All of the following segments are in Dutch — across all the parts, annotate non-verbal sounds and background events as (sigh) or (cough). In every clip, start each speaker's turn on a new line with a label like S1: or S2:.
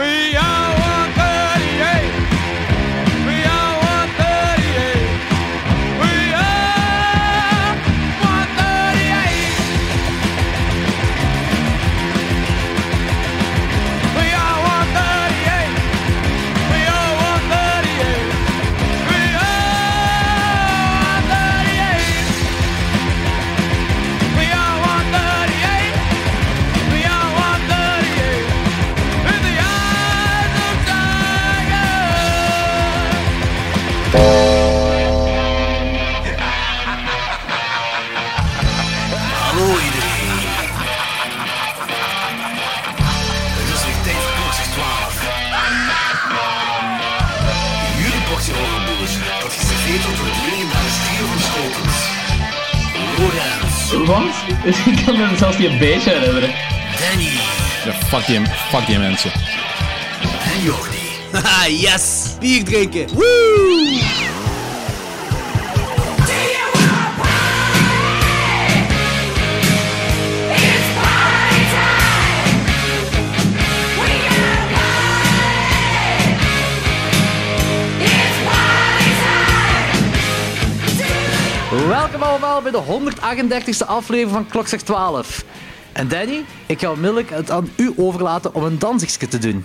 S1: We are
S2: Want ik kan me zelfs niet een beetje herinneren.
S3: Danny
S4: Ja, fuck die, fuck die mensen.
S3: en Jordi.
S5: Haha, (laughs) yes! Bier drinken! Woo!
S6: Allemaal bij de 138e aflevering van Klokslag 12. En Danny, ik ga onmiddellijk het aan u overlaten om een dansingske te doen.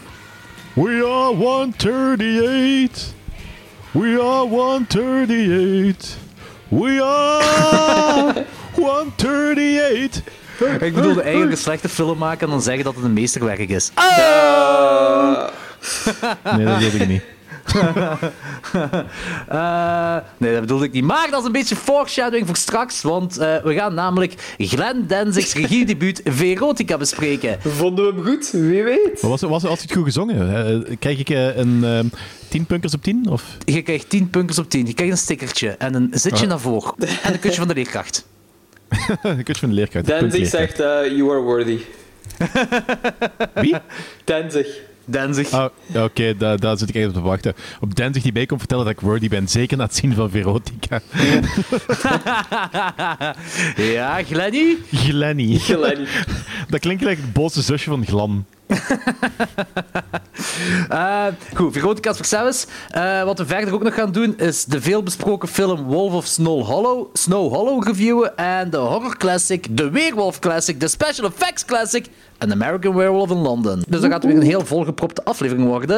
S4: We are 138. We are 138. We are (laughs) 138.
S6: Ik bedoelde eigenlijk een slechte film maken en dan zeggen dat het een meesterwerk is.
S4: Nee, dat weet ik niet. (laughs)
S6: Eh, nee, dat bedoelde ik niet. Maar dat is een beetje foreshadowing voor straks, want eh, we gaan namelijk Glenn Danzig's regiedebuut (laughs) Verotica bespreken.
S2: Vonden we hem goed? Wie weet.
S4: Was, was, was het goed gezongen? Eh, Krijg ik een ehm 10 punkers op 10? Of?
S6: Je krijgt 10 puntjes op 10. Je krijgt een stickertje en een zitje naar voren. (laughs) En een kusje van de leerkracht.
S4: een kutje van de leerkracht. Puntleerkracht.
S2: zegt, you are worthy.
S4: Wie?
S2: Danzig.
S6: Danzig.
S4: Oh, ja, Oké, daar, daar zit ik echt op te wachten. Op Danzig die bij komt vertellen dat ik worthy ben. Zeker na het zien van Verotica. (laughs)
S6: Ja, Glenny?
S4: Glenny.
S2: Glenn. (laughs)
S4: Dat klinkt gelijk het boze zusje van Glan. (laughs)
S6: Eh, goed, Veronica voor zelfs. Eh, wat we verder ook nog gaan doen, is de veelbesproken film Wolf of Snow Hollow, Snow Hollow reviewen en de horror classic, de Weerwolf classic, de special effects classic en American Werewolf in London. Dus dat gaat weer een heel volgepropte aflevering worden.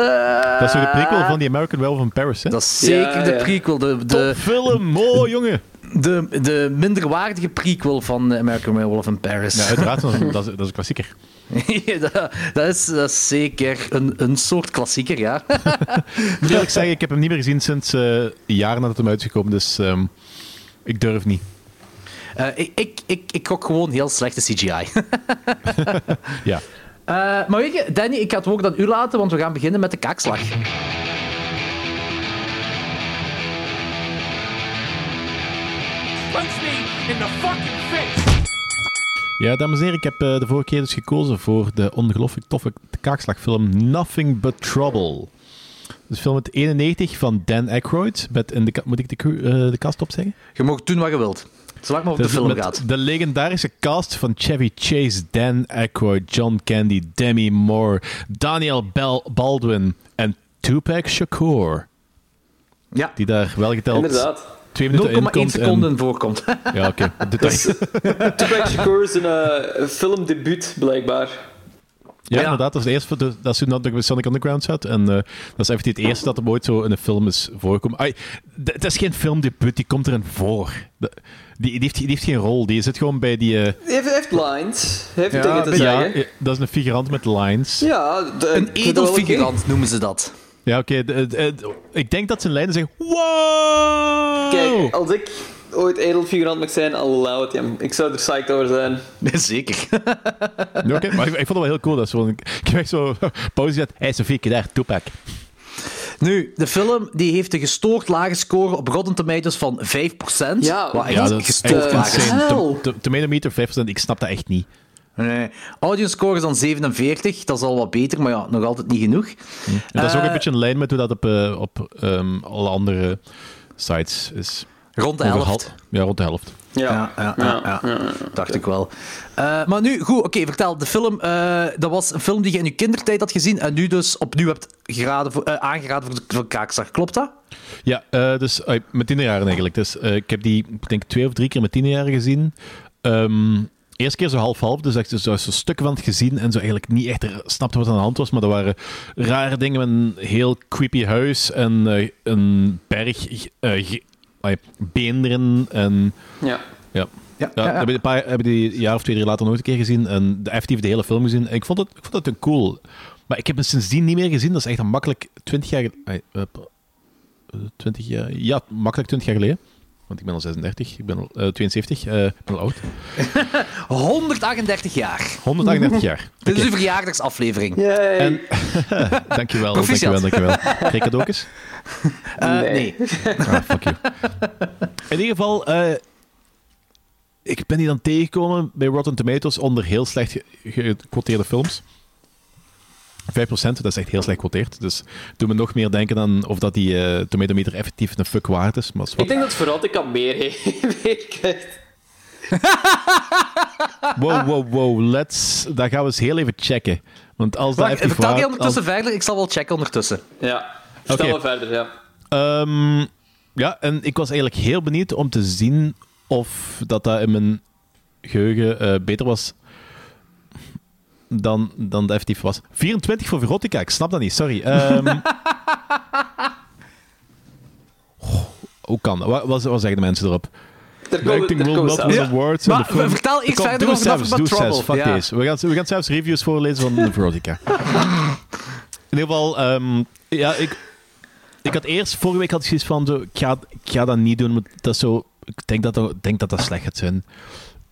S4: Dat is toch de prequel van die American Werewolf in Paris, hè?
S6: Dat is zeker
S2: Ja,
S6: de prequel, de, de,
S4: Top film, oh (laughs) jongen.
S6: de, de minderwaardige prequel van American Werewolf in Paris.
S4: Ja, uiteraard, dat is, dat is, dat is een klassieker. (laughs)
S6: dat, dat is, dat is zeker een, een soort klassieker, ja. (laughs)
S4: Ik moet eerlijk zeggen, ik heb hem niet meer gezien sinds eh, een jaar nadat hem uitgekomen dus ehm, ik durf niet.
S6: Eh, ik, ik, ik, ik gok gewoon heel slechte CGI. (laughs)
S4: Ja.
S6: Eh, maar weet je, Danny, ik ga het woord aan u laten, want we gaan beginnen met de kaakslag.
S1: Punch me in the fucking face.
S4: Ja, dames en heren, ik heb eh, de vorige keer dus gekozen voor de ongelooflijk toffe kaakslagfilm Nothing But Trouble. Dus film uit 91 van Dan Aykroyd. Met in de, ka- moet ik de, eh, de cast opzeggen?
S6: Je mag doen wat je wilt. Zolang maar op de film gaat.
S4: De legendarische cast van Chevy Chase, Dan Aykroyd, John Candy, Demi Moore, Daniel Bel- Baldwin en Tupac Shakur.
S6: Ja,
S4: Die daar wel geteld
S2: Inderdaad.
S4: Twee minuten in
S6: 0,1
S4: komt. en-
S6: seconden voorkomt.
S4: Ja, oké. Detail.
S2: Tupac Shakur is een eh, filmdebuut, blijkbaar.
S4: Ja,
S6: Ja.
S4: inderdaad. Dat is, de eerste, dat is toen dat ik bij Sonic Underground zat. En eh, dat is even het eerste dat hem ooit zo in een film is d- Het is geen filmdebuut, die komt erin voor. De- die, die, heeft, die heeft geen rol. Die zit gewoon bij die... eh,
S2: Hij heeft, heeft lines. Heeft
S6: Ja,
S2: dingen te
S4: ja,
S2: zeggen.
S4: eh, dat is een figurant met lines. Ja,
S2: Ja, de,
S6: Een edelfigurant noemen ze dat.
S4: Oké. de- de- de- ik denk dat zijn lijnen zeggen... Wow!
S2: Kijk, als ik ooit edelfigurant mag zijn, allow it. Ja, ik zou er psyched over zijn.
S6: Nee, zeker.
S4: Ja, oké, maar ik, ik vond het wel heel cool. Dat zo, ik, heb echt zo pauze gezet. Hé, Sofie, kijk daar, Tupac.
S6: Nu, de film die heeft een gestoord lage score op Rotten Tomatoes van 5%.
S2: Ja,
S6: wat echt
S4: Ja, dat is
S6: gestoord laag is.
S4: Tomato meter 5%, ik snap dat echt niet.
S6: Nee. Audience score is dan 47, dat is al wat beter, maar ja, nog altijd niet genoeg.
S4: En dat is ook
S6: Eh,
S4: een beetje in lijn met hoe dat op, eh, op ehm, alle andere sites is.
S6: Rond de helft.
S4: Ja, rond de helft.
S6: Ja, ja, ja, ja. dacht ik wel. Eh, maar nu, goed, oké, vertel. De film, eh, dat was een film die je in je kindertijd had gezien en nu dus opnieuw hebt geraden voor, eh, aangeraden voor de, voor kaakslag. Klopt dat?
S4: Ja, eh, dus eh, met tienerjaren eigenlijk. Dus, eh, ik heb die, ik denk, twee of drie keer met tienerjaren gezien. Ehm eerste keer zo half-half, dus echt zo, zo stukken van het gezien en zo eigenlijk niet echt er- snapte wat aan de hand was. Maar er waren rare dingen met een heel creepy huis en eh, een berg ah, beenderen en...
S2: Ja.
S4: Ja.
S6: Ja,
S4: Ja, heb ik een paar heb die een jaar of twee jaar later nog een keer gezien en de effectief de hele film gezien. En ik vond het, ik vond het een cool. Maar ik heb hem sindsdien niet meer gezien. Dat is echt een makkelijk 20 jaar... ai, eh, 20 jaar... Ja, makkelijk 20 jaar geleden. Want ik ben al 36, ik ben al eh, 72, eh, ik ben al oud. (laughs)
S6: 138 jaar.
S4: 138 jaar. (laughs)
S6: Dit is uw verjaardagsaflevering.
S2: Yay.
S4: En, (laughs) dankjewel,
S6: Proficiat.
S4: dankjewel, dankjewel. Krijg cadeautjes?
S6: Eh,
S2: Nee.
S6: nee.
S4: Ah, fuck you. In ieder geval, eh, ik ben die dan tegengekomen bij Rotten Tomatoes onder heel slecht ge- gequoteerde films. 5%, dat is echt heel slecht gequoteerd. Dus doe me nog meer denken aan of dat die eh tomatometer effectief een fuck waard is. Maar is wat.
S2: Ik denk dat Verotica meer, meer krijgt.
S4: Wow, wow, wow. Let's, dat gaan we eens heel even checken. Want als dat effectief
S6: vertel je
S4: waard-
S6: ondertussen verder? Ik zal wel checken ondertussen.
S2: Ja. Vertel maar verder, ja.
S4: Ehm, ja, en ik was eigenlijk heel benieuwd om te zien of dat, dat in mijn geheugen eh, beter was dan, dan dat effectief was. 24 voor Verotica, ik snap dat niet, sorry. Ehm, (laughs) oh, hoe kan dat? Wat, wat, wat zeggen de mensen erop?
S2: Er er
S4: will not win awards.
S6: Maar
S4: film-
S6: vertel iets verder
S4: doe
S6: over
S4: zelfs,
S6: Nothing
S4: doe
S6: But
S4: zelfs,
S6: Trouble.
S4: Fuck
S6: Ja.
S4: deze. We gaan, we gaan zelfs reviews voorlezen van de Verotica. In ieder geval, ehm, ja, ik, ik had eerst, vorige week had ik zoiets van, zo, ik, ga, ik ga dat niet doen, want dat is zo, ik denk dat dat, denk dat, dat slecht gaat zijn.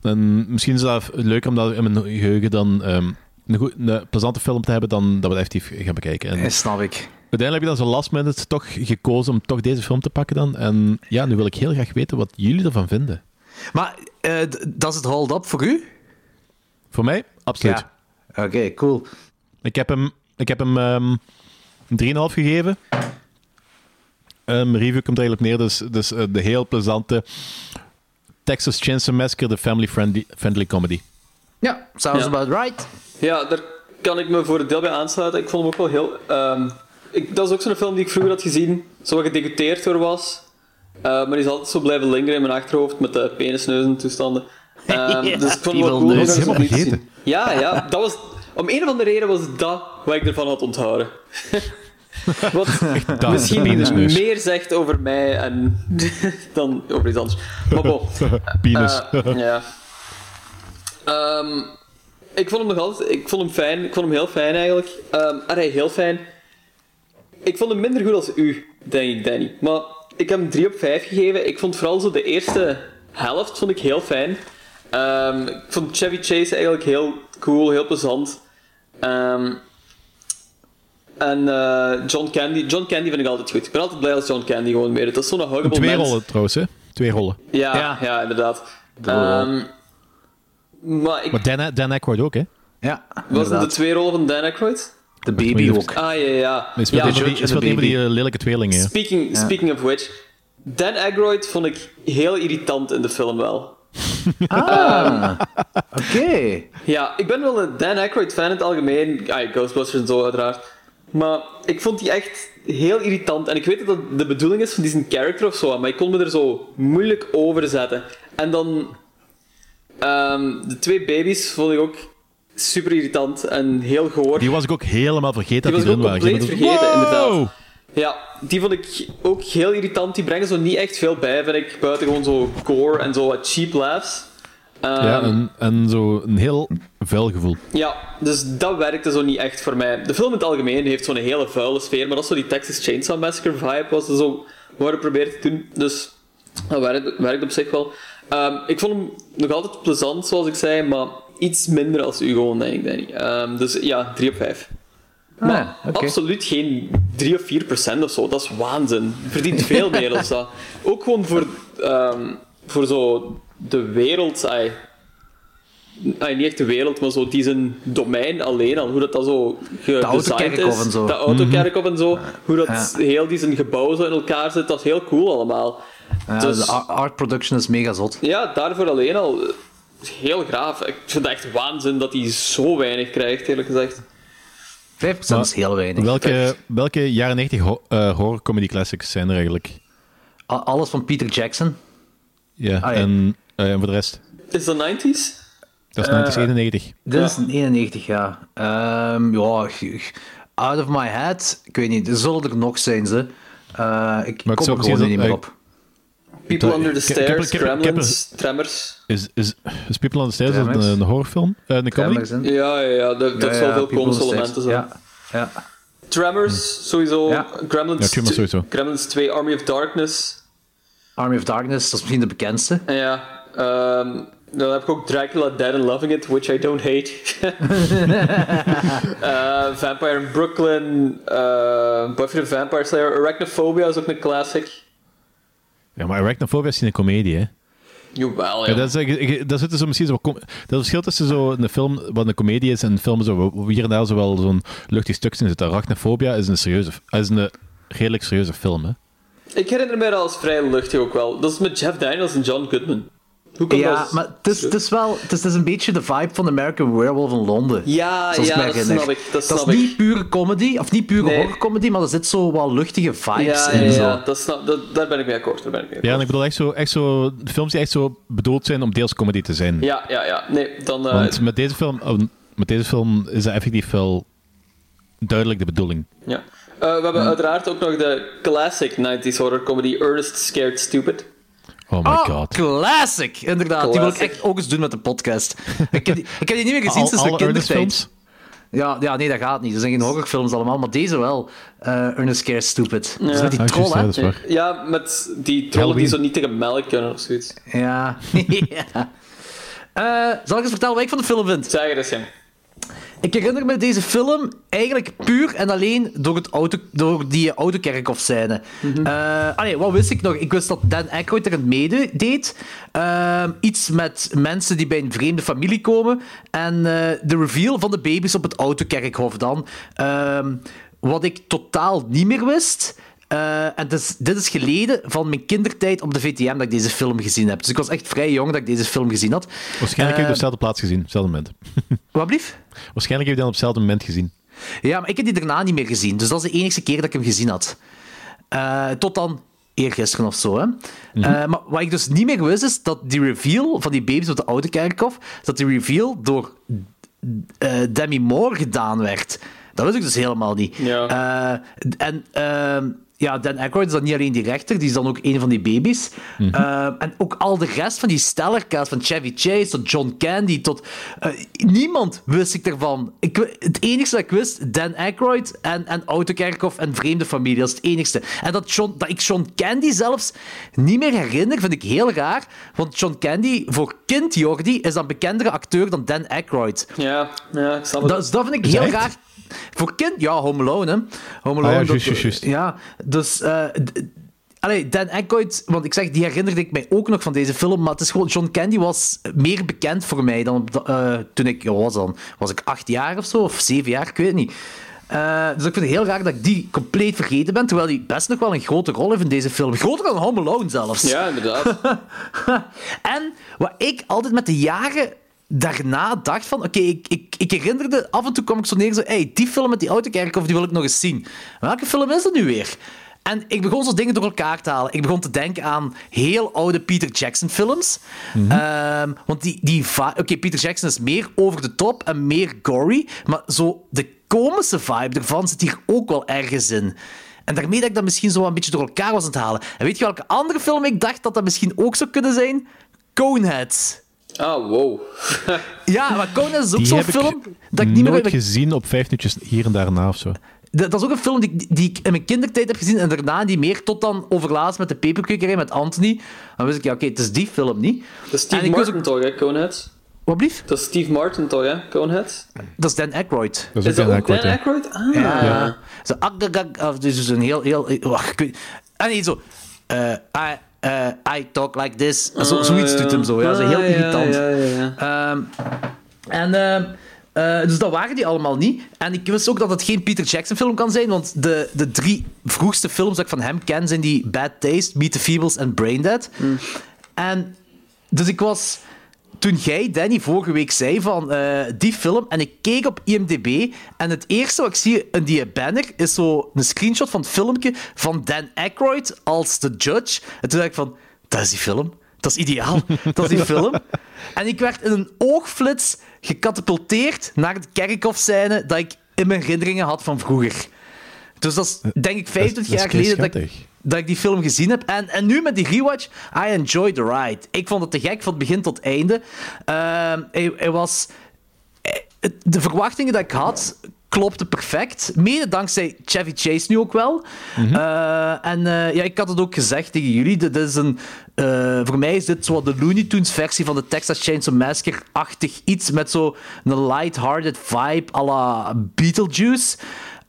S4: En misschien is dat leuker om dat in mijn geheugen dan ehm, een, goed, een plezante film te hebben dan dat we het effectief gaan bekijken. En
S6: Ja, snap ik.
S4: uiteindelijk heb ik dan zo last minute toch gekozen om toch deze film te pakken dan. En ja, nu wil ik heel graag weten wat jullie ervan vinden.
S6: Maar eh, d- dat is het hold-up voor u?
S4: Voor mij, absoluut.
S6: Ja. Oké, cool.
S4: Ik heb hem, ik heb hem ehm, een 3,5 gegeven. Ehm, review komt er eigenlijk op neer. Dus, dus eh, de heel plezante Texas Chainsaw Massacre, de family-friendly friendly comedy.
S6: Ja, sounds
S2: Ja.
S6: about right.
S2: Ja, daar kan ik me voor een deel bij aansluiten. Ik vond hem ook wel heel... ehm, ik, dat is ook zo'n film die ik vroeger had gezien, zo wat gedegoteerd door was. Eh, maar die is altijd zo blijven lingeren in mijn achterhoofd met de penisneuzen toestanden. (laughs) Ehm,
S6: Ja,
S2: dus ik vond het wel cool om
S4: Helemaal vergeten.
S2: zien. Ja, ja, dat was... Om een of andere reden was dat wat ik ervan had onthouden. (laughs) Wat
S4: Dat,
S2: misschien meer zegt over mij en (laughs) dan over iets anders. Maar bon.
S4: Penis.
S2: Eh, ja. Ehm, ik vond hem nog altijd... Ik vond hem fijn. Ik vond hem heel fijn, eigenlijk. Ehm allee, heel fijn. Ik vond hem minder goed als u, denk ik, Danny. Maar ik heb hem 3 op 5 gegeven. Ik vond vooral zo de eerste helft vond ik heel fijn. Ehm, ik vond Chevy Chase eigenlijk heel cool, heel plezant. Ehm, en eh, John Candy. John Candy vind ik altijd goed. Ik ben altijd blij als John Candy gewoon weer. Dat is zo'n huggable
S4: Twee
S2: mens.
S4: rollen trouwens, hè? Twee rollen.
S2: Ja,
S6: Ja.
S2: ja. inderdaad. Ehm, maar ik,
S4: Maar Dan, Dan Aykroyd ook, hè?
S6: Ja,
S2: was het de twee rollen van Dan Aykroyd?
S6: De baby ook.
S2: Ah, ja, ja.
S4: Hij speelt
S2: ja
S4: een van die,
S6: George
S4: speelt die eh, lelijke tweelingen. hè.
S2: Speaking, speaking of which, Dan Aykroyd vond ik heel irritant in de film wel.
S6: Ah, (laughs) oké.
S2: Ja, ik ben wel een Dan Aykroyd fan in het algemeen. Ah, Ghostbusters en zo uiteraard. Maar ik vond die echt heel irritant. En ik weet dat dat de bedoeling is van die zijn character of zo, maar ik kon me er zo moeilijk over zetten. En dan... ehm, de twee baby's vond ik ook super irritant en heel goor.
S4: Die was ik ook helemaal vergeten
S2: Die
S4: dat die
S2: was
S4: erin waren.
S2: ook
S4: Ik
S2: compleet vergeten,
S4: wow!
S2: inderdaad. Ja, die vond ik ook heel irritant. Die brengen zo niet echt veel bij, vind ik. Buiten gewoon zo gore en zo wat cheap laughs. Ehm,
S4: Ja, en, en zo een heel vuil gevoel.
S2: ja, dus dat werkte zo niet echt voor mij. De film in het algemeen heeft zo'n hele vuile sfeer, maar dat is zo die Texas Chainsaw Massacre vibe was zo wat we probeerden te doen. Dus dat werkt, werkt op zich wel. Ehm, ik vond hem nog altijd plezant, zoals ik zei, maar iets minder als u gewoon, denk ik, Danny. Ehm, dus ja, 3 op 5. Maar
S6: Ah, oké.
S2: absoluut geen 3 of 4 procent of zo. Dat is waanzin. Verdient veel meer dan (laughs) dat. Ook gewoon voor, ehm, voor zo de wereld. ai. Ai, niet echt de wereld, maar zo die zijn domein alleen al. Hoe dat, dat zo gedesigned is.
S6: en zo.
S2: De autokerkhof en zo. Hoe dat
S6: Ja.
S2: heel die zijn gebouw zo in elkaar zit. Dat is heel cool allemaal.
S6: Ja,
S2: Dus-
S6: De ar- art production is mega zot.
S2: Ja, daarvoor alleen al eh, heel graaf. Ik vind het echt waanzin dat hij zo weinig krijgt, eerlijk gezegd.
S6: 5% is heel weinig.
S4: Welke, welke jaren 90 ho eh, horror comedy classics zijn er eigenlijk?
S6: A- Alles van Peter Jackson.
S4: Ja,
S6: Ah, ja.
S4: en, eh, en voor de rest?
S2: Is dat 90s?
S4: Dat is
S6: Eh,
S4: 1991.
S6: Dit is een 91 jaar. Ehm, ja, g- g- out of my head. Ik weet niet, er zullen er nog zijn ze. Eh, ik
S4: Maar ik
S6: kom
S4: zou
S6: er
S4: precies
S6: gewoon niet meer op.
S2: People Under the Stairs, Gremlins, Tremors.
S4: Is, is, is People on the Stairs een, horrorfilm? Eh, een comedy?
S2: Ja, ja, ja. Dat, dat zal veel komische elementen zijn.
S6: Ja, ja.
S2: Tremors, sowieso.
S6: Ja.
S2: Gremlins,
S4: Ja, sowieso.
S2: Gremlins 2, Army of Darkness.
S6: Army of Darkness, dat is misschien de bekendste.
S2: En ja, ehm, dan heb ik ook Dracula Dead and Loving It, which I don't hate. (laughs) Eh, Vampire in Brooklyn, eh, Buffy the Vampire Slayer, Arachnophobia is ook een classic.
S4: Ja, maar Arachnophobia is geen comedie, hè?
S2: Jawel, ja.
S4: Ja, dat, is, ik- ik- dat zit zo misschien zo... Dat verschil tussen zo een film wat een comedie is en een film zo, waar hier en daar zo wel zo'n luchtig stukje in zit. Arachnophobia is een serieuze... is een redelijk serieuze film, hè?
S2: Ik herinner mij dat als vrij luchtig ook wel. Dat is met Jeff Daniels en John Goodman. Hoe
S6: Ja,
S2: dat?
S6: maar het is, het is wel het is, het is een beetje de vibe van American Werewolf in Londen.
S2: Ja,
S6: zoals ik
S2: ja,
S6: me
S2: dat
S6: herinner.
S2: snap ik. Dat,
S6: Dat
S2: snap
S6: is
S2: ik.
S6: niet pure comedy, of niet pure
S2: Nee.
S6: horrorcomedy, maar er zit zo wat luchtige vibes
S2: Ja,
S6: in.
S2: ja,
S6: zo.
S2: ja, dat snap, dat, daar ben ik mee akkoord. Daar ben ik mee
S4: Ja, en ik bedoel echt zo, echt zo... De films die echt zo bedoeld zijn om deels comedy te zijn.
S2: Ja, ja, ja. Nee, dan... eh,
S4: Want met deze, film, oh, met deze film is dat effectief wel duidelijk de bedoeling.
S2: ja. Eh, we hebben uiteraard ook nog de classic 90s horror comedy Ernest Scared Stupid.
S4: Oh my
S6: Oh,
S4: god.
S6: classic! Inderdaad, die wil ik echt ook eens doen met de podcast. ik, heb die, ik heb die niet meer gezien
S4: Al-
S6: sinds de kindertijd.
S4: films?
S6: Ja, ja, nee, dat gaat niet. Er zijn geen horrorfilms allemaal, maar deze wel. Eh Ernest Scare Stupid. Dat is met die
S4: Ah,
S6: troll,
S4: ja.
S2: Ja, met die trollen die zo niet tegen melk kunnen of zoiets.
S6: Ja. (laughs) ja. Eh, zal ik eens vertellen wat ik van de film vind?
S2: Zeg er eens.
S6: Ik herinner me deze film eigenlijk puur en alleen door, het auto, door die autokerkhof-scène. Eh, allee, wat wist ik nog? Ik wist dat Dan Aykroyd erin meedeed. Ehm, iets met mensen die bij een vreemde familie komen. En eh, de reveal van de baby's op het autokerkhof dan. Ehm, wat ik totaal niet meer wist... eh, en dus, dit is geleden van mijn kindertijd op de VTM dat ik deze film gezien heb. Dus ik was echt vrij jong dat ik deze film gezien had.
S4: Waarschijnlijk heb je
S6: Eh,
S4: op dezelfde plaats gezien, op hetzelfde moment. (laughs)
S6: Wat blief?
S4: Waarschijnlijk heb je dan op hetzelfde moment gezien.
S6: Ja, maar ik heb die daarna niet meer gezien. Dus dat is de enige keer dat ik hem gezien had. Eh, tot dan eergisteren of zo. Hè. Eh, maar wat ik dus niet meer wist, is dat die reveal van die baby's op de oude kerkhof, dat die reveal door eh, Demi Moore gedaan werd. Dat wist ik dus helemaal niet.
S2: Ja.
S6: Eh, en ehm, ja, Dan Aykroyd is dan niet alleen die rechter, die is dan ook een van die baby's. Eh, en ook al de rest van die stellercast, van Chevy Chase tot John Candy, tot... eh, niemand wist ik ervan. Ik, het enige dat ik wist, Dan Aykroyd en, en Autokerkhof en Vreemde Familie, dat is het enigste. En dat, John, dat ik John Candy zelfs niet meer herinner, vind ik heel raar. Want John Candy, voor kind Jordi, is dan bekendere acteur dan Dan Aykroyd.
S2: Ja, ja, ik snap het.
S6: Dat, dus dat vind ik heel raar. Voor kind, ja, Home Alone, hè. Home Alone.
S4: Ah ja,
S6: dat-
S4: juist.
S6: Ja, dus... eh, d- Allee, Dan Aykroyd, want ik zeg, die herinnerde ik mij ook nog van deze film, maar het is gewoon, John Candy was meer bekend voor mij dan eh, toen ik, ja, was dan, was ik acht jaar of zo, of zeven jaar, ik weet het niet. Eh, dus ik vind het heel raar dat ik die compleet vergeten ben, terwijl hij best nog wel een grote rol heeft in deze film. Groter dan Home Alone zelfs.
S2: Ja, inderdaad. (laughs) (laughs)
S6: en wat ik altijd met de jaren daarna dacht van... Oké, ik, ik, ik herinnerde... Af en toe kwam ik zo neer zo... Hey, die film met die autokerkhof, die wil ik nog eens zien. Welke film is dat nu weer? En ik begon zo dingen door elkaar te halen. Ik begon te denken aan heel oude Peter Jackson films. Ehm, want die... die Oké, Peter Jackson is meer over de top en meer gory. Maar zo de komische vibe ervan zit hier ook wel ergens in. En daarmee dat ik dat misschien zo een beetje door elkaar was aan het halen. En weet je welke andere film ik dacht dat dat misschien ook zou kunnen zijn? Coneheads.
S2: Ah, wow.
S6: Ja, maar Coneheads is ook zo'n
S4: heb ik
S6: film dat ik niet meer...
S4: nooit
S6: dat,
S4: gezien op vijf minuutjes hier en daarna of zo.
S6: dat is ook een film die, ik- die ik in mijn kindertijd heb gezien en daarna die meer tot dan overlaatst met de peperkwekerij met Anthony. Dan wist ik, ja, oké, het is die film niet.
S2: Dat is
S6: En
S2: Steve Martin toch, hè, Coneheads?
S6: Wat blief?
S2: Dat is Steve Martin toch, hè, Coneheads?
S6: Dat is Dan Aykroyd.
S4: Dat is,
S2: Is dat
S4: ook
S2: ook
S4: Dan
S2: Dan
S4: Aykroyd,
S2: Aykroyd? Ah.
S6: Ja. Zo, agagag, of dus een heel, heel... Wacht, ik weet... En niet zo... eh, I, eh, I talk like this. Zo, zoiets doet hem zo, ja. Dat is heel
S2: Ah,
S6: irritant. En dus dat waren die allemaal niet. En ik wist ook dat het geen Peter Jackson film kan zijn, want de, de drie vroegste films dat ik van hem ken zijn die Bad Taste, Meet the Feebles en Braindead. En dus ik was... Toen jij, Danny, vorige week zei van eh, die film, en ik keek op IMDb, en het eerste wat ik zie in die banner is zo een screenshot van het filmpje van Dan Aykroyd als de judge. En toen dacht ik van, dat is die film. Dat is ideaal. Dat is die film. (laughs) En ik werd in een oogflits gecatapulteerd naar de kerkhofscène dat ik in mijn herinneringen had van vroeger. Dus dat is, denk ik, 25
S4: dat is
S6: jaar geleden dat ik. Dat ik die film gezien heb. En, en nu met die rewatch, I enjoyed the ride. Ik vond het te gek van begin tot einde. Ehm, was... eh, het- De verwachtingen die ik had, klopte perfect. Mede dankzij Chevy Chase nu ook wel. Eh, en eh, ja, ik had het ook gezegd tegen jullie. Dit is een, voor mij is dit zo de Looney Tunes versie van de Texas Chainsaw Massacre-achtig iets met zo een light-hearted vibe à la Beetlejuice.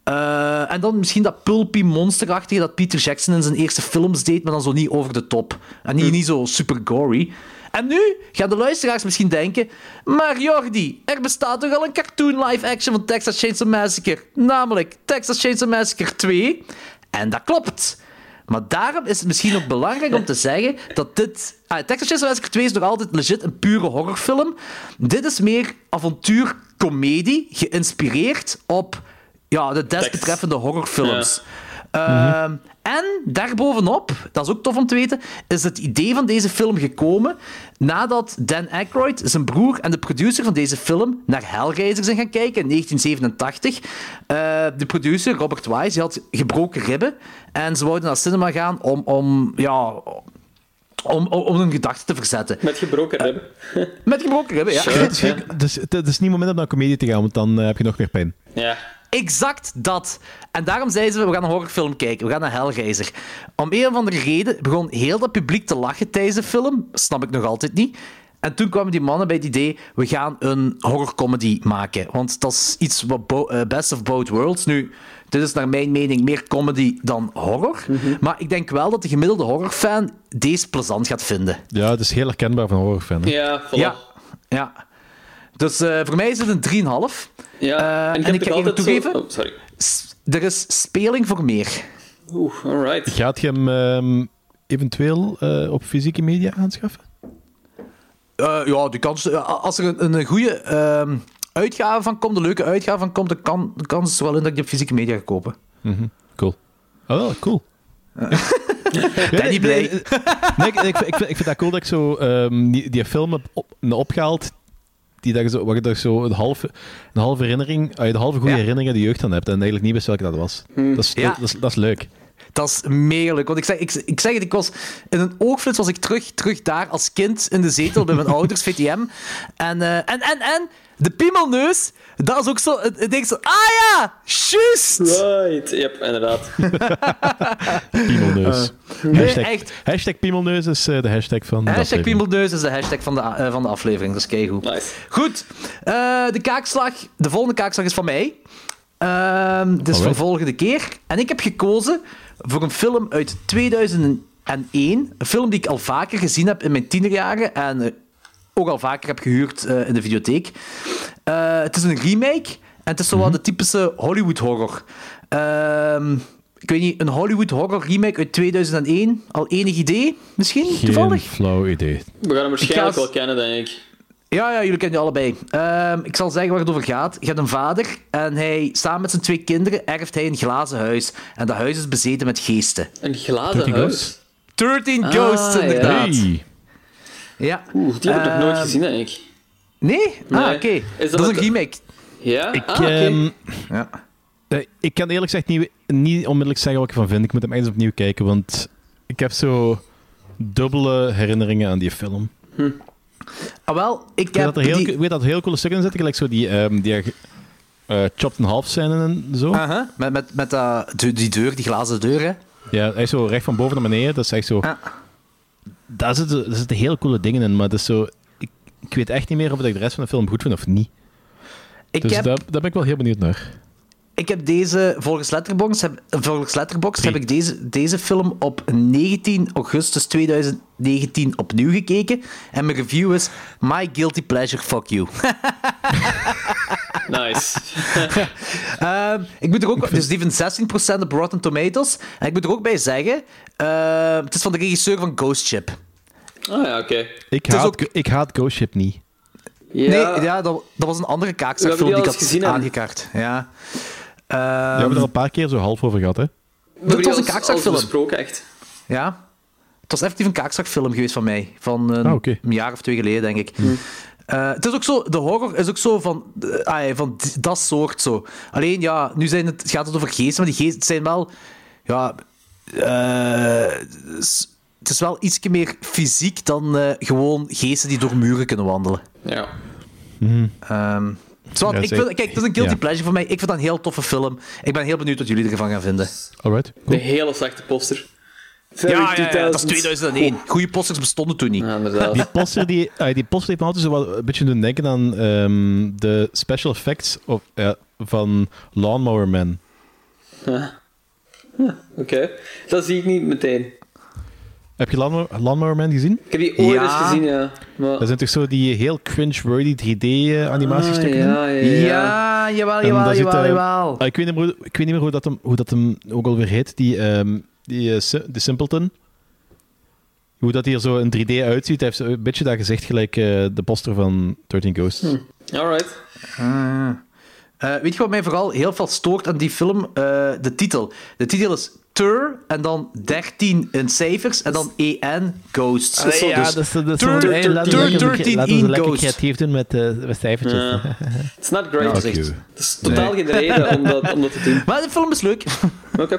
S6: Eh, en dan misschien dat pulpy monsterachtige dat Peter Jackson in zijn eerste films deed, maar dan zo niet over de top. En niet, niet zo super gory. En nu gaan de luisteraars misschien denken: Maar Jordi, er bestaat toch al een cartoon live-action van Texas Chainsaw Massacre? Namelijk Texas Chainsaw Massacre 2. En dat klopt. Maar daarom is het misschien ook belangrijk om te (laughs) zeggen dat dit... Ah, Texas Chainsaw Massacre 2 is nog altijd legit een pure horrorfilm. Dit is meer avontuur-comedie, geïnspireerd op ja, de desbetreffende horrorfilms. Ehm, En daarbovenop, dat is ook tof om te weten, is het idee van deze film gekomen nadat Dan Aykroyd, zijn broer en de producer van deze film, naar Hellraiser zijn gaan kijken in 1987. Eh, de producer, Robert Wise, die had gebroken ribben en ze wouden naar cinema gaan om, om, ja, om, om, om hun gedachten te verzetten.
S2: Met gebroken ribben.
S6: Met gebroken ribben, ja.
S2: Sure.
S4: Het is, het is, het is niet moment om naar comedie te gaan, want dan eh, heb je nog meer pijn.
S2: Ja.
S6: Exact dat. En daarom zeiden ze, we gaan een horrorfilm kijken. We gaan naar Hellraiser. Om een of andere reden begon heel dat publiek te lachen tijdens de film. Snap ik nog altijd niet. En toen kwamen die mannen bij het idee, we gaan een horrorcomedy maken. Want dat is iets wat bo- eh, best of both worlds. Nu, dit is naar mijn mening meer comedy dan horror. Maar ik denk wel dat de gemiddelde horrorfan deze plezant gaat vinden.
S4: Ja, het is heel herkenbaar van horrorfan. hè.
S2: Ja, voilà.
S6: Ja. ja. Dus eh, voor mij is het een 3,5.
S2: Ja,
S6: Eh,
S2: en ik
S6: en
S2: heb
S6: ik
S2: toch
S6: ga even
S2: altijd
S6: toegeven-
S2: Zo... Oh, sorry.
S6: Er is speling voor meer.
S2: Oeh, alright.
S4: Gaat je hem ehm, eventueel eh, op fysieke media aanschaffen?
S6: Eh, ja, die kans, als er een, een goede ehm, uitgave van komt, een leuke uitgave van komt, dan kan de kans is wel in dat ik die op fysieke media ga kopen.
S4: Cool. Oh, wel, cool. (laughs)
S6: Ben niet blij.
S4: Nee, ik, ik, ik, vind, ik vind dat cool dat ik zo ehm, die, die film heb op, opgehaald die dat je zo, waar je toch zo een halve, een halve herinnering, ah, de halve goede
S6: Ja.
S4: herinnering aan de jeugd aan hebt en eigenlijk niet wist welke dat was. Dat, is,
S6: Ja.
S4: dat, is, dat is leuk.
S6: Dat is mega leuk. Want ik zeg, ik, ik zeg het, ik was in een oogflits was ik terug, terug daar als kind in de zetel bij mijn (laughs) ouders, VTM. En, eh, en, en, en, de piemelneus, dat is ook zo, ik denk zo, ah ja, juist!
S2: Right. Yep, inderdaad. (laughs)
S4: Piemelneus.
S6: Nee,
S4: hashtag,
S6: echt.
S4: hashtag Piemelneus is eh, de hashtag van de
S6: Hashtag
S4: aflevering.
S6: piemelneus is de hashtag van de, eh, van de aflevering, dat is keigoed.
S2: Nice.
S6: Goed, eh, de kaakslag. De volgende kaakslag is van mij. Ehm is voor
S4: Alright.
S6: volgende keer. En ik heb gekozen voor een film uit 2001. Een film die ik al vaker gezien heb in mijn tienerjaren. En eh, ook al vaker heb gehuurd eh, in de videotheek. Eh, het is een remake. En het is zo wat de typische Hollywood horror. Ehm, ik weet niet, een Hollywood horror remake uit 2001. Al enig idee? Misschien?
S4: Geen
S6: Toevallig?
S4: flauw idee.
S2: We gaan hem waarschijnlijk
S6: ga-
S2: wel kennen, denk ik.
S6: Ja, ja, jullie kennen die allebei. Ehm, ik zal zeggen waar het over gaat. Je hebt een vader en hij, samen met zijn twee kinderen erft hij een glazen huis. En dat huis is bezeten met geesten.
S2: Een glazen
S4: 13
S2: huis.
S4: Ghosts?
S6: 13
S2: Ah,
S6: ghosts,
S2: ja.
S6: inderdaad.
S4: Hey.
S6: Ja.
S2: Oeh, die heb ik nog nooit
S6: Ehm,
S2: gezien, denk ik.
S6: Nee? Ah,
S2: Nee.
S6: oké. Dat,
S2: dat
S6: is een remake.
S2: Ja?
S4: Ik,
S2: ah, oké.
S4: ehm,
S6: Ja.
S4: ik kan eerlijk gezegd niet, niet onmiddellijk zeggen wat ik ervan vind. Ik moet hem eens opnieuw kijken, want ik heb zo dubbele herinneringen aan die film.
S6: Ah, wel, ik
S4: Ik weet
S6: heb
S4: dat er heel,
S6: die...
S4: weet dat er heel coole stukken in zitten, gelijk zo die, ehm die eh chopped in half scène en zo.
S6: Aha, met, met, met dat- die, deur, die glazen deur, hè.
S4: Ja, hij is zo recht van boven naar beneden. Dat is echt zo.
S6: Ja.
S4: Daar zitten, daar zitten hele coole dingen in, maar dat is zo. Ik, ik weet echt niet meer of ik de rest van de film goed vind of niet.
S6: Ik
S4: Dus
S6: heb,
S4: daar, daar ben ik wel heel benieuwd naar.
S6: Ik heb deze, volgens Letterboxd, heb, volgens Letterboxd heb ik deze, deze film op 19 augustus 2019 opnieuw gekeken. En mijn review is My Guilty Pleasure, fuck you. (laughs)
S2: Nice. (laughs)
S6: Ehm, ik moet er ook, dus die van 16% op Rotten Tomatoes. En ik moet er ook bij zeggen, ehm, het is van de regisseur van Ghost Ship.
S2: Ah ja, oké.
S4: Ik haat,
S6: ook-
S4: ik haat Ghost Ship niet.
S2: Ja,
S6: Nee, ja, dat, dat was een andere kaakzakfilm
S2: die
S6: ik had
S2: gezien,
S6: aangekaart. Ja.
S4: We
S6: Ehm,
S4: hebben er al een paar keer zo half over gehad, hè.
S2: we die
S6: was een kaakzakfilm.
S2: besproken, echt.
S6: ja. Het was effectief een kaakzakfilm geweest van mij. Van een,
S4: Ah,
S6: een jaar of twee geleden, denk ik. Eh, het is ook zo, de horror is ook zo van, eh, ja, van dat soort zo. Alleen ja, nu zijn het, gaat het over geesten, maar die geesten zijn wel, ja, eh, het is wel iets meer fysiek dan eh, gewoon geesten die door muren kunnen wandelen.
S2: Ja.
S6: Ehm, zo,
S4: Ja,
S6: ik vind, kijk, het is een guilty
S4: ja.
S6: pleasure voor mij. Ik vind dat een heel toffe film. Ik ben heel benieuwd wat jullie ervan gaan vinden.
S4: Alright.
S2: De hele slechte poster.
S6: Ja, ja, ja, dat is
S2: 2000.
S6: 2001. Goede posters bestonden toen niet.
S2: Ja.
S4: Die poster, die, ah, die poster heeft me altijd zo wat, een beetje doen denken aan ehm, de special effects of, van Lawnmower Man.
S2: Oké. Dat zie ik niet meteen.
S4: Heb je Lawnmower, Lawnmower Man gezien?
S2: Ik heb die ooit
S6: Ja.
S2: eens gezien, ja. Maar...
S4: Dat zijn toch zo die heel cringe-worthy 3D-animatiestukken?
S2: Ah, ja, ja, ja.
S6: Ja, jawel, jawel,
S4: zit,
S6: jawel, jawel.
S4: Ah, ik, weet niet meer, hoe- ik weet niet meer hoe dat hem, hoe dat hem ook alweer heet. Die, ehm die eh, de Simpleton. Hoe dat hij er zo in 3D uitziet. Hij heeft zo een beetje dat gezicht gelijk eh, de poster van 13 Ghosts.
S2: Alright.
S6: Eh, weet je wat mij vooral heel veel stoort aan die film? Eh, de titel. De titel is Tur en dan 13 in cijfers en dan EN Ghosts.
S2: Ah, ja,
S6: Dus
S4: dat is, dat is
S6: Tur- Tur-
S4: laten
S6: Tur-
S4: we lekker-
S6: 13
S4: laten we
S6: in
S4: lekker
S6: Ghost.
S4: creatief doen met, eh, met cijfertjes.
S2: Ja. (laughs) It's not great.
S6: Dat
S4: Fuck
S6: is echt-
S2: is totaal geen reden om dat, om dat te doen. (laughs)
S6: Maar de film is leuk.
S2: Oké.
S7: Okay,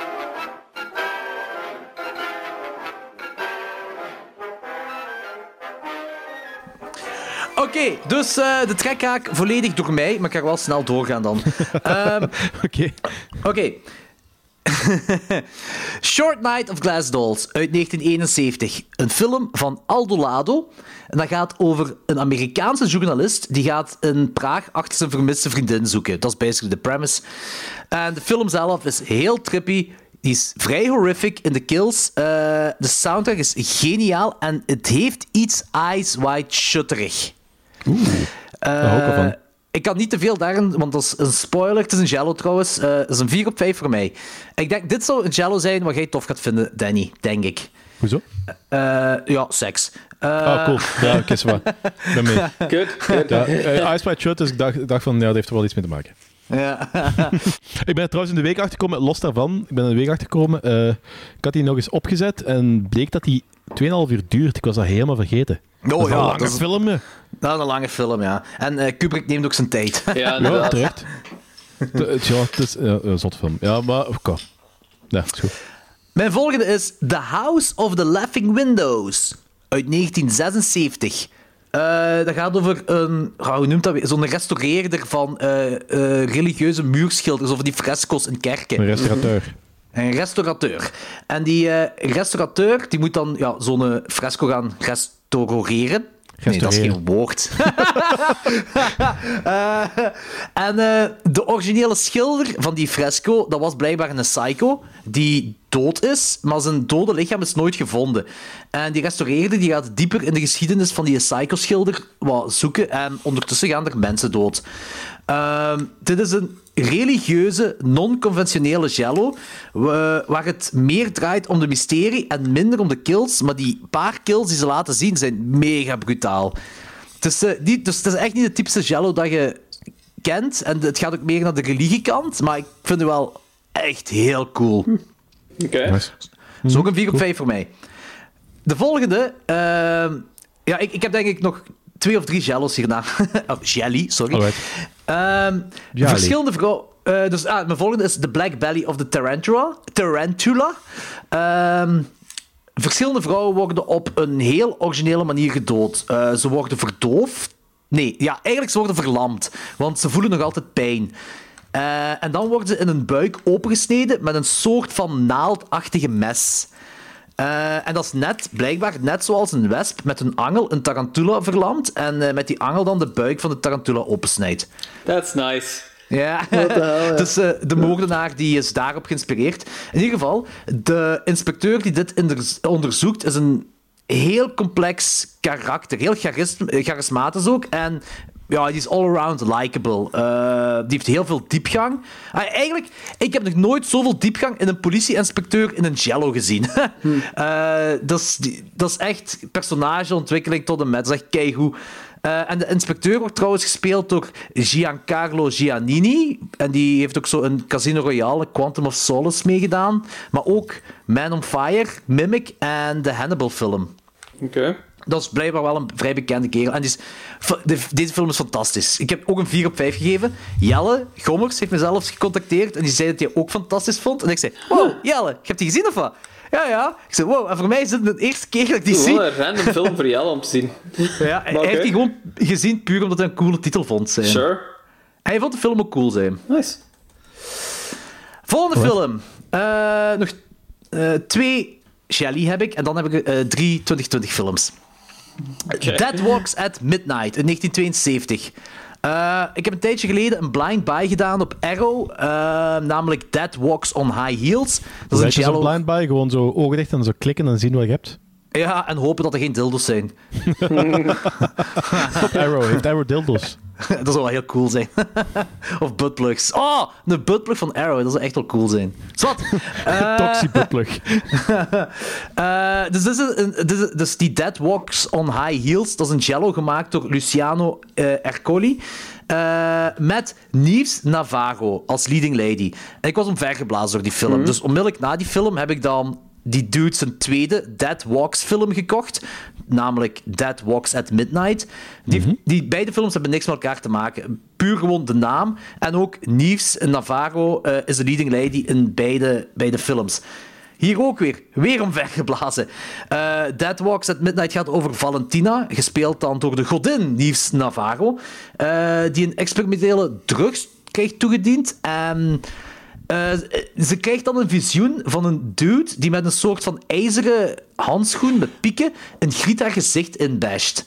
S6: Oké, dus eh, de trekhaak volledig door mij, maar ik ga wel snel doorgaan dan. (laughs) Ehm,
S4: Oké.
S6: Oké. (laughs) Short Night of Glass Dolls uit 1971. Een film van Aldo Lado. En dat gaat over een Amerikaanse journalist die gaat in Praag achter zijn vermiste vriendin zoeken. Dat is basically de premise. En de film zelf is heel trippy. Die is vrij horrific in de kills. Eh, de soundtrack is geniaal en het heeft iets eyes wide shutterig.
S4: Daar hou ik wel van.
S6: Eh, Ik kan niet te veel daarin, want dat is een spoiler. Het is een Jello trouwens. Eh, Het is een 4 op 5 voor mij. Ik denk, dit zou een Jello zijn wat jij tof gaat vinden, Danny. Denk ik.
S4: Hoezo?
S6: Eh, ja, seks. Eh,
S4: Ah, cool. Ja, oké, okay, Ik ben mee. (laughs) Ja, eh, Ice White Shut, dus ik dacht, ik dacht van, ja, dat heeft er wel iets mee te maken.
S6: Ja. (laughs)
S4: Ik ben er trouwens in de week achtergekomen, los daarvan, ik ben in de week achtergekomen, eh, ik had die nog eens opgezet en bleek dat die 2,5 uur duurt. Ik was dat helemaal vergeten. dat is
S6: ja,
S4: een lange
S6: dat is-
S4: film, hè.
S6: Dat is een lange film, ja. En eh, Kubrick neemt ook zijn tijd.
S2: Ja, (laughs)
S4: Ja, terecht. Ja, het is ja, een zot film. Ja, maar oké. Ja, is goed.
S6: Mijn volgende is The House of the Laughing Windows uit 1976. Eh, dat gaat over een, hoe noemt dat? Zo'n restaureerder van eh, eh, religieuze muurschilders of die fresco's in kerken.
S4: Een restaurateur.
S6: Een restaurateur. En die restaurateur die moet dan ja, zo'n fresco gaan restaureren. Nee, dat is geen woord. (laughs) Eh, en eh, de originele schilder van die fresco, dat was blijkbaar een psycho die dood is, maar zijn dode lichaam is nooit gevonden. En die restaureerder die gaat dieper in de geschiedenis van die psycho-schilder wat zoeken en ondertussen gaan er mensen dood. Ehm, dit is een religieuze, non-conventionele jello, wa- waar het meer draait om de mysterie en minder om de kills, maar die paar kills die ze laten zien zijn mega brutaal. Het is, eh, niet, dus het is echt niet de typische jello dat je kent, en het gaat ook meer naar de religiekant, maar ik vind het wel echt heel cool.
S2: Oké.
S4: Nice.
S6: Dat is ook een 4 op 5 voor mij. De volgende. ehm, ja, ik, ik heb denk ik nog twee of drie jellos hierna. (laughs) oh, jelly, sorry.
S4: Alright.
S6: Ehm, verschillende vrouwen. eh, dus ah, mijn volgende is The Black Belly of the Tarantula. Tarantula. Ehm, verschillende vrouwen worden op een heel originele manier gedood. Eh, ze worden verdoofd. Nee, ja, eigenlijk ze worden verlamd. Want ze voelen nog altijd pijn. Eh, en dan worden ze in een buik opengesneden met een soort van naaldachtige mes. Eh, en dat is net, blijkbaar net zoals een wesp met een angel een tarantula verlamt en eh, met die angel dan de buik van de tarantula opensnijdt.
S2: That's nice.
S6: Ja, (laughs) dus eh, de moordenaar die is daarop geïnspireerd. In ieder geval, de inspecteur die dit onderzoekt is een heel complex karakter. Heel charis- charismatisch ook. En ja, die is all-around likable. Eh, die heeft heel veel diepgang. Ah, eigenlijk, ik heb nog nooit zoveel diepgang in een politie-inspecteur in een Jello gezien. (laughs) Eh, dat, is, dat is echt personageontwikkeling tot en met. Dat is echt keigoed. Eh, en de inspecteur wordt trouwens gespeeld door Giancarlo Giannini. En die heeft ook zo een Casino Royale, Quantum of Solace meegedaan. Maar ook Man on Fire, Mimic en de Hannibal-film.
S2: Oké.
S6: Dat is blijkbaar wel een vrij bekende kerel. En de- deze film is fantastisch. Ik heb ook een 4 op 5 gegeven. Jelle Gommers heeft me zelfs gecontacteerd en die zei dat hij ook fantastisch vond. En ik zei, wow, Jelle, je hebt die gezien of wat? Ja, ja. Ik zei, wow, en voor mij is het de eerste keer dat ik die zie.
S2: Wat een random (laughs) film voor jou om te zien.
S6: Ja, hij heeft die gewoon gezien puur omdat hij een coole titel vond. Zijn.
S2: Sure.
S6: Hij vond de film ook cool zijn.
S2: Nice.
S6: Volgende film. Eh, nog eh, twee Shelley heb ik en dan heb ik eh, drie 2020 films. Dead Walks at Midnight in 1972. Eh, ik heb een tijdje geleden een blind buy gedaan op Arrow, eh, namelijk Dead Walks on High Heels. Dat is een
S4: blind bij, gewoon zo ogen dicht en zo klikken en zien wat je hebt.
S6: Ja, en hopen dat er geen dildos zijn. (laughs) (laughs)
S4: Arrow, heeft Arrow dildos. (laughs)
S6: dat zou wel heel cool zijn. (laughs) of buttplugs. Oh, een buttplug van Arrow, dat zou echt wel cool zijn. Zwat. (laughs) Eh,
S4: Toxie buttplug.
S6: Eh, dus, dit is een, dit is- dus die Dead Walks on High Heels, dat is een jello gemaakt door Luciano eh, Ercoli. met Nives Navarro als leading lady. En ik was omvergeblazen door die film. Dus onmiddellijk na die film heb ik dan die dude zijn tweede Dead Walks film gekocht. Namelijk Dead Walks at Midnight. Die, die beide films hebben niks met elkaar te maken. Puur gewoon de naam. En ook Nives Navarro eh, is de leading lady in beide, beide films. Hier ook weer, weer omvergeblazen. Eh Dead Walks at Midnight gaat over Valentina, gespeeld dan door de godin Nives Navarro, eh, die een experimentele drugs krijgt toegediend. En eh, ze krijgt dan een visioen van een dude die met een soort van ijzeren handschoen met pieken een griet haar gezicht inbasht.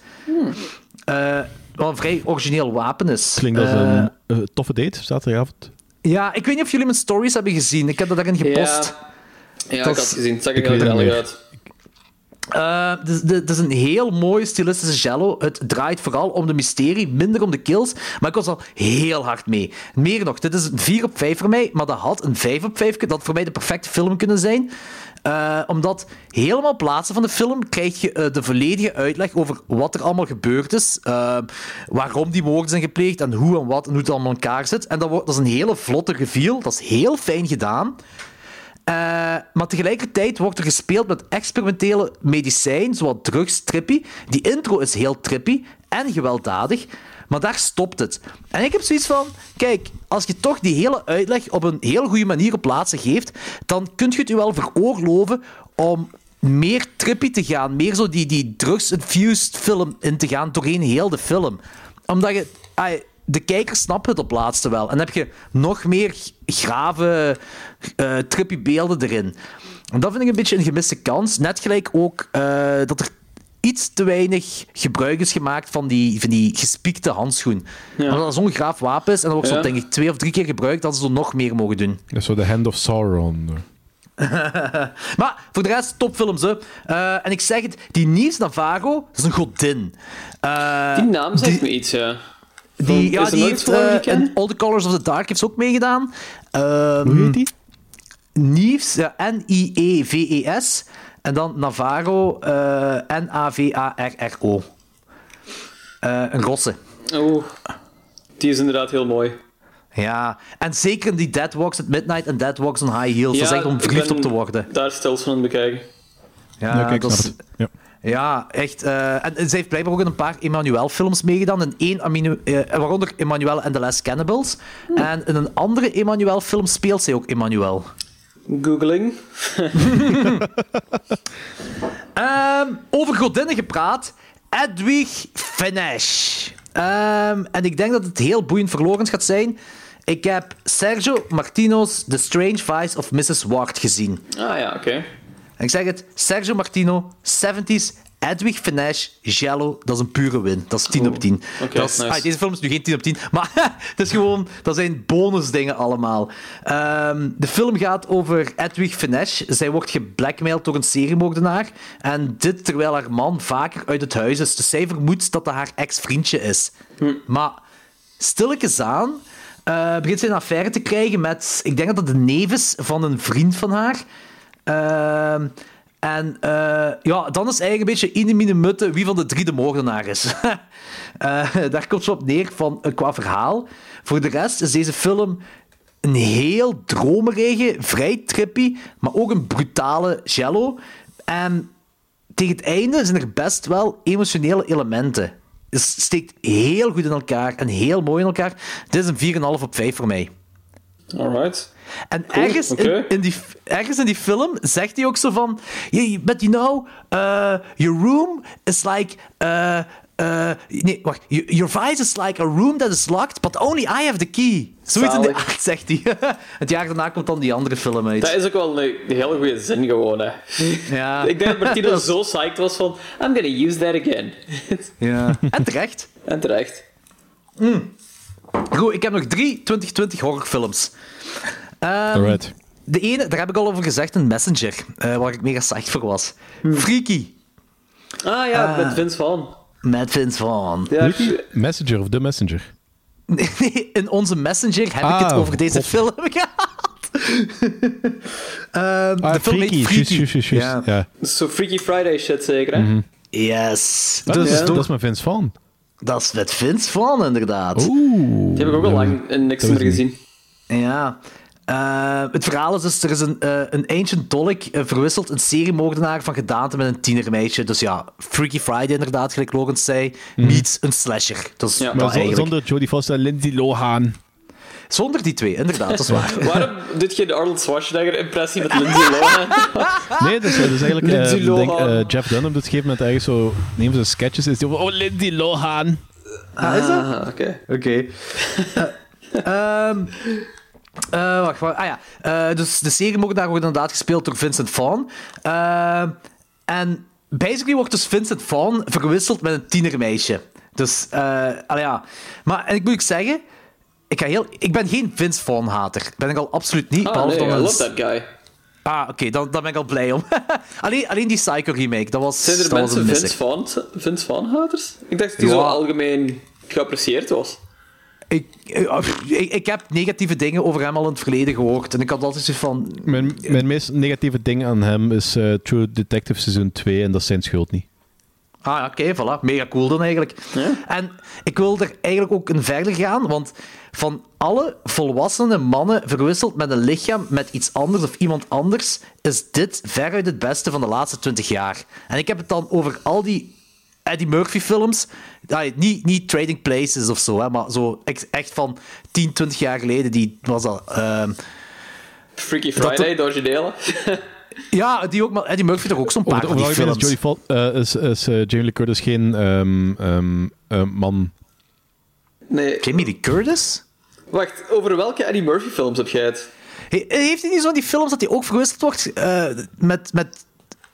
S6: Eh, wat een vrij origineel wapen is.
S4: Klinkt als
S6: Eh,
S4: een toffe date, zaterdagavond.
S6: Ja, ik weet niet of jullie mijn stories hebben gezien. Ik heb dat daarin gepost.
S2: Ja, ik
S6: Dat
S2: had het gezien. Het zag er
S4: ik
S2: heel
S4: niet
S2: uit.
S6: Eh, Het is, het is een heel mooie stilistische jello. Het draait vooral om de mysterie, minder om de kills. Maar ik was al heel hard mee. Meer nog, dit is een 4 op 5 voor mij, maar dat had een 5 op 5 dat voor mij de perfecte film kunnen zijn. Eh, omdat helemaal plaatsen van de film krijg je eh, de volledige uitleg over wat er allemaal gebeurd is. waarom die moorden zijn gepleegd en hoe en wat en hoe het allemaal in elkaar zit. En dat, wordt, dat is een hele vlotte reveal. Dat is heel fijn gedaan. Eh, maar tegelijkertijd wordt er gespeeld met experimentele medicijn, zoals drugs, trippy. Die intro is heel trippy en gewelddadig, maar daar stopt het. En ik heb zoiets van, kijk, als je toch die hele uitleg op een heel goede manier op plaatsen geeft, dan kun je het je wel veroorloven om meer trippy te gaan, meer zo die, die drugs-infused film in te gaan doorheen heel de film. Omdat je... ai, de kijker snapt het op laatste wel. En dan heb je nog meer grave, eh trippy beelden erin. En dat vind ik een beetje een gemiste kans. Net gelijk ook eh, dat er iets te weinig gebruik is gemaakt van die, van die gespiekte handschoen. Omdat dat zo'n graaf wapen is en dat wordt zo,
S2: Ja.
S6: denk ik, twee of drie keer gebruikt, dat ze zo nog meer mogen doen.
S4: Dat is zo de Hand of Sauron. (laughs)
S6: Maar voor de rest, topfilms, hè. Eh, en ik zeg het, die Niels Navarro, dat is een godin. Eh,
S2: Die naam zegt me iets, ja.
S6: Die, ja, die heeft in All the Colors of the Dark heeft ze ook meegedaan. Ehm,
S4: Hoe heet die?
S6: Nives, ja, N-I-E-V-E-S. En dan Navarro, eh, N-A-V-A-R-R-O. Eh, een rosse.
S2: Oeh. Die is inderdaad heel mooi.
S6: Ja, en zeker die Dead Walks at Midnight en Dead Walks on High Heels. dat is echt om verliefd op te worden.
S2: Daar stels van aan het bekijken.
S6: Ja,
S4: Ja, kijk,
S6: dat
S4: snap
S6: is-
S4: het. Ja.
S6: Ja, echt. eh, en ze heeft blijkbaar ook in een paar Emmanuel-films meegedaan. In één, Aminu- eh, waaronder Emmanuel and the Last Cannibals. En in een andere Emmanuel-film speelt zij ook Emmanuel.
S2: Googling. (laughs)
S6: Ehm, over godinnen gepraat. Edwig Finch. Ehm, en ik denk dat het heel boeiend voor Lorenz gaat zijn. Ik heb Sergio Martino's The Strange Vice of Mrs. Ward gezien.
S2: Ah ja, oké.
S6: En ik zeg het, Sergio Martino, 70s, Edwig Finesse, Jello, dat is een pure win. Dat is 10 op 10.
S2: Oké,
S6: dat is,
S2: nice.
S6: ah, deze film is nu geen 10 op 10, maar (laughs) het is gewoon, dat zijn bonusdingen allemaal. Ehm, de film gaat over Edwig Finesse. Zij wordt geblackmailed door een seriemoordenaar. En dit terwijl haar man vaker uit het huis is. Dus zij vermoedt dat dat haar ex-vriendje is. Maar stilletjes aan eh, begint zij een affaire te krijgen met, ik denk dat het de neef is van een vriend van haar. Ehm, en eh, ja, dan is eigenlijk een beetje in mine mutte wie van de drie de moordenaar is. (laughs) Eh, daar komt ze op neer van, eh, qua verhaal. Voor de rest is deze film een heel dromerige, vrij trippy, maar ook een brutale cello. En tegen het einde zijn er best wel emotionele elementen. Het steekt heel goed in elkaar en heel mooi in elkaar. Dit is een 4,5 op 5 voor mij.
S2: Alright.
S6: En
S2: Cool,
S6: ergens, in, in die, ergens in die film zegt hij ook zo van... "Yeah, but you know, uh, your room is like... uh, uh, nee, wacht. Your, vice is like a room that is locked, but only I have the key. Zoiets in de
S2: Zalig.
S6: aard, zegt hij. (laughs) Het jaar daarna komt dan die andere film uit.
S2: Dat is ook wel een, een hele goede zin gewoon, hè.
S6: Ja. (laughs)
S2: Ik denk dat Martino (laughs) zo psyched was van... I'm gonna use that again.
S6: ja. En terecht.
S2: en terecht.
S6: Goed, ik heb nog drie 2020 horrorfilms. Ehm. De ene, daar heb ik al over gezegd, een Messenger, eh, waar ik mega psyched voor was. Freaky,
S2: Ah ja,
S6: Ah.
S2: met Vince Vaughn.
S6: met Vince Vaughn.
S2: Ja?
S4: Messenger of The Messenger? (laughs)
S6: Nee, in onze Messenger heb ik
S4: Ah,
S6: het over deze film (laughs) gehad. (laughs) Ehm,
S4: Ah,
S6: de film
S4: Freaky.
S6: Freaky. Ja.
S4: Ja.
S2: Zo Freaky Friday shit zeker, hè?
S6: Yes.
S4: Ah,
S6: Dus
S4: dat, is,
S6: door-
S4: dat is mijn Vince Vaughn.
S6: dat is met Vince Vaughn, inderdaad.
S4: Oeh.
S2: Die heb ik ook al lang in niks
S4: dat
S2: meer gezien.
S6: Ja. Eh, het verhaal is dus, er is een, eh, een ancient dolk eh, verwisselt een seriemoordenaar van gedaante met een tienermeisje. Dus ja, Freaky Friday inderdaad, gelijk Logan zei, meets een slasher. Dat is
S2: Ja,
S6: dat
S4: Maar zo-
S6: eigenlijk.
S4: zonder Jodie Foster en Lindsay Lohan.
S6: Zonder die twee, inderdaad, dat is (laughs) waar.
S2: Waarom doet je de Arnold Schwarzenegger-impressie met Lindsay (laughs) Lohan?
S4: Nee, dat is, dat is eigenlijk... eh, denk,
S2: Lohan.
S4: eh, Jeff Dunham op het gegeven moment ergens zo... Neem zijn sketches is die over... Oh, Lindsay Lohan.
S6: Ah, is dat?
S2: Ah, oké.
S6: Oké. Eh, ehm, eh, wacht, wacht. Ah ja. Eh, dus de seriemoordenaar wordt inderdaad gespeeld door Vincent Vaughn. Eh, en basically wordt dus Vincent Vaughn verwisseld met een tienermeisje. Dus, allee, ja. Maar, en ik moet ook zeggen... Ik, ga heel, ik ben geen Vince Vaughn-hater. Ben ik al absoluut niet.
S2: Ah,
S6: behalve
S2: nee, I love that guy.
S6: Ah, oké, dan, dan ben ik al blij om. (laughs) alleen, alleen die Psycho-remake, dat was,
S2: Zijn er
S6: dat
S2: mensen Vince Vaughn-haters? Ik dacht dat
S6: Ja.
S2: zo algemeen geapprecieerd was.
S6: Ik, ik, ik heb negatieve dingen over hem al in het verleden gehoord. En ik had altijd zoiets van...
S4: Mijn, mijn meest negatieve ding aan hem is eh, True Detective seizoen 2 en dat is zijn schuld niet.
S6: Ah ja, oké, voilà. Mega cool dan eigenlijk. En ik wil er eigenlijk ook een verder gaan, want van alle volwassene mannen verwisseld met een lichaam met iets anders of iemand anders, is dit veruit het beste van de laatste 20 jaar. En ik heb het dan over al die Eddie Murphy-films. Ja, niet, niet Trading Places of zo, hè, maar zo echt van 10, 20 jaar geleden. Die was al. ehm,
S2: Freaky
S6: Dat-
S2: Friday, de originele. (laughs)
S6: ja, die ook, maar Eddie Murphy toch ook zo'n paar die
S4: is,
S6: films.
S4: Jodie eh, is, is eh, Jamie Lee Curtis geen ehm, ehm, eh, man.
S2: Nee,
S6: Jamie Lee Curtis?
S2: wacht, over welke Eddie Murphy-films heb jij het?
S6: He- Heeft hij niet zo die films dat hij ook verwisseld wordt eh, met, met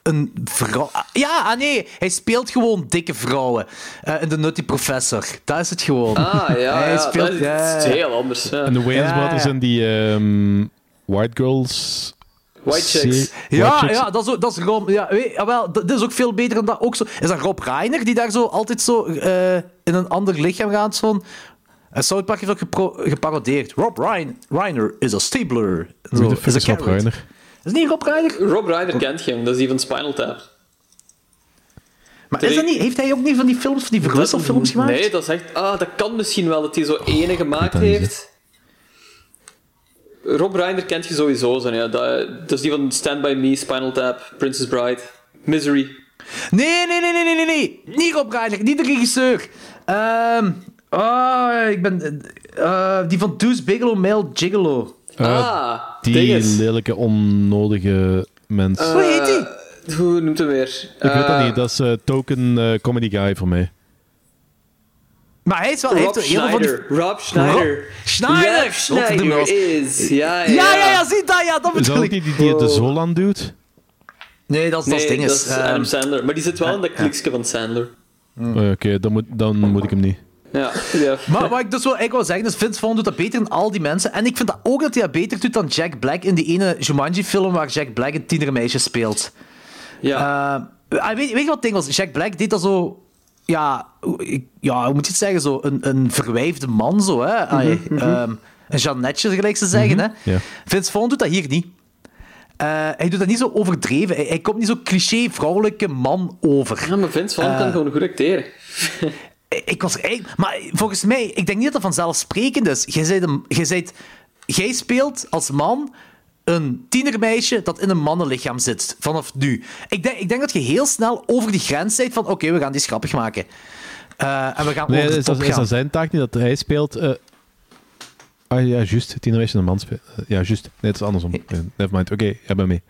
S6: een vrouw? Ah, Ja, ah nee, hij speelt gewoon dikke vrouwen eh, in The Nutty Professor. Dat is het gewoon.
S2: Ah, ja, (laughs)
S6: Hij
S2: ja
S6: speelt-
S2: dat is,
S6: ja.
S2: dat is heel anders. Ja.
S4: En de Wayans Brothers en die ehm, White Girls...
S2: White Chicks.
S6: Ja,
S4: White
S6: ja, dat is, ook- dat is Rob. Ja, weet, jawel, dat, dit is ook veel beter dan dat. Ook zo, is dat Rob Reiner die daar zo altijd zo eh, in een ander lichaam gaat? Zo'n. En South Park heeft ook geparodeerd. Rob Rein, Reiner is a stabler. Zo,
S4: Wie de fuck
S6: is
S4: is Rob. Reiner?
S6: Is het niet Rob Reiner?
S2: Rob Reiner kent je hem, dat is die van Spinal Tap.
S6: Maar is dat niet, heeft hij ook niet van die films, van die verwisselfilms gemaakt?
S2: Nee, dat is echt... Ah, dat kan misschien wel, dat hij zo ene gemaakt heeft. Rob Reiner kent je sowieso, zo, ja. Dat, dat is die van Stand By Me, Spinal Tap, Princess Bride, Misery.
S6: Nee, nee, nee, nee, nee, nee, nee. Niet Rob Reiner, niet de regisseur. Ehm oh, ik ben... eh, die van Deuce Bigelow, Male Gigolo.
S2: Ah,
S4: Die
S2: dinges.
S4: lelijke, onnodige mens.
S6: Hoe heet die?
S2: Eh, Hoe noemt hem weer?
S4: ik weet dat niet, dat is eh, token eh, comedy guy voor mij.
S6: Maar hij is wel...
S2: Rob
S6: heeft heel veel van die-
S2: Schneider. Rob Schneider.
S6: Schneider!
S2: Rob Schneider is... Ja, ja,
S6: Ja, ja, ja, zie dat, ja, dat
S4: Is dat
S6: bedoel ik.
S4: niet die die de Zolan doet?
S6: Nee, dat is, dat
S2: Nee,
S6: ding.
S2: dat
S6: is,
S2: Adam
S6: ehm,
S2: Sandler. Maar die zit wel in dat kliksje van Sandler.
S4: Oh, Oké, dan, moet, dan moet ik hem niet.
S2: Ja, ja.
S6: Maar wat ik dus wel eigenlijk wil zeggen is, Vince Vaughn doet dat beter dan al die mensen. En ik vind dat ook dat hij dat beter doet dan Jack Black in die ene Jumanji-film waar Jack Black een tienermeisje speelt.
S2: ja.
S6: Eh, weet, weet je wat het ding was? Jack Black deed dat zo... Ja, ja, hoe moet je het zeggen? Zo een, een verwijfde man, zo, hè? Allee, ehm, een Jeannetje, gelijk ze zeggen, hè?
S4: ja.
S6: Vince Vaughn doet dat hier niet. Eh, hij doet dat niet zo overdreven. Hij, hij komt niet zo cliché vrouwelijke man over.
S2: ja, maar Vince Vaughn kan gewoon goed acteren. (laughs)
S6: Ik was eigenlijk... Maar volgens mij, ik denk niet dat dat vanzelfsprekend is. Jij, speelt als man een tienermeisje dat in een mannenlichaam zit. Vanaf nu. Ik denk, ik denk dat je heel snel over die grens bent van oké, we gaan die grappig maken. Eh, en we gaan
S4: Nee,
S6: over de
S4: is
S6: top
S4: dat, is dat zijn taak niet dat hij speelt? eh Ah ja, juist. Tienermeisje en een man speelt. Eh, ja, juist. Nee, het is andersom. Eh, Never mind. Oké, jij bent mee.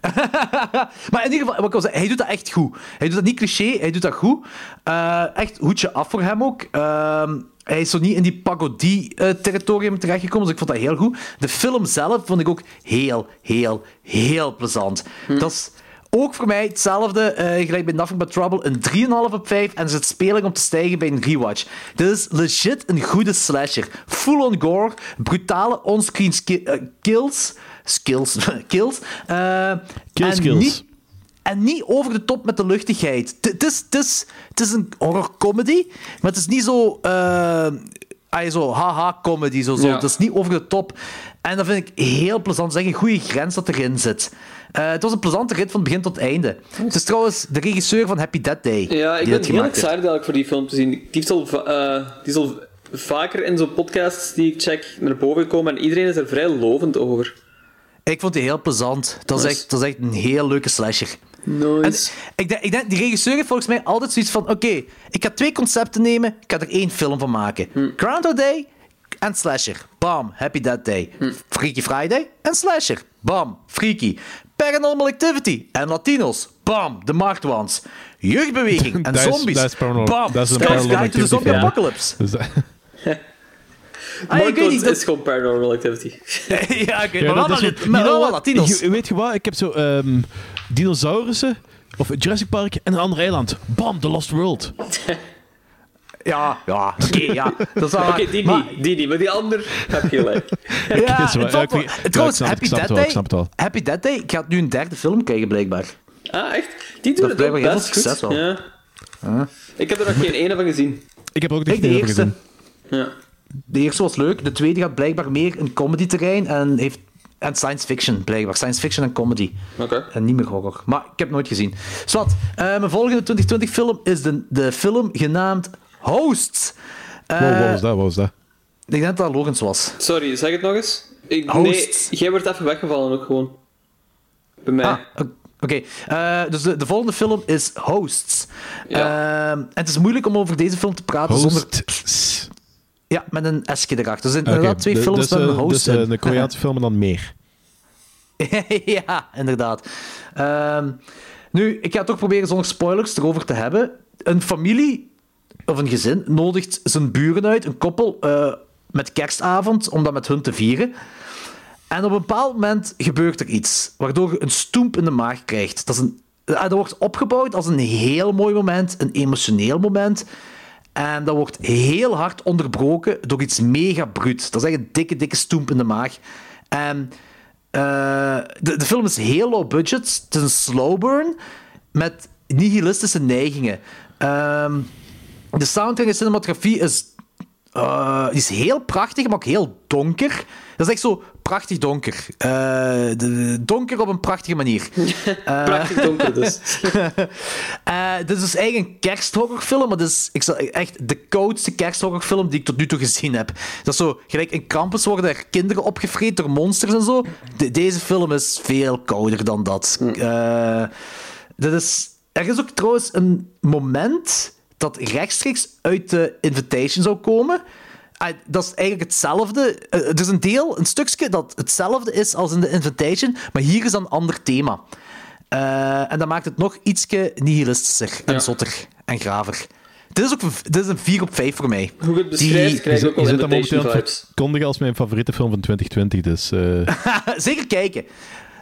S4: (laughs)
S6: Maar in ieder geval, wat ik zeggen, hij doet dat echt goed. Hij doet dat niet cliché, hij doet dat goed. Eh, echt hoedje af voor hem ook. Ehm, hij is zo niet in die pagodie-territorium terechtgekomen, dus ik vond dat heel goed. De film zelf vond ik ook heel, heel, heel plezant. Dat is ook voor mij hetzelfde, eh, gelijk bij Nothing But Trouble, een 3,5 op 5 en zit speling om te stijgen bij een rewatch. Dit is legit een goede slasher. Full-on gore, brutale onscreen eh, kills, skills, (laughs) kills, eh,
S4: Kill
S6: en
S4: skills.
S6: niet- en niet over de top met de luchtigheid. Het- is, is, het is een horror-comedy, maar het is niet zo... eh ah, zo haha-comedy, zo, zo.
S2: Ja.
S6: Is niet over de top. En dat vind ik heel plezant. Het is echt een goede grens dat erin zit. Eh, het was een plezante rit van begin tot einde. Het is trouwens de regisseur van Happy Death Day.
S2: Ja, ik
S6: die
S2: ben
S6: dit
S2: heel
S6: gemaakt heeft.
S2: excited eigenlijk voor die film te zien. Die is al, eh, die is al vaker in zo'n podcasts die ik check naar boven gekomen en iedereen is er vrij lovend over.
S6: Ik vond die heel plezant. Dat is, echt, dat is echt een heel leuke slasher. En
S2: Nice.
S6: ik denk, ik denk, die regisseur heeft volgens mij altijd zoiets van: oké, ik ga twee concepten nemen, ik ga er één film van maken. Groundhog Day en Slasher. Bam, Happy Death Day. Freaky Friday en Slasher. Bam, Freaky. Paranormal Activity en Latinos. Bam, The Marked Ones. Jeugdbeweging (laughs) en zombies. Bam, Sky's Guide to the Zombie. Apocalypse.
S4: Dus (laughs)
S6: Ah, ik weet
S2: Marcos
S6: niet, dat-
S2: is gewoon Paranormal Activity. (laughs)
S6: ja, ik weet
S4: Ja,
S6: maar
S4: dat
S6: wel, wel? Latinos.
S4: Weet je wat? Ik heb zo ehm, dinosaurussen of Jurassic Park en een ander eiland. Bam, The Lost World.
S6: Ja, ja, oké, (laughs) ja. Dat is wel
S2: die
S6: Maar-
S2: niet, die niet, maar die ander heb je gelijk. (laughs)
S6: Ja,
S4: is wel-
S6: het valt
S4: ja, ik
S6: wel-
S4: ja,
S6: Trouwens,
S4: ik snap het,
S6: Happy
S4: wel,
S6: Day,
S4: ik snap het wel.
S6: Happy Death Day gaat nu een derde film krijgen, blijkbaar.
S2: Ah, echt? Die doen
S6: Dat
S2: het ook best goed.
S6: wel.
S2: Ja. Ik heb er nog geen ene van gezien.
S4: Ik heb er ook
S6: Ik de eerste.
S4: gezien.
S2: Ja.
S6: De eerste was leuk, de tweede gaat blijkbaar meer een comedy-terrein en heeft... En science fiction, blijkbaar. Science fiction en comedy.
S2: Oké.
S6: En niet meer horror. Maar ik heb het nooit gezien. Zwat, eh, mijn volgende 2020-film is de, de film genaamd Hosts. Eh,
S4: Wow, wat was dat? Wat was dat?
S6: Ik denk dat dat Logans was.
S2: Sorry, zeg het nog eens. Ik, nee,
S6: Hosts.
S2: jij wordt even weggevallen ook gewoon. Bij mij.
S6: Ah, oké. Eh, dus de, de volgende film is Hosts.
S2: Ja.
S6: En het is moeilijk om over deze film te praten zonder... Ja, met een S-je erachter. Er zijn
S4: Oké,
S6: inderdaad twee
S4: de-
S6: films
S4: dus,
S6: met een
S4: eh,
S6: host
S4: Dus eh, een Koreaanse (laughs) film en dan meer. (laughs)
S6: ja, inderdaad. Ehm, nu, ik ga toch proberen zonder spoilers erover te hebben. Een familie, of een gezin, nodigt zijn buren uit, een koppel, eh, met kerstavond, om dat met hun te vieren. En op een bepaald moment gebeurt er iets, waardoor je een stoemp in de maag krijgt. Dat, is een, dat wordt opgebouwd als een heel mooi moment, een emotioneel moment. En dat wordt heel hard onderbroken door iets mega bruut. Dat is echt een dikke, dikke stoemp in de maag. En eh, de, de film is heel low budget. Het is een slow burn met nihilistische neigingen. Ehm, de soundtrack en cinematografie is, eh, is heel prachtig, maar ook heel donker. Dat is echt zo prachtig donker. Eh, donker op een prachtige manier. (laughs)
S2: Prachtig donker dus. (laughs)
S6: Eh, dit is dus eigenlijk een kersthorrorfilm, maar dit is ik zal, echt de koudste kersthorrorfilm die ik tot nu toe gezien heb. Dat is zo, gelijk in Krampus worden er kinderen opgevreten door monsters en zo. De- deze film is veel kouder dan dat. Eh, dit is, er is ook trouwens een moment dat rechtstreeks uit de Invitation zou komen. Ah, dat is eigenlijk hetzelfde. Eh, er is een deel, een stukje dat hetzelfde is als in de Invitation, maar hier is dan een ander thema. Eh, en dat maakt het nog ietsje nihilistischer en
S2: Ja.
S6: zotter en graver. Dit is ook een- dit is een 4 op 5 voor mij.
S2: Hoe je het beschrijft, krijg je ook
S4: Je
S2: wel
S4: zit momenteel aan als mijn favoriete film van 2020, dus... eh, (laughs)
S6: Zeker kijken.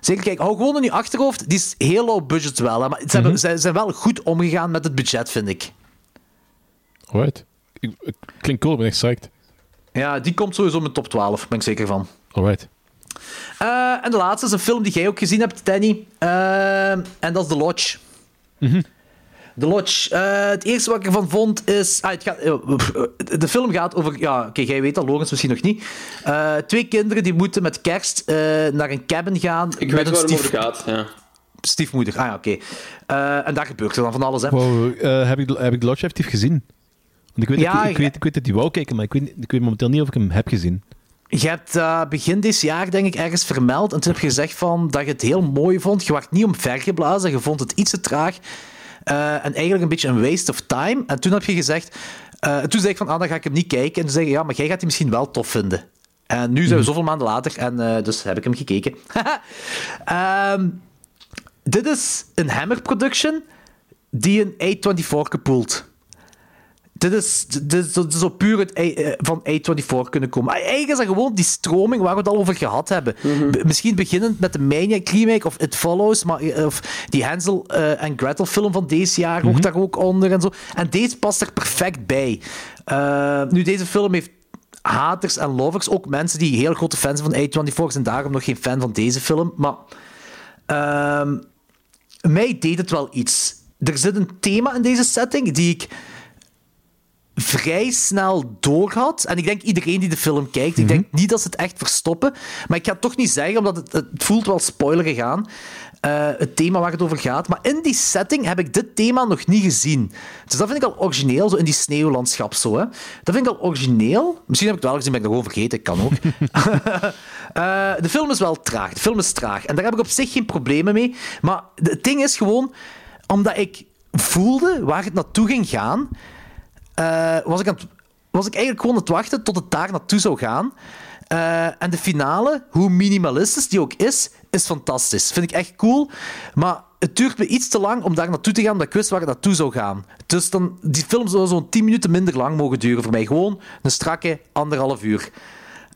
S6: Zeker kijken. Hou gewoon in je achterhoofd. Die is heel low budget wel. Hè, maar ze, hebben, ze zijn wel goed omgegaan met het budget, vind ik.
S4: alright. Ik- ik- Klinkt cool, ik ben echt psyched.
S6: Ja, die komt sowieso in mijn top 12, ben ik zeker van.
S4: Alright.
S6: Eh, en de laatste is een film die jij ook gezien hebt, Danny. Eh, en dat is The Lodge. The Lodge. Eh, het eerste wat ik ervan vond is... Ah, het gaat, de film gaat over... Ja, oké, jij weet dat, Logans misschien nog niet. Eh, twee kinderen die moeten met kerst eh, naar een cabin gaan.
S2: Ik
S6: met
S2: weet waar het over gaat. Ja.
S6: stiefmoeder. Ah ja, oké. Eh, en daar gebeurt er dan van alles, hè.
S4: Wow, eh, heb, ik, heb ik The Lodge effectief gezien? Ik weet,
S6: Ja,
S4: ik, ik, weet, ik weet dat die wou kijken, maar ik weet, ik weet momenteel niet of ik hem heb gezien.
S6: Je hebt eh, begin dit jaar, denk ik, ergens vermeld. En toen heb je gezegd van, dat je het heel mooi vond. Je werd niet omvergeblazen. Je vond het iets te traag. Eh, en eigenlijk een beetje een waste of time. En toen heb je gezegd... eh, toen zei ik van, ah, dan ga ik hem niet kijken. En toen zei je, ja, maar jij gaat hem misschien wel tof vinden. En nu zijn we zoveel maanden later. En dus heb ik hem gekeken. (laughs) Ehm, dit is een Hammer production die een A24 gepoeld. Dit is, dit is, dit is zo puur het, eh, van A24 kunnen komen. Eigenlijk is dat gewoon die stroming waar we het al over gehad hebben. B- misschien beginnend met de Maniac remake of It Follows, maar, eh, of die Hansel eh, en Gretel film van deze jaar hoort daar ook onder en zo. En deze past er perfect bij. Nu, deze film heeft haters en lovers, ook mensen die heel grote fans zijn van A24 zijn daarom nog geen fan van deze film. Maar ehm, mij deed het wel iets. Er zit een thema in deze setting die ik vrij snel doorhad. En ik denk iedereen die de film kijkt, ik denk niet dat ze het echt verstoppen. Maar ik ga het toch niet zeggen, omdat het, het voelt wel spoilerig aan. eh, het thema waar het over gaat. Maar in die setting heb ik dit thema nog niet gezien. Dus dat vind ik al origineel, zo in die sneeuwlandschap. Zo, hè. Dat vind ik al origineel. Misschien heb ik het wel gezien, ben ik het gewoon vergeten. Kan ook. (laughs) Eh, de film is wel traag. De film is traag. En daar heb ik op zich geen problemen mee. Maar het ding is gewoon, omdat ik voelde waar het naartoe ging gaan, eh, was, ik aan het- was ik eigenlijk gewoon aan het wachten tot het daar naartoe zou gaan. Eh, en de finale, hoe minimalistisch die ook is, is fantastisch. Vind ik echt cool. Maar het duurt me iets te lang om daar naartoe te gaan, omdat ik wist waar het naartoe zou gaan. Dus dan, die film zou zo'n 10 minuten minder lang mogen duren voor mij. Gewoon een strakke anderhalf uur.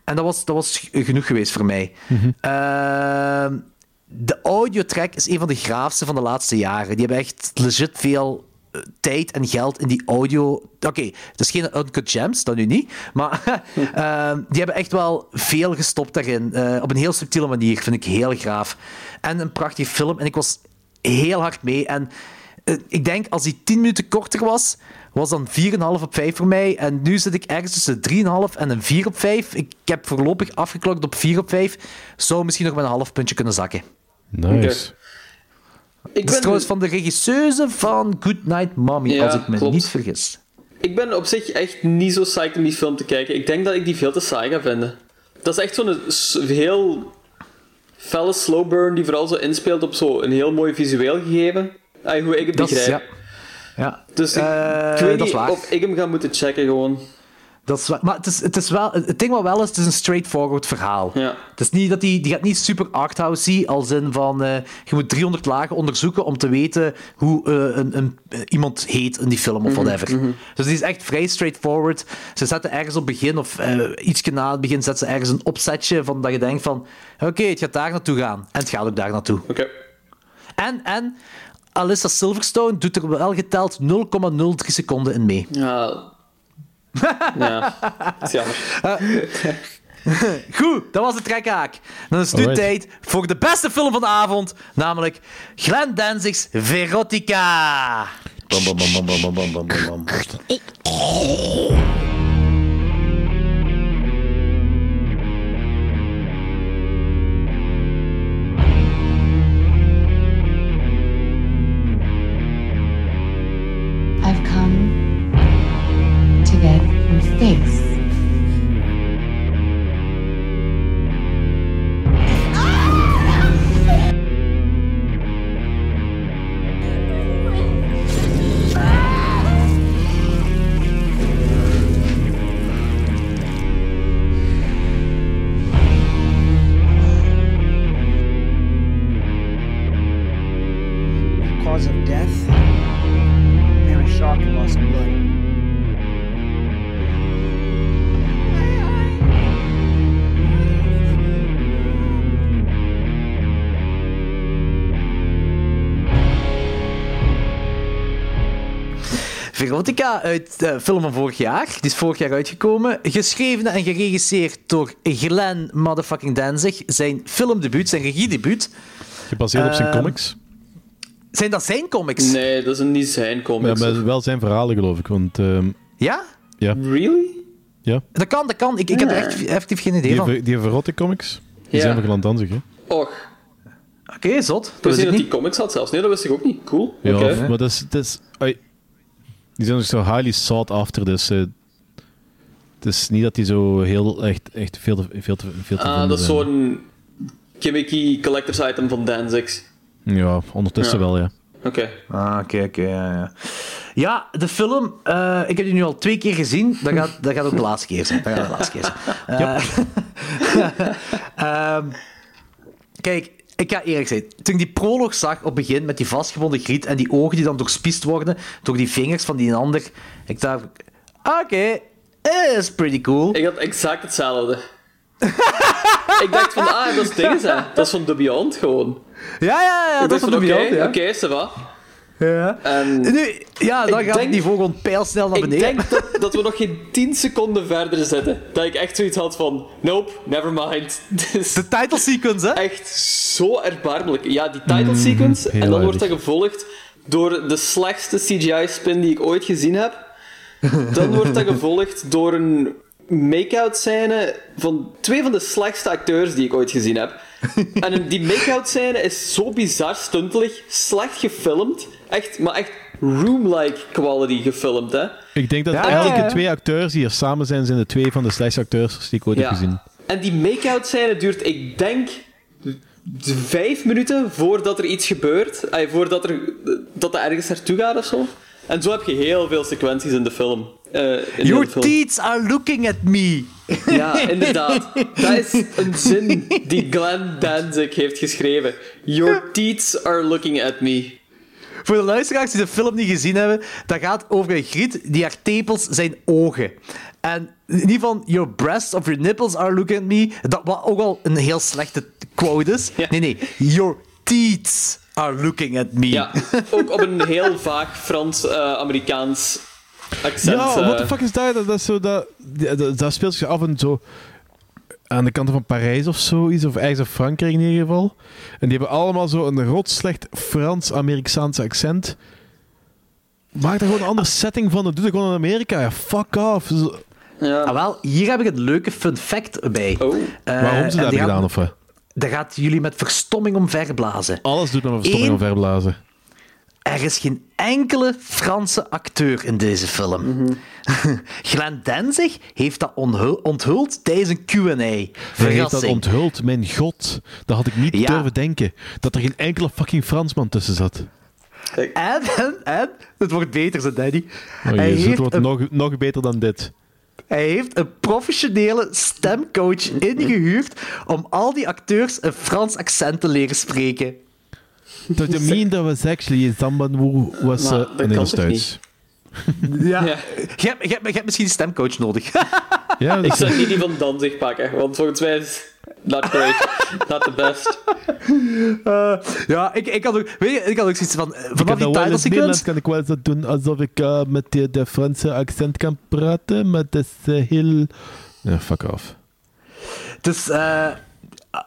S6: En dat was, dat was genoeg geweest voor mij. Ehm, de audiotrack is een van de graafste van de laatste jaren. Die hebben echt legit veel eh, tijd en geld in die audio. Oké, het is geen Uncut Gems, dat nu niet. Maar (laughs) ehm, die hebben echt wel veel gestopt daarin. eh, op een heel subtiele manier, vind ik heel graaf. En een prachtige film. En ik was heel hard mee. En eh, ik denk, als die 10 minuten korter was, was dan 4,5 op 5 voor mij. En nu zit ik ergens tussen 3,5 en een 4 op 5. Ik heb voorlopig afgeklokt op 4 op 5. Zou misschien nog met een half puntje kunnen zakken.
S4: Nice.
S2: Ik
S6: Dat is
S2: ben,
S6: trouwens van de regisseuse van Good Night Mommy,
S2: Ja,
S6: als ik me
S2: klopt.
S6: niet vergis.
S2: ik ben op zich echt niet zo psyched om die film te kijken. Ik denk dat ik die veel te saai ga vinden. Dat is echt zo'n heel felle slow burn die vooral zo inspeelt op zo een heel mooi visueel gegeven. Hoe ik het
S6: Dat is-
S2: begrijp.
S6: ja. Ja.
S2: Dus ik,
S6: Eh,
S2: ik weet
S6: dat is
S2: niet of ik hem ga moeten checken gewoon.
S6: Dat is. Maar het, is, het, is wel, het ding wat wel is, het is een straightforward verhaal.
S2: Ja.
S6: Het is niet dat die, die gaat niet super arthousey, als in van eh, je moet 300 lagen onderzoeken om te weten hoe eh, een, een, iemand heet in die film of whatever. Dus die is echt vrij straightforward. Ze zetten ergens op begin, of eh iets na het begin, zetten ze ergens een opzetje van dat je denkt van oké, het gaat daar naartoe gaan. En het gaat ook daar naartoe.
S2: Oké.
S6: En, en Alyssa Silverstone doet er wel geteld 0,03 seconden in mee.
S2: Ja. Ja. (laughs) Dat is jammer. (laughs)
S6: Goed, dat was de trekhaak. Dan is het nu
S4: Alright.
S6: tijd voor de beste film van de avond, namelijk Glenn Danzig's Verotica. Bam, bam, bam, bam, bam, bam, bam, bam, bam. Verotica uit de film van vorig jaar. Die is vorig jaar uitgekomen. Geschreven en geregisseerd door Glenn motherfucking Danzig. Zijn filmdebuut, zijn regiedebuut.
S4: Gebaseerd op zijn
S6: Ehm,
S4: comics.
S6: Zijn dat zijn comics?
S2: Nee, dat is niet zijn
S4: Ja,
S2: comics.
S4: maar wel zijn verhalen, geloof ik. Want, ehm,
S6: Ja?
S4: ja,
S2: Really?
S4: ja.
S6: Dat kan, dat kan. Ik, ik heb er echt effectief geen idee
S4: Die,
S6: van.
S4: ver- die verrotte comics, die
S2: Ja.
S4: zijn van Glenn Danzig, hè?
S2: Och,
S6: Oké, zot.
S2: ik
S6: Dat
S2: wist
S6: wist
S2: niet
S6: ik
S2: dat die comics had zelfs. Nee, dat wist ik ook niet. Cool.
S4: Ja,
S2: Oké.
S4: maar dat is... Dat is die zijn ook zo highly sought after, dus... eh, het is niet dat die zo heel echt, echt veel te, veel te, veel te
S2: Ah,
S4: vinden
S2: dat is zo'n gimmicky collector's item van Danzig's.
S4: Ja, ondertussen
S2: Ja.
S4: wel, ja.
S2: Oké.
S6: Ah, oké, oké. ja, ja. ja, de film, eh, ik heb die nu al twee keer gezien. Dat gaat, dat gaat ook de laatste keer zijn. Dat gaat de laatste keer zijn. Eh, (laughs) ehm, kijk, ik ga eerlijk zijn. Toen ik die prolog zag op het begin met die vastgebonden griet en die ogen die dan doorspiest worden door die vingers van die ander, ik dacht, oké, eh, is pretty cool.
S2: Ik had exact hetzelfde. (laughs) ik dacht van, ah, dat is dingen, hè. Dat is van The Beyond gewoon.
S6: Ja, ja, ja, dat is van
S2: van,
S6: de
S2: oké,
S6: Beyond, ja.
S2: va.
S6: Ja.
S2: En
S6: Nu, ja, dan
S2: Ik
S6: gaat
S2: denk-
S6: niveau gewoon pijlsnel naar
S2: ik
S6: beneden.
S2: denk dat, dat we nog geen 10 seconden verder zitten. Dat ik echt zoiets had van, nope, never mind. (laughs)
S6: De title sequence, hè?
S2: echt zo erbarmelijk. Ja, die title sequence.
S4: heel
S2: en dan wordt dat gevolgd door de slechtste CGI-spin die ik ooit gezien heb. Dan (laughs) wordt dat gevolgd door een make-out scène van twee van de slechtste acteurs die ik ooit gezien heb. En die make-out scène is zo bizar stuntelig, slecht gefilmd. Echt, maar echt room-like quality gefilmd, hè.
S4: Ik denk dat
S6: Ja,
S4: elke
S6: ja, ja.
S4: twee acteurs die er samen zijn, zijn de twee van de slechtste acteurs die ik ooit heb gezien.
S2: En die make-out scène duurt, ik denk, vijf minuten voordat er iets gebeurt. Ay, voordat er, dat er ergens naartoe gaat of zo. En zo heb je heel veel sequenties in de film. Eh, in
S6: Your teeth are looking at me.
S2: Ja, inderdaad. Dat is een zin die Glenn Danzig heeft geschreven. Your teeth are looking at me.
S6: Voor de luisteraars die de film niet gezien hebben, dat gaat over een griet die haar tepels zijn ogen. En niet van your breasts of your nipples are looking at me, dat wat ook al een heel slechte quote is.
S2: Ja.
S6: Nee, nee. Your teeth are looking at me.
S2: Ja, ook op een heel vaag Frans-Amerikaans accent.
S4: Ja,
S2: eh.
S4: what the fuck is dat? Dat, dat, is zo, dat, dat, dat speelt zich af en zo aan de kanten van Parijs of zoiets, of ergens in Frankrijk in ieder geval. En die hebben allemaal zo een rotslecht Frans-Amerikaans accent. Maak er gewoon een andere setting van. Doe het gewoon in Amerika. Ja, fuck off.
S2: Ja.
S6: Ah, wel, hier heb ik een leuke fun fact bij.
S2: Oh.
S6: Eh,
S4: Waarom ze dat hebben gedaan, of?
S6: Dat gaat jullie met verstomming omverblazen.
S4: Alles doet met verstomming
S6: Eén-
S4: omverblazen.
S6: Er is geen enkele Franse acteur in deze film.
S4: Mhm. (laughs)
S6: Glenn Danzig heeft dat onthul- onthuld tijdens een Q&A.
S4: Hij heeft dat
S6: Verrassing.
S4: onthuld. Mijn god. Dat had ik niet
S6: Ja.
S4: durven denken. Dat er geen enkele fucking Fransman tussen zat.
S6: En, en, en, het wordt beter, zei Danny.
S4: Oh,
S6: hij,
S4: jezus, het
S6: heeft
S4: wordt
S6: een,
S4: nog, nog beter dan dit.
S6: hij heeft een professionele stemcoach ingehuurd om al die acteurs een Frans accent te leren spreken.
S4: Dat je mean that was actually someone who was...
S2: Maar
S4: uh,
S2: dat
S4: nee,
S2: kan
S4: dat is
S2: toch
S4: Duits.
S6: Ja.
S2: Ja.
S6: Je, hebt, je, hebt, je hebt misschien een stemcoach nodig. (laughs)
S4: Ja,
S2: Ik zou niet die van Danzig pakken, want volgens mij is not great. Not the best.
S6: Eh, ja, ik, ik, had ook, weet je, ik had ook zoiets van... eh, Vanaf die
S4: dat wel in
S6: title
S4: het Nederlands
S6: sequence...
S4: kan ik wel zo doen alsof ik eh, met de, de Franse accent kan praten, maar dat is heel... Ja, fuck off.
S6: Dus eh,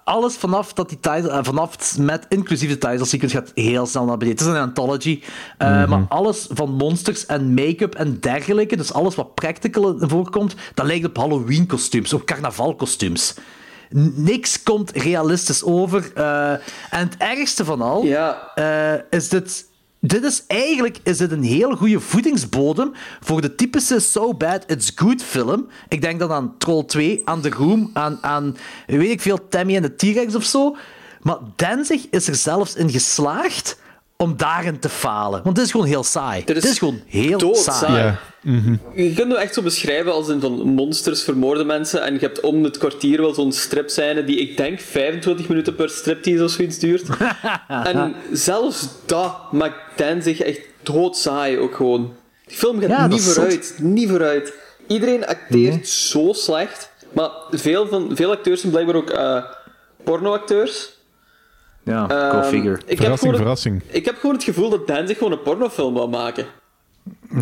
S6: alles vanaf dat die title, eh, vanaf met inclusief de title sequence gaat heel snel naar beneden. Het is een anthology, eh, maar alles van monsters en make-up en dergelijke, dus alles wat practical voorkomt, dat lijkt op Halloween kostuums, op carnaval kostuums. N- Niks komt realistisch over. eh, en het ergste van al
S2: Ja.
S6: is dit. Dit is eigenlijk is dit een heel goede voedingsbodem voor de typische So Bad It's Good film. Ik denk dan aan Troll 2, aan The Room, aan, aan weet ik veel, Tammy en de T-Rex of zo. Maar Danzig is er zelfs in geslaagd om daarin te falen. Want dit is gewoon heel saai.
S2: Dit is
S6: Dit is gewoon heel
S2: doodsaai.
S6: saai.
S4: Ja.
S2: Je kunt het echt zo beschrijven als in van monsters vermoorden mensen en je hebt om het kwartier wel zo'n stripscène die ik denk 25 minuten per striptease of zoiets duurt. (laughs) en zelfs dat maakt Danzig echt doodsaai ook gewoon. Die film gaat
S6: Ja,
S2: niet
S6: zot.
S2: vooruit, niet vooruit. Iedereen acteert zo slecht, maar veel, van, veel acteurs zijn blijkbaar ook eh pornoacteurs.
S6: Ja, go
S2: Ehm,
S6: figure.
S2: Ik heb,
S4: Verrassing,
S2: gewoon,
S4: verrassing.
S2: ik heb gewoon het gevoel dat Danzig gewoon een pornofilm wil maken.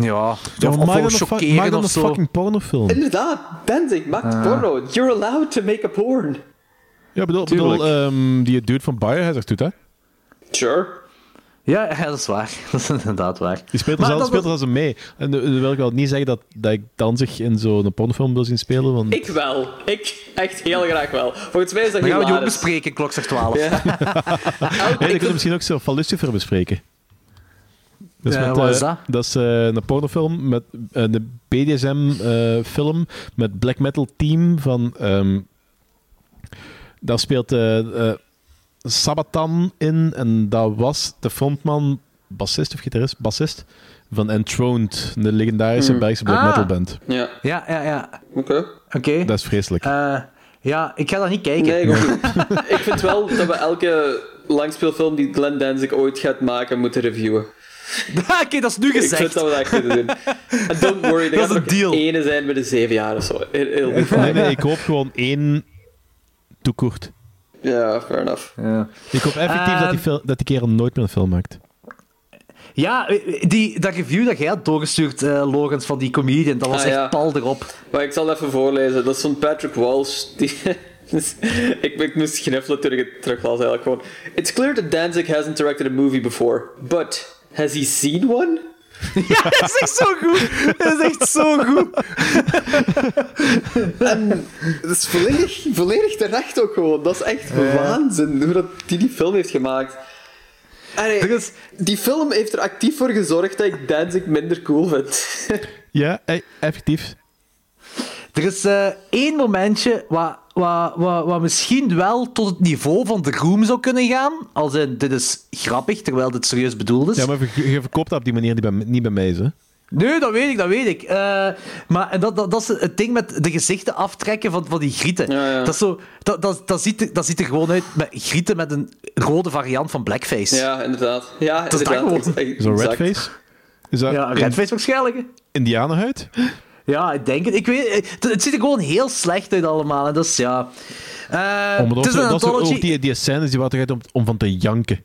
S6: Ja,
S4: Ja,
S6: of,
S4: maak
S6: of
S4: dan een, maak dan
S6: of
S4: een
S6: zo.
S4: fucking pornofilm.
S2: Inderdaad, Danzig maakt porno. You're allowed to make a porn.
S4: Ja, bedoel, ehm, die dude van Biohazard doet, hè?
S2: Sure.
S6: Ja, (laughs) ja, dat is waar. (laughs) Dat is inderdaad waar.
S4: Die speelt er,
S6: Maar
S4: zelf,
S6: dat-
S4: speelt er als een mee. En dan dan wil ik wel niet zeggen dat, dat ik dan zich in zo'n pornofilm wil zien spelen, want...
S2: Ik wel. Ik echt heel graag wel. Volgens mij is dat
S6: Dan gaan we die ook bespreken, klok zegt 12.
S2: Ja. (laughs)
S4: Nee, dan kunnen we misschien ook zo van Lucifer bespreken. Dus
S6: Ja,
S4: met,
S6: wat
S4: eh,
S6: is dat?
S4: Dat is eh, een pornofilm met eh, een BDSM-film met black metal team van. ehm, daar speelt eh, eh, Sabatan in en dat was de frontman, bassist of gitarist, bassist van Enthroned, de legendarische Belgische black
S6: Ah.
S4: metal band.
S2: Ja,
S6: Ja, ja, ja.
S2: oké.
S6: Oké.
S4: Dat is vreselijk.
S6: Eh, ja, ik ga dat niet kijken.
S2: Nee, ik ook niet. Ik vind wel dat we elke langspeelfilm die Glenn Danzig ooit gaat maken, moeten reviewen. (laughs)
S6: Oké, dat is nu
S2: Ik
S6: gezegd.
S2: vind dat we dat echt moeten doen. En don't worry, er
S6: Dat
S2: gaat
S6: is een deal.
S2: ene zijn met de zeven jaar of zo. Heel, heel lief.
S4: Nee, nee, ik hoop gewoon één toekoert.
S2: Ja, fair enough.
S6: Ja.
S4: Ik hoop effectief dat, die
S6: Ehm.
S4: dat die kerel nooit meer een film maakt.
S6: Ja, die, dat review dat jij had doorgestuurd, eh Logans, van die comedian, dat was
S2: Ah,
S6: echt
S2: ja.
S6: pal erop.
S2: Maar ik zal even voorlezen. Dat is van Patrick Walsh. Die... Dus (laughs) ik, ik moest gniffelen toen ik het teruglas eigenlijk gewoon. It's clear that Danzig hasn't directed a movie before, but has he seen one? (laughs)
S6: Ja, dat is echt zo goed. Dat is echt zo goed. (laughs)
S2: En dat is volledig, volledig terecht ook gewoon. Dat is echt waanzin hoe dat die die film heeft gemaakt. Allee,
S6: Er is-
S2: Die film heeft er actief voor gezorgd dat ik Danzig minder cool vind.
S4: Ja, effectief.
S6: Er is eh, één momentje wat, wat, wat, wat misschien wel tot het niveau van The Room zou kunnen gaan. Als in, dit is grappig, terwijl dit serieus bedoeld is.
S4: Ja, maar je, je verkoopt dat op die manier die bij, niet bij mij is, hè?
S6: Nee, dat weet ik, dat weet ik. Eh, maar en dat, dat, dat is het ding met de gezichten aftrekken van, van die grieten.
S2: Ja, ja.
S6: Dat, is zo, dat, dat, dat, ziet er, dat ziet er gewoon uit met grieten met een rode variant van blackface.
S2: Ja, inderdaad. Ja,
S6: is dat
S2: inderdaad.
S6: gewoon.
S4: Redface? Is dat
S6: Ja, redface waarschijnlijk.
S4: indianenhuid?
S6: Ja, ik denk het. Ik weet, het, het ziet er gewoon heel slecht uit allemaal. En dat is, ja... Eh,
S4: Oh, dat,
S6: het is een
S4: dat ook
S6: anthology.
S4: die, die scènes die waren toch uit om, om van te janken.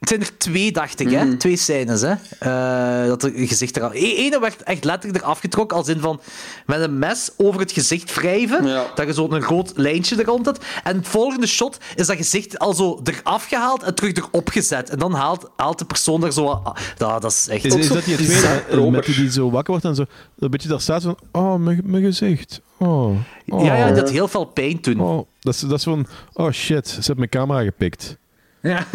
S6: Het zijn er twee, dacht ik, hè? Twee scènes, hè? Eh, dat er gezicht eraf... E Ene werd echt letterlijk eraf getrokken, als in van met een mes over het gezicht wrijven,
S2: Ja.
S6: dat je zo een rood lijntje er rond hebt. En het volgende shot is dat gezicht al zo eraf gehaald en terug erop gezet. En dan haalt, haalt de persoon daar zo... Ah, dat is echt...
S4: Is, is dat die tweede met, die, die zo wakker wordt en zo een beetje daar staat van oh, mijn, mijn gezicht. Oh, oh,
S6: Ja, ja, dat heel veel pijn toen.
S4: oh. Dat is, dat is van oh shit, ze hebben mijn camera gepikt.
S6: Ja. (laughs)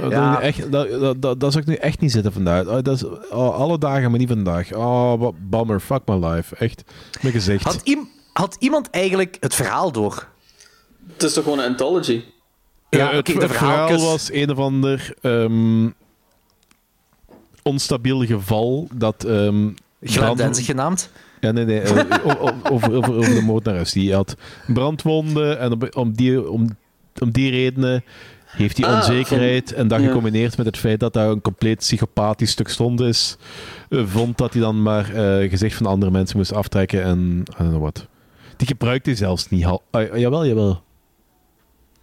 S4: Dat,
S6: Ja.
S4: echt, dat, dat, dat, dat zou ik nu echt niet zitten vandaag. Oh, dat is, oh, alle dagen, maar niet vandaag. Oh, wat bummer. Fuck my life. Echt. Mijn gezicht.
S6: Had, had iemand eigenlijk het verhaal door?
S2: Het is toch gewoon een anthology?
S6: Ja,
S4: Ja,
S6: oké,
S4: het,
S6: de
S4: het verhaal was een of ander ehm, onstabiel geval dat... ehm
S6: Glenn genaamd?
S4: Ja, nee, nee. eh, over, over, over de moordenares. Die had brandwonden en op- om die, om, om die redenen heeft hij
S2: Ah,
S4: onzekerheid. En dat
S2: ja.
S4: gecombineerd met het feit dat hij een compleet psychopathisch stuk stond is, eh, vond dat hij dan maar eh, gezicht van andere mensen moest aftrekken en I don't know what. Die gebruikte hij zelfs niet. Hal- ah, jawel, jawel.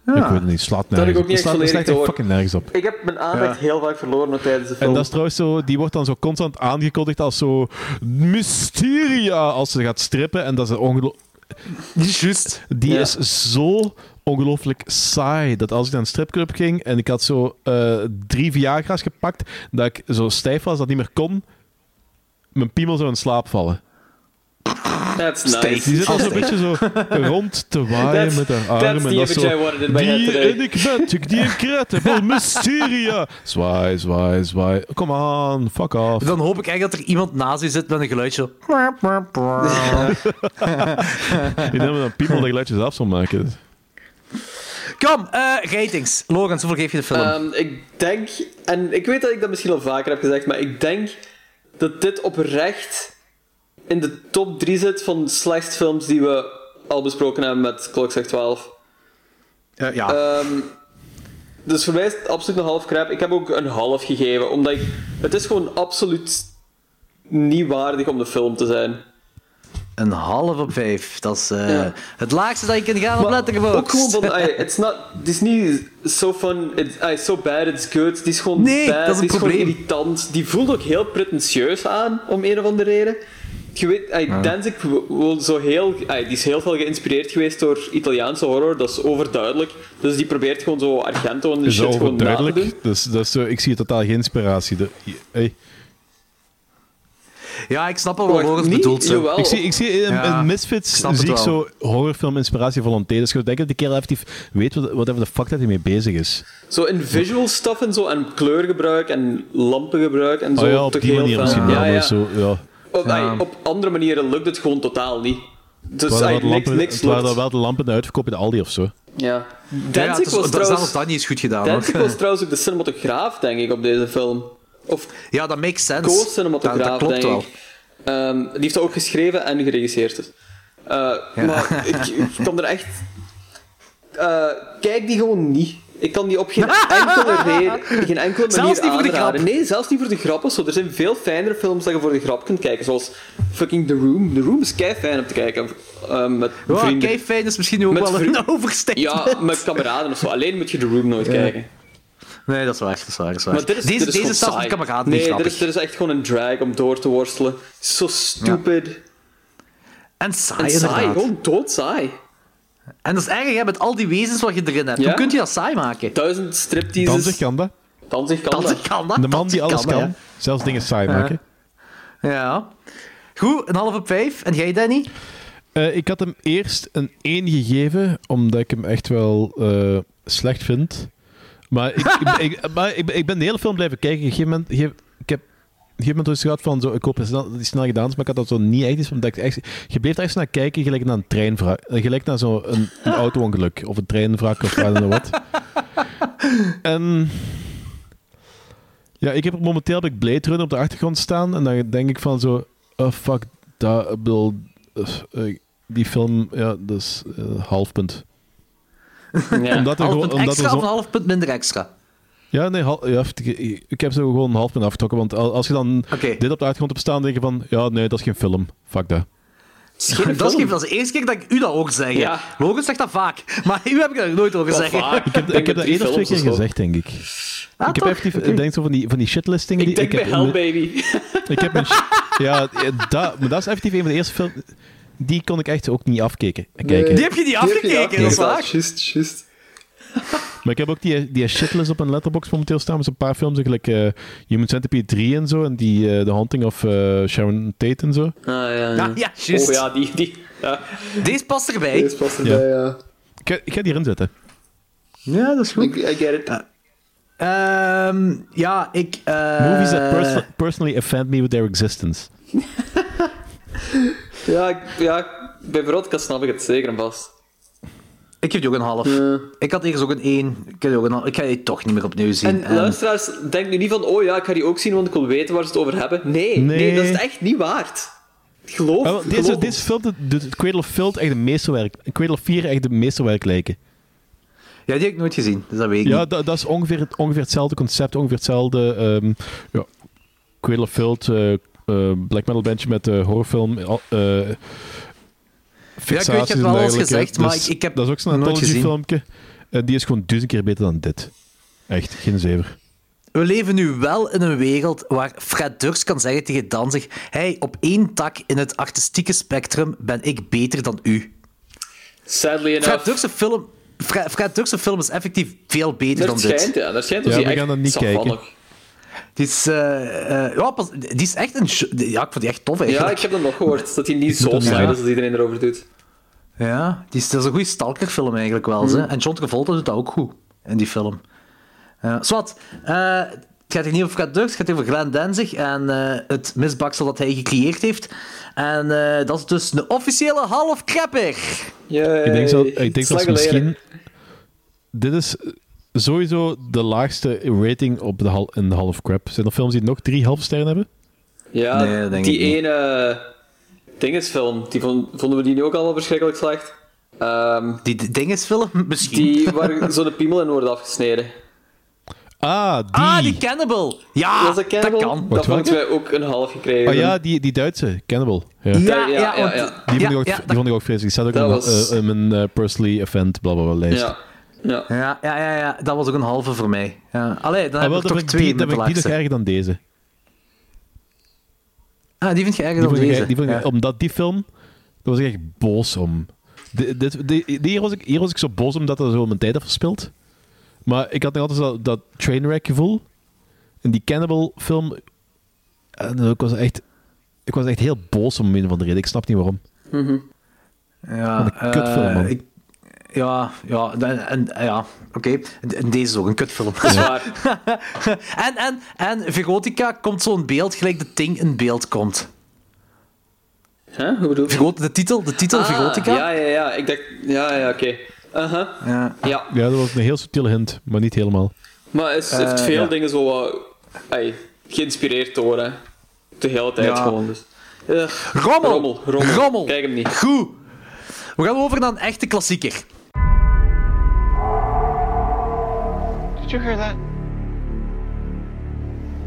S4: Ik weet het niet. Slaat
S2: heb
S4: nergens
S2: ik ook
S4: op.
S2: niet
S4: Het slaat,
S2: echt
S4: slaat
S2: door.
S4: fucking nergens op.
S2: Ik heb mijn aandacht heel vaak verloren tijdens de film.
S4: En dat is trouwens zo, die wordt dan zo constant aangekondigd als zo mysteria als ze gaat strippen. En dat is ongelooflijk.
S6: Juist.
S4: Die
S2: Ja.
S4: is zo ongelooflijk saai. Dat als ik naar een stripclub ging en ik had zo eh, drie Viagra's gepakt, dat ik zo stijf was dat niet meer kon, mijn piemel zou in slaap vallen.
S2: That's nice.
S4: Die zit al zo'n beetje zo (laughs) rond te waaien
S2: That's-
S4: met haar
S2: that's
S4: armen.
S2: the
S4: en dat zo,
S2: I wanted in my head
S4: die
S2: today."
S4: enigmatic, die incredible mysteria. Zwaai, zwaai, zwaai. Kom aan, fuck off.
S6: Dan hoop ik echt dat er iemand naast je zit met een geluidje. (laughs)
S4: Ik denk dat een piemel dat geluidje zelf zal maken.
S6: Kom, eh, ratings. Logans, hoeveel geef je de film?
S2: Ehm, ik denk, en ik weet dat ik dat misschien al vaker heb gezegd, maar ik denk dat dit oprecht in de top 3 zit van de slechtste films die we al besproken hebben met Klok zegt 12.
S6: Eh, ja.
S2: Ehm, dus voor mij is het absoluut een half crap. Ik heb ook een half gegeven, omdat ik, het is gewoon absoluut niet waardig om de film te zijn.
S6: Een half op vijf. Dat is eh,
S2: Ja.
S6: het laagste dat je kunt gaan op
S2: Maar
S6: Letterboxd.
S2: Ook gewoon ay, (laughs) it's not, het is niet so fun, it's, ay, so bad, it's good. Het is gewoon
S6: Nee,
S2: bad,
S6: dat is een
S2: het is gewoon
S6: probleem.
S2: irritant. Die voelt ook heel pretentieus aan, om een of andere reden. Je weet, ay, Danzig wil zo heel, ay, die is heel veel geïnspireerd geweest door Italiaanse horror, dat is overduidelijk. Dus die probeert gewoon zo Argento en shit gewoon na te doen.
S4: overduidelijk? Dus, dat is zo, ik zie totaal geen inspiratie. De, hey.
S6: Ja, ik snap wel wat bedoelt.
S4: Ik zie, ik zie in,
S6: Ja,
S4: in
S6: ik
S4: Misfits
S6: het
S4: zie ik zo horrorfilm inspiratie volonté. Dus ik denk dat die kerel effectief weet wat, whatever de fuck dat hij mee bezig is.
S2: Zo in visual stuff en zo, en kleurgebruik en lampengebruik en zo.
S4: oh ja, op
S2: toch
S4: die
S2: heel
S4: manier misschien
S2: ja, ja.
S4: Zo, ja.
S2: Op, ay,
S6: Ja.
S2: op andere manieren lukt het gewoon totaal niet. Dus
S4: de
S2: niks,
S4: lampen,
S2: niks
S4: het waren
S2: lukt.
S4: wel de lampen de uitverkoop in de Aldi of zo.
S2: Ja.
S6: Ja,
S2: Danzig
S6: is-
S2: was trouwens...
S6: Zelfs dat niet is goed gedaan.
S2: Danzig was trouwens ook de cinematograaf, denk ik, op deze film. Of
S6: Ja, dat makes sense.
S2: co-cinematograaf,
S6: dat, dat klopt
S2: denk
S6: wel.
S2: ik. Ehm, die heeft dat ook geschreven en geregisseerd. Dus. Eh, Maar ik, ik kan er echt... Eh, kijk die gewoon niet. Ik kan die op geen (laughs) enkele reden, geen enkele manier
S6: Zelfs niet voor de grap.
S2: Nee, zelfs niet voor de grap of zo. Er zijn veel fijnere films dat je voor de grap kunt kijken, zoals fucking The Room. The Room is kei fijn om te kijken. eh, met
S6: Ja,
S2: vrienden.
S6: kei fijn is misschien ook
S2: Met
S6: wel een overstatement.
S2: Ja, met kameraden of zo. Alleen moet je The Room nooit kijken.
S6: Nee, dat is waar. Dat is waar, dat is waar.
S2: Maar dit is,
S6: deze
S2: dit is
S6: deze
S2: gewoon
S6: stap kameraden
S2: Nee, dit is, dit is echt gewoon een drag om door te worstelen. Zo stupid.
S6: En saai,
S2: En saai,
S6: inderdaad.
S2: gewoon doodsaai.
S6: En dat is erg, hè, met al die wezens wat je erin hebt.
S2: Ja?
S6: Hoe kun je dat saai maken?
S2: Duizend stripteases.
S4: Danzig kan dat.
S2: Danzig kan
S6: Danzig kan dat.
S4: De man die alles kan.
S6: ja.
S4: Zelfs dingen saai maken.
S6: Ja. Goed, een half op vijf. En jij, Danny?
S4: Eh, ik had hem eerst een 1 gegeven, omdat ik hem echt wel eh, slecht vind. Maar, ik, ik, ik- maar ik, ben- ik ben de hele film blijven kijken. Op een gegeven moment, ge- ik heb op een gegeven moment gehad van, zo, ik hoop dat snel, die snel gedaan is, maar ik had dat zo niet echt. Is, omdat ik echt je bleef er echt naar kijken, gelijk naar een treinvrak. eh, Gelijk naar zo'n een, een (laughs) auto-ongeluk, of een treinvrak, of wat. En... Ja, ik heb momenteel heb ik Blade Runner op de achtergrond staan. En dan denk ik van zo... Oh, fuck. Dat, eh, die film, ja, dat is eh, half punt.
S2: Ja. (laughs)
S4: Omdat er
S6: Half
S4: gewoon...
S6: punt
S4: Omdat er
S6: extra
S4: zo,
S6: of een half punt minder extra?
S4: ja, nee, hal- ja, ik, ik heb ze gewoon een half punt afgetrokken. Want al- als je dan dit op de achtergrond hebt staan, denk je van... Ja, nee, dat is geen film. Fuck dat.
S2: Geen
S6: Dat is, dat is de eerste keer dat ik u dat hoor zeggen.
S2: Ja.
S6: Logan zegt dat vaak. Maar u heb ik dat nooit zeggen.
S2: vaak.
S4: Ik heb, ik heb dat één of twee keer gezegd, denk ik.
S6: Ah,
S4: ik heb
S6: toch?
S4: ik denk zo van die, van die shitlistingen.
S2: Ik
S4: die,
S2: denk bij
S4: heb
S2: Hell
S4: in-
S2: Baby. (laughs)
S4: Ik heb sh- Ja, dat, maar dat is effectief een van de eerste films... Die kon ik echt ook niet afkijken. Kijken.
S6: Die heb je niet afgekeken, dat is waar.
S4: Maar ik heb ook die, die shitlist op een letterbox momenteel staan met zo'n paar films. Gelijk uh, Human Centipede 3 en zo. En die uh, The Haunting of uh, Sharon Tate en zo.
S2: Ah, ja, ja.
S6: Ja, ja, juist.
S2: Oh ja, die... die ja.
S6: Deze past erbij.
S2: Deze past erbij, ja.
S4: Ik, ga- ik ga die erin zetten.
S6: Ja, dat is goed.
S2: Ik I get it.
S6: Ehm, ja, ik... eh,
S4: Movies that perso- personally offend me with their existence. (laughs)
S2: Ja, ik, ja, bij Veronica snap ik het zeker en vast.
S6: Ik geef die ook een half. Ik had eerst ook een 1. Ik, heb die ook een half. ik ga die toch niet meer opnieuw zien.
S2: En luisteraars, denk nu niet van, oh ja, ik ga die ook zien, want ik wil weten waar ze het over hebben. Nee, nee,
S4: Nee.
S2: dat is echt niet waard. Geloof,
S4: Ah, wel, deze,
S2: geloof
S4: deze film het Cradle of Filth echt de meesterwerk. Cradle of 4 echt de meesterwerk lijken.
S6: Ja, die heb ik nooit gezien, dus dat weet ik
S4: Ja,
S6: niet.
S4: dat, dat is ongeveer, het- ongeveer hetzelfde concept, ongeveer hetzelfde. ehm ja, Cradle of Filth, eh, black metal bandje met eh horrorfilm. eh fixaties
S6: het
S4: en
S6: wel al eens
S4: dergelijke.
S6: gezegd, maar
S4: Dus
S6: ik- ik heb
S4: dat is ook zo'n
S6: nooit
S4: anthology
S6: gezien.
S4: filmpje. En die is gewoon duizend keer beter dan dit. Echt, geen zever.
S6: We leven nu wel in een wereld waar Fred Durst kan zeggen tegen Danzig hey, op één tak in het artistieke spectrum ben ik beter dan u.
S2: Sadly enough.
S6: Fred Durst's film, Fred, Fred Durst's film is effectief veel beter
S2: dat
S6: dan dit.
S2: schijnt, ja. Dat schijnt
S4: Ja, we gaan dat niet kijken.
S6: Die is, eh, eh, ja, pas, die is echt een... Ja, ik vond die echt tof
S2: Ja,
S6: eigenlijk.
S2: ik heb dat nog gehoord. Dat hij niet zo
S4: dat
S2: saai is als iedereen erover doet.
S6: Ja, die is, dat is een goede stalkerfilm eigenlijk wel. Hè. En John Travolta doet dat ook goed in die film. Ja, zwart, eh, het gaat hier niet over Fred Durst, het gaat over Glenn Danzig en eh, het misbaksel dat hij gecreëerd heeft. En eh, dat is dus een officiële half krepper.
S2: Yay.
S4: Ik denk, zo, ik denk
S2: geleden.
S4: misschien... Dit is sowieso de laagste rating op de hal, in de Hall of Crap. Zijn er films die nog drie halve sterren hebben?
S2: Ja,
S6: Nee, dat denk
S2: die
S6: ik niet.
S2: ene dingesfilm, die vond, vonden we die nu ook allemaal verschrikkelijk slecht. Ehm,
S6: Die dingesfilm, (laughs) misschien.
S2: die waar (laughs) zo de piemel in wordt afgesneden.
S4: Ah, die.
S6: Ah, die Cannibal. Ja,
S2: dat Cannibal?
S6: kan.
S2: Dat vond wij ook een half gekregen.
S4: Oh ja, die, die Duitse, Cannibal. Ja.
S6: Ja,
S2: Ja,
S6: ja,
S2: ja,
S6: want-
S2: ja.
S4: Die, vond ik ook,
S6: ja,
S4: die vond ik ook vreselijk. Die staat ook
S2: Dat
S4: in,
S2: was-
S4: eh, mijn eh, personally event blablabla lijst.
S2: Ja. Ja.
S6: Ja, ja, ja, ja, dat was ook een halve voor mij. Ja. Allee, dan
S4: Ah,
S6: heb
S4: wel,
S6: ik toch
S4: vind ik
S6: twee
S4: die,
S6: met de
S4: vind ik die nog
S6: laagste.
S4: erger dan deze.
S6: Ah, die vind je erger
S4: Die
S6: dan deze.
S4: die ik-
S6: Ja.
S4: Omdat die film, daar was ik echt boos om. De, dit, die, die- hier, was ik, hier was ik zo boos omdat er zo mijn tijd had verspild. Maar ik had nog altijd dat, dat trainwreck gevoel. In die Cannibal film, en ik was echt, ik was echt heel boos om een of andere reden. Ik snap niet waarom.
S6: Ja,
S4: Wat een kutfilm,
S6: eh,
S4: man.
S6: ik- ja, ja, en, en- ja oké. En deze is ook een kutfilm.
S2: Dat is (laughs) waar.
S6: en, en, en Verotica komt zo'n beeld gelijk de Ting in beeld komt.
S2: Huh? Hoe bedoel je?
S6: De titel, de titel
S2: Ah,
S6: Verotica?
S2: Ja, ja, ja. Ik dacht... Ja, ja, oké. Aha.
S6: Ja.
S2: Ja.
S4: Ja, dat was een heel subtiele hint, maar niet helemaal.
S2: Maar het heeft
S6: Eh,
S2: veel
S6: ja.
S2: dingen zo wat... geïnspireerd door, hè. De hele tijd
S6: Ja.
S2: gewoon, dus...
S6: Rommel.
S2: Rommel, rommel.
S6: Rommel.
S2: Kijk hem niet.
S6: Goed. We gaan over naar een echte klassieker.
S8: Did you hear that?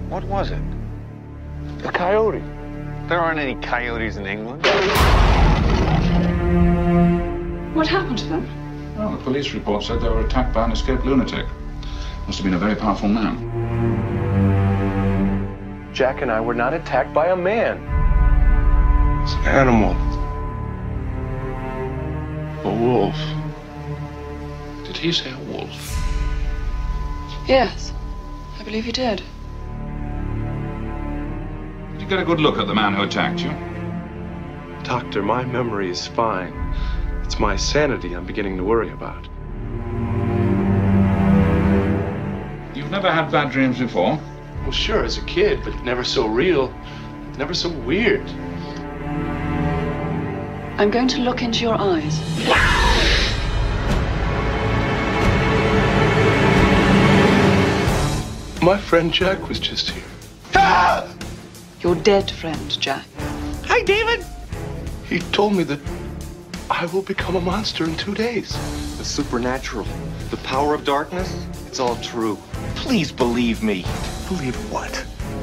S8: What was it? A coyote. There aren't any coyotes in England.
S9: What happened to them?
S10: Well, the police report said they were attacked by an escaped lunatic. Must have been a very powerful man.
S8: Jack and I were not attacked by a man. It's an animal. A wolf.
S10: Did he say a wolf?
S9: Yes, I believe he did.
S10: Did you get a good look at the man who attacked you?
S8: Doctor, my memory is fine. It's my sanity I'm beginning to worry about.
S10: You've never had bad dreams before?
S8: Well, sure, as a kid, but never so real, never so weird.
S9: I'm going to look into your eyes.
S8: My friend Jack was just here.
S9: Your dead friend, Jack.
S8: Hi, David. He told me that I will become a monster in two days.
S11: The supernatural, the power of darkness, it's all true. Please believe me.
S8: Believe what?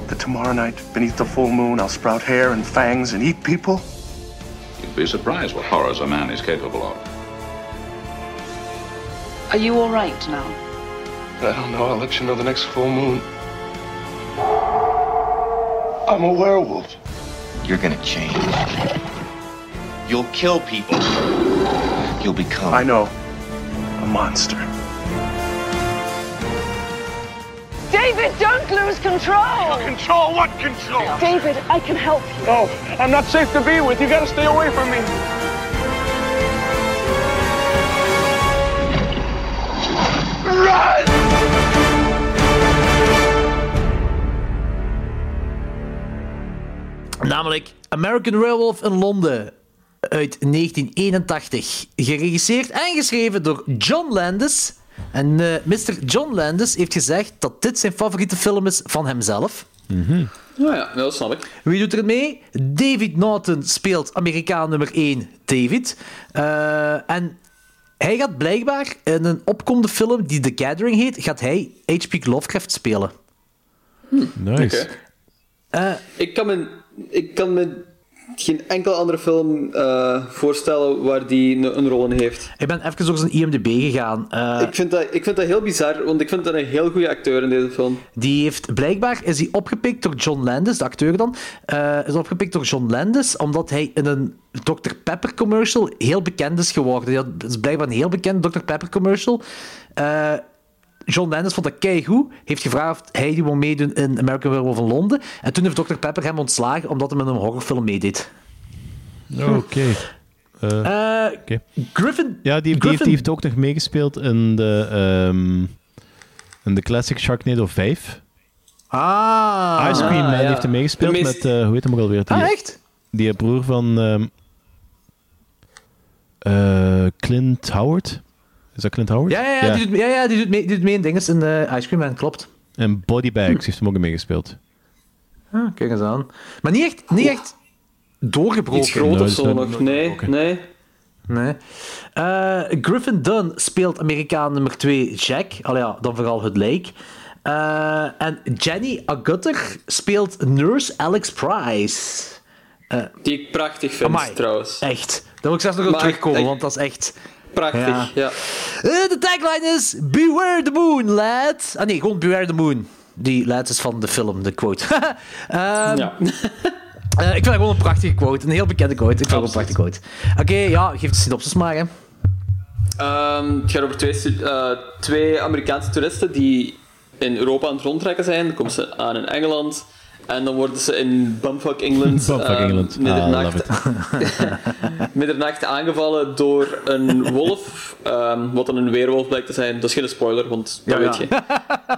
S8: That tomorrow night, beneath the full moon, I'll sprout hair and fangs and eat people?
S10: You'd be surprised what horrors a man is capable of.
S9: Are you all right now?
S8: I don't know. I'll let you know the next full moon. I'm a werewolf.
S11: You're gonna change. You'll kill people. You'll become.
S8: I know. A monster.
S12: David, don't lose control.
S8: Control? What control?
S12: David, I can help you.
S8: No, I'm not safe to be with. You gotta stay away from me. Run!
S6: Namelijk American Werewolf in Londen uit 1981. Geregisseerd en geschreven door John Landis. En eh Mr. John Landis heeft gezegd dat dit zijn favoriete film is van hemzelf.
S2: Ja, ja, dat snap ik.
S6: Wie doet er mee? David Norton speelt Amerikaan nummer 1, David. Eh, en hij gaat blijkbaar in een opkomende film die The Gathering heet, gaat hij H.P. Lovecraft spelen.
S4: Nice.
S2: Oké. Ik kan me, ik kan me geen enkele andere film eh, voorstellen waar die een, een rol in heeft.
S6: Ik ben even door zijn IMDb gegaan. Eh,
S2: Ik vind, dat, ik vind dat heel bizar, want ik vind dat een heel goede acteur in deze film.
S6: Die heeft, blijkbaar is hij opgepikt door John Landis, de acteur dan. eh, is opgepikt door John Landis, omdat hij in een Dr. Pepper commercial heel bekend is geworden. Had- is blijkbaar een heel bekend Dr. Pepper commercial. John Landis vond dat keigoed. Heeft gevraagd of hij die wil meedoen in American Werewolf in Londen. En toen heeft Dr. Pepper hem ontslagen omdat hij met een horrorfilm meedeed.
S4: Oké. Eh,
S6: Eh,
S4: oké.
S6: Griffin...
S4: Ja, die, die, heeft,
S6: Griffin-
S4: die heeft ook nog meegespeeld in de, ehm, in de classic Sharknado 5.
S6: Ah.
S4: Ice Cream Man
S6: ja.
S4: heeft er meegespeeld
S2: meest-
S4: met, eh, hoe heet hem ook alweer? Die,
S6: Ah, echt?
S4: Die broer van ehm, eh, Clint Howard. Is dat Clint Howard?
S6: Ja, ja, ja, Die, doet, ja, ja die, doet mee, die doet mee in dinges in eh, Ice Cream Man, klopt.
S4: En Bodybags heeft hem ook meegespeeld.
S6: Ah, kijk eens aan. Maar niet echt, niet echt doorgebroken.
S2: Iets groot of zo nog. Nee, nee.
S6: Nee. Eh, Griffin Dunn speelt Amerikaan nummer 2 Jack. Allee, ja, dan vooral het lijk. Eh, en Jenny Agutter speelt nurse Alex Price.
S2: Die ik prachtig vind,
S6: Amai.
S2: trouwens.
S6: echt. Daar wil ik zelfs nog op terugkomen,
S2: ik-
S6: want dat is echt...
S2: Prachtig,
S6: Ja.
S2: ja.
S6: Eh, de tagline is Beware the Moon, lad. Ah nee, gewoon Beware the Moon. Die lad is van de film, de quote. (laughs) Ehm,
S2: Ja. (laughs)
S6: eh, ik vind dat gewoon een prachtige quote. Een heel bekende quote. Ik vind het gewoon een prachtige quote. Oké, ja, geef de synopsis maar, hè.
S2: Ehm, het gaat over twee, eh, twee Amerikaanse toeristen die in Europa aan het rondtrekken zijn. Dan komen ze aan in Engeland. En dan worden ze in Bumfuck England,
S4: Bumfuck
S2: ehm,
S4: England. Ah, (laughs)
S2: middernacht, aangevallen door een wolf. ehm, wat dan een weerwolf blijkt te zijn. Dat is geen spoiler, want dat
S6: Ja,
S2: weet
S6: ja.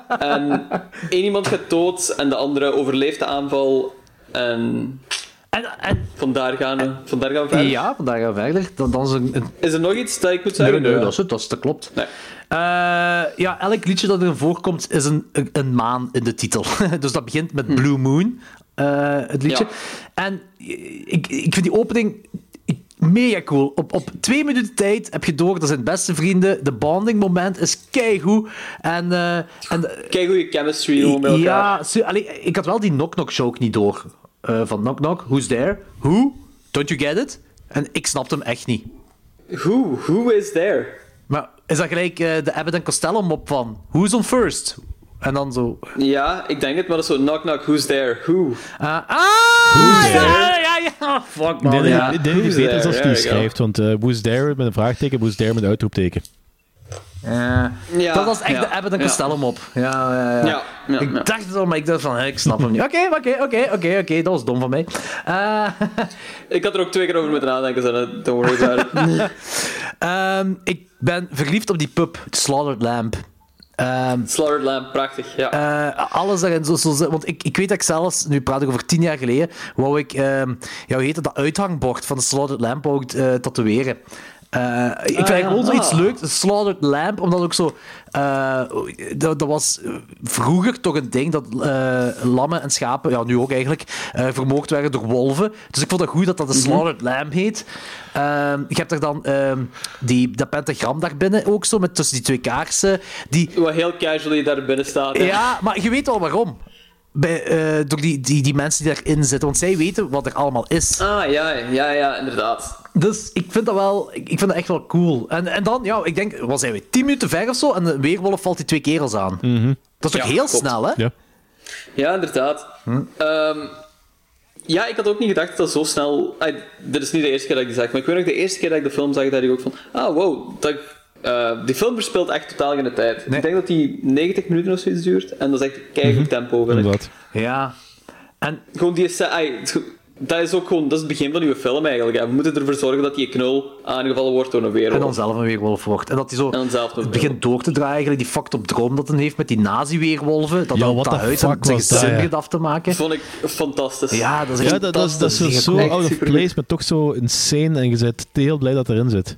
S2: je. En één iemand gaat dood en de andere overleeft de aanval. En,
S6: En, en,
S2: vandaar, gaan we, vandaar gaan we verder.
S6: ja, vandaag gaan we verder. Dan, dan is een, een
S2: Is er nog iets dat ik moet
S6: Nee,
S2: zeggen?
S6: nee,
S2: Ja.
S6: dat is het, dat, is, dat klopt.
S2: Nee.
S6: Eh, ja, elk liedje dat erin voorkomt is een, een, een maan in de titel. (laughs) dus dat begint met Blue Moon, eh, het liedje.
S2: Ja.
S6: En ik, ik vind die opening mega cool. Op, op twee minuten tijd heb je door, dat zijn beste vrienden. De bonding moment is keigoed. En, eh en
S2: je chemistry gewoon bij elkaar.
S6: ja, allee, ik had wel die knock-knock joke niet door. Van knock-knock, who's there? Who? Don't you get it? En ik snapte hem echt niet.
S2: Who? Who is there?
S6: Is dat gelijk eh, de Abbott en Costello mop van Who's on first? En dan zo...
S2: Ja, ik denk het, maar dat is zo knock knock, who's there? Who?
S6: ah, ah,
S2: Who's
S6: ja,
S2: there?
S6: ja, ja. Fuck, man. Ja.
S4: die
S2: Who's
S4: beter
S2: there?
S4: is als je
S2: There
S4: die schrijft, want eh who's there met een vraagteken, who's there met een uitroepteken.
S6: Ja.
S2: Ja,
S6: dat was echt
S2: ja,
S6: de Abbott en
S2: ja.
S6: Costello mop. Ja, ja, ja. Ik dacht het al, maar ik dacht van, ik snap hem niet. Oké, oké, oké, oké, oké, dat was dom van mij. Eh, (laughs)
S2: Ik had er ook twee keer over moeten nadenken, zo, don't worry about it. (laughs)
S6: ehm, ik ben verliefd op die pub, Slaughtered Lamb. Ehm,
S2: Slaughtered Lamb, prachtig, ja.
S6: Eh, alles daarin zo, zo Want ik, ik weet dat ik zelfs, nu praat ik over tien jaar geleden, wou ik, ehm ja, hoe heet het, dat uithangbord van de Slaughtered Lamp wou ik eh, tatoeëren. Eh, ik vind
S2: Ah,
S6: eigenlijk
S2: ja. Ah.
S6: leuks, Slaughtered Lamp, omdat ook zo... eh, dat, dat was vroeger toch een ding dat eh, lammen en schapen, ja, nu ook eigenlijk, vermoord werden door wolven. Dus ik vond het goed dat dat de Slaughtered Lamb heet. Ehm, je hebt er dan ehm, die, dat pentagram daar binnen ook zo, met tussen die twee kaarsen. Die,
S2: Wat heel casually daar binnen staat. hè.
S6: ja, maar je weet al waarom. Bij, door die, die, die mensen die daarin zitten. Want zij weten wat er allemaal is.
S2: Ah, ja, ja, ja, inderdaad.
S6: Dus ik vind dat wel... Ik, ik vind dat echt wel cool. En, en dan, ja, ik denk... Wat zijn we? 10 minuten ver of zo? En de weerwolf valt die twee kerels aan. Dat is toch
S2: Ja,
S6: heel
S2: klopt.
S6: snel, hè?
S4: Ja.
S2: Ja, inderdaad. Ehm, ja, ik had ook niet gedacht dat dat zo snel... Ay, dit is niet de eerste keer dat ik die zag, maar ik weet nog de eerste keer dat ik de film zag, dat ik ook van... Ah, wow, dat, eh, die film verspeelt echt totaal geen tijd. Ik denk dat die 90 minuten of zoiets duurt, en dat is echt een keigoed tempo, vind ik.
S4: Inderdaad.
S6: Ja. En
S2: Gewoon die... ay, dat is ook gewoon... Dat is het begin van uw film, eigenlijk. hè. We moeten ervoor zorgen dat die knul aangevallen wordt door een weerwolf.
S6: En dan zelf een weerwolf wordt. En dat hij zo het begint door te draaien, eigenlijk, die fucked op droom dat hij heeft met die nazi-weerwolven. Dat
S4: Ja,
S6: dan dat huis en zijn
S4: dat, ja.
S6: begint af te maken.
S2: vond ik fantastisch.
S6: Ja, dat is echt
S4: Ja, dat, dat, is- dat is zo, out of place, maar toch zo insane en je bent heel blij dat erin zit.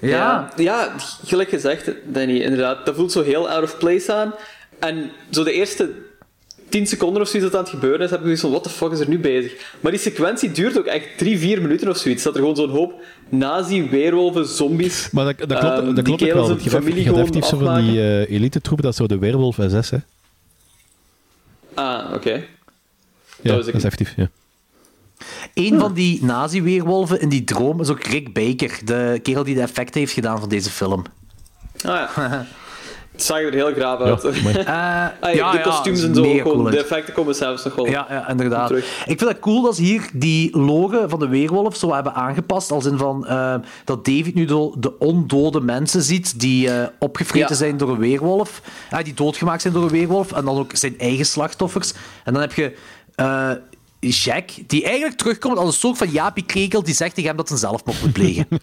S6: Ja.
S2: ja, gelijk gezegd, Danny, inderdaad. Dat voelt zo heel out of place aan. En zo de eerste 10 seconden of zoiets dat aan het gebeuren is, heb ik zoiets van, what the fuck is er nu bezig? Maar die sequentie duurt ook echt 3, 4 minuten of zoiets. Dat er gewoon zo'n hoop nazi, weerwolven, zombies...
S4: Maar dat, dat klopt,
S2: ehm,
S4: dat klopt ook wel. Je hebt, effectief zo van die eh elite-troepen, dat is zo de werewolf SS, hè.
S2: Ah, oké.
S4: Ja,
S2: Dat
S4: dat
S2: is
S4: effectief, ja.
S6: Een van die nazi-weerwolven in die droom is ook Rick Baker, de kerel die de effecten heeft gedaan van deze film.
S2: Ah ja. (laughs) Het zag er heel graaf uit.
S4: Ja. (laughs)
S6: Eh,
S2: Ah,
S6: ja,
S2: de
S6: ja,
S2: kostuums en zo,
S6: cool
S2: de effecten komen zelfs nog wel
S6: Ja, ja, inderdaad.
S2: terug.
S6: Ik vind het cool dat ze hier die logo van de weerwolf zo hebben aangepast. Als in van eh, dat David nu de, de ondode mensen ziet die eh, opgevreten
S2: Ja.
S6: zijn door een weerwolf. Die doodgemaakt zijn door een weerwolf. En dan ook zijn eigen slachtoffers. En dan heb je eh, Jack, die eigenlijk terugkomt als een soort van Jaapie Krekel die zegt tegen hem dat hij zelfmoord moet plegen. (laughs)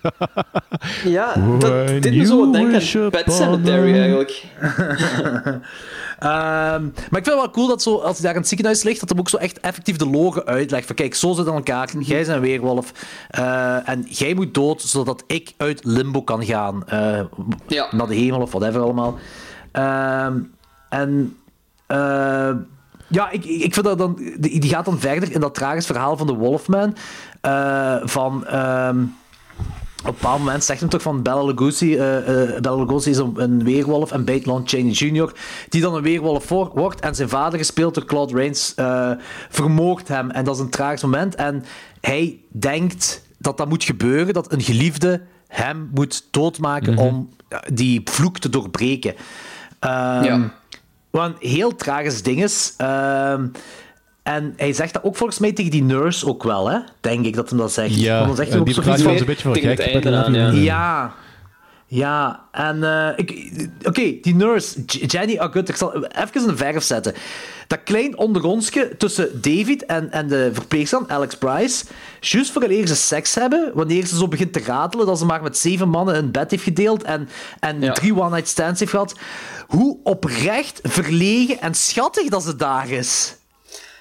S2: Ja, dat dit me zo denken aan Pet Cemetery eigenlijk. (laughs)
S6: Ehm, maar ik vind het wel cool dat zo, als hij daar in het ziekenhuis ligt, dat hij ook zo echt effectief de logen uitlegt. Van kijk, zo zit het aan elkaar. Jij bent een weerwolf. eh, en jij moet dood, zodat ik uit limbo kan gaan. eh,
S2: Ja.
S6: Naar de hemel of whatever allemaal. Ehm, en... eh, ja, ik, ik vind dat dan... Die gaat dan verder in dat tragisch verhaal van de Wolfman. eh, van... ehm, Op een bepaald moment zegt hem toch van Bela Lugosi, eh, eh, Bela Lugosi is een, een weerwolf en Bate Lon Chaney Jr., die dan een weerwolf voor, wordt en zijn vader, gespeeld door Claude Rains, eh vermoogt hem. En dat is een tragisch moment. En hij denkt dat dat moet gebeuren, dat een geliefde hem moet doodmaken om eh, die vloek te doorbreken. Ehm,
S2: Ja.
S6: Wat een heel tragisch ding is. Ehm, en hij zegt dat ook volgens mij tegen die nurse ook wel, hè? Denk ik dat hem dat zegt.
S4: Ja,
S6: Want dan zegt hij ook
S4: die
S6: zoiets van-
S4: een beetje voor gek.
S2: einde
S4: met
S2: aan,
S4: een-
S6: ja. Ja, en eh, ik, oké, die nurse, Jenny Agut, ik zal even een verf zetten. Dat klein ondergrondske tussen David en, en de verpleegster, Alex Price, juist vooraleer ze seks hebben, wanneer ze zo begint te ratelen dat ze maar met zeven mannen een bed heeft gedeeld en, en drie one-night stands heeft gehad, hoe oprecht, verlegen en schattig dat ze daar is.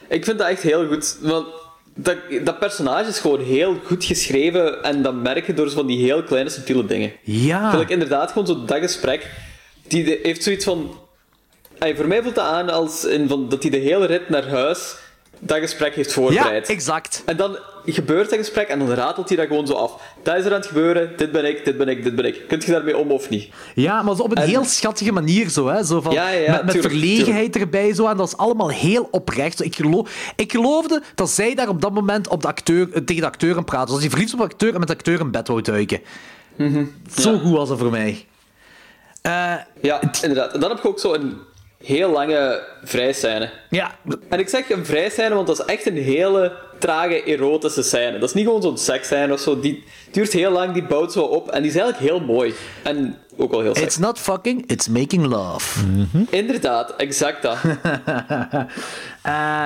S2: Ik vind dat echt heel goed. Want dat, dat personage is gewoon heel goed geschreven en dat merk je door zo van die heel kleine subtiele dingen.
S6: Ja.
S2: Gelijk inderdaad, gewoon zo dat gesprek. Die de- heeft zoiets van... Voor mij voelt dat aan als in van, dat hij de hele rit naar huis dat gesprek heeft voorbereid.
S6: Ja, exact.
S2: En dan gebeurt dat gesprek en dan ratelt hij dat gewoon zo af. Dat is er aan het gebeuren, dit ben ik, dit ben ik, dit ben ik. Kunt je daarmee om of niet?
S6: Ja, maar zo op een
S2: En-
S6: heel schattige manier zo, hè? Zo van,
S2: Ja, ja, ja,
S6: met, met
S2: tuurlijk,
S6: verlegenheid erbij zo, en dat is allemaal heel oprecht. Zo, Ik, geloof, ik geloofde dat zij daar op dat moment op de acteur, eh, tegen de acteur aan praten. Zoals hij verliefd was op de acteur en met de acteur in bed wou duiken. Zo goed was dat voor mij. Eh,
S2: Ja, inderdaad. En dan heb je ook zo een heel lange vrijscène.
S6: Ja.
S2: En ik zeg een vrijscène, want dat is echt een hele trage erotische scène. Dat is niet gewoon zo'n seksscène of zo. Die duurt heel lang, die bouwt zo op. En die is eigenlijk heel mooi. En ook wel heel
S6: It's
S2: sexy.
S6: not fucking, it's making love.
S2: Inderdaad, exact dat. (laughs)
S6: Eh,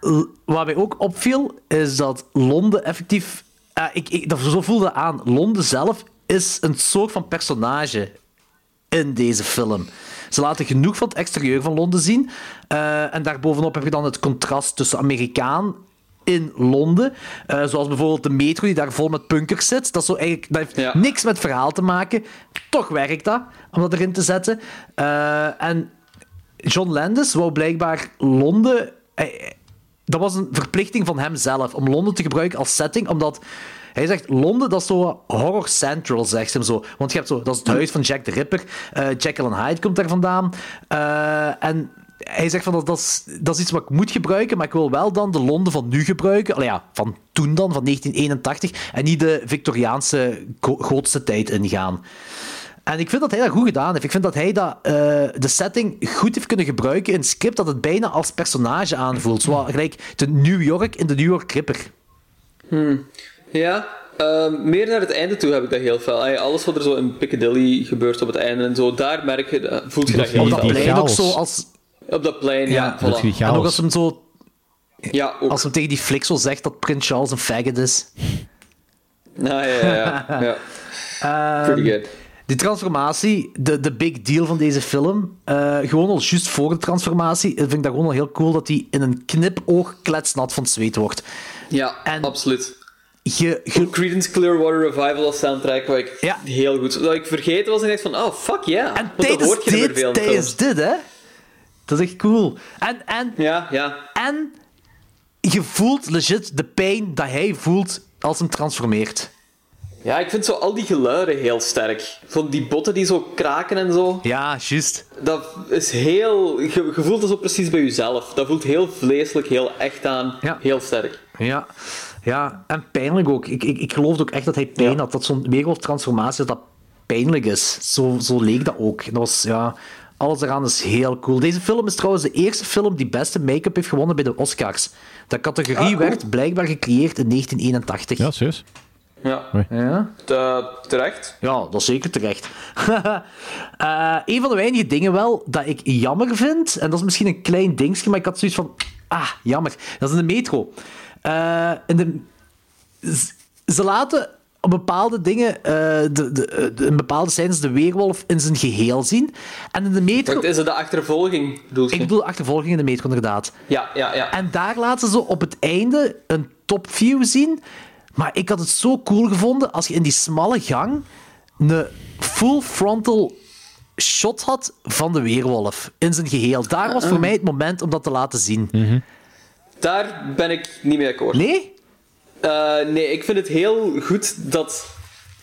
S6: l- wat mij ook opviel, is dat Londen effectief... eh, ik, ik, dat, zo voelde aan. Londen zelf is een soort van personage in deze film. Ze laten genoeg van het exterieur van Londen zien. eh, en daarbovenop heb je dan het contrast tussen Amerikaan in Londen. eh, zoals bijvoorbeeld de metro die daar vol met punkers zit. Dat, is zo eigenlijk, dat heeft niks met verhaal te maken. Toch werkt dat, om dat erin te zetten. Eh, en John Landis wou blijkbaar Londen... dat was een verplichting van hemzelf om Londen te gebruiken als setting, omdat hij zegt Londen, dat is zo horror central, zegt hem zo. Want je hebt zo, dat is het huis van Jack the Ripper. eh Jekyll Hyde komt daar vandaan. Eh, en hij zegt van dat, dat, is, dat is iets wat ik moet gebruiken, maar ik wil wel dan de Londen van nu gebruiken. Allee, ja, van toen dan, van 1981. En niet de Victoriaanse grootste tijd ingaan. En ik vind dat hij dat goed gedaan heeft. Ik vind dat hij dat, eh, de setting goed heeft kunnen gebruiken in een script dat het bijna als personage aanvoelt. Zoals gelijk de New York in de New York Ripper.
S2: Hmm. Ja, ehm, meer naar het einde toe heb ik dat heel fel. Ey, alles wat er zo in Piccadilly gebeurt op het einde en zo, daar merk je, dat- voelt je dat heel
S6: Op dat plein ook zo als...
S2: Op dat plein, ja. voilà.
S6: En ook als hem zo...
S2: Ja,
S6: Als hem tegen die Flixel zegt dat Prins Charles een faggot is.
S2: Nou, ja, ja, ja. ja. (laughs)
S6: Ehm,
S2: Pretty good.
S6: Die transformatie, de, de big deal van deze film, eh, gewoon al juist voor de transformatie, vind ik dat gewoon al heel cool dat hij in een knipoog kletsnat van zweet wordt.
S2: Ja, absoluut.
S6: Je,
S2: Creedence Clearwater Revival als soundtrack, wat ik heel goed... Dat ik vergeten was en ik dacht van, oh, fuck yeah. En
S6: tijdens dit, tijdens dit, hè? Dat is echt cool. En, en,
S2: ja, ja.
S6: en je voelt legit de pijn dat hij voelt als hem transformeert.
S2: Ja, ik vind zo al die geluiden heel sterk. Van die botten die zo kraken en zo.
S6: Ja, juist.
S2: Dat is heel... Je, je voelt dat zo precies bij jezelf. Dat voelt heel vleeselijk, heel echt aan. Heel sterk.
S6: Ja. Ja, en pijnlijk ook. Ik, ik, ik geloof ook echt dat hij pijn had. Dat zo'n wereldtransformatie dat dat pijnlijk is. Zo, zo leek dat ook. Dat was, ja, alles eraan is heel cool. Deze film is trouwens de eerste film die beste make-up heeft gewonnen bij de Oscars. Dat categorie
S2: Ah, cool.
S6: werd blijkbaar gecreëerd in 1981.
S4: Ja, serieus?
S2: Ja.
S6: Ja.
S2: Te- terecht.
S6: Ja, dat is zeker terecht. (laughs) Eh, een van de weinige dingen wel dat ik jammer vind, en dat is misschien een klein dingetje, maar ik had zoiets van, ah, jammer. Dat is in de metro. Eh, de, z- ze laten op bepaalde dingen, eh, de, de, de- in bepaalde scènes de weerwolf in zijn geheel zien. En in de metro...
S2: Wacht, is het de achtervolging, bedoel je?
S6: Ik bedoel achtervolging in de metro, inderdaad.
S2: Ja, ja, ja.
S6: En daar laten ze op het einde een topview zien. Maar ik had het zo cool gevonden als je in die smalle gang een full frontal shot had van de weerwolf in zijn geheel. Daar was voor mij het moment om dat te laten zien.
S2: Daar ben ik niet mee akkoord.
S6: Nee?
S2: Eh, nee, ik vind het heel goed dat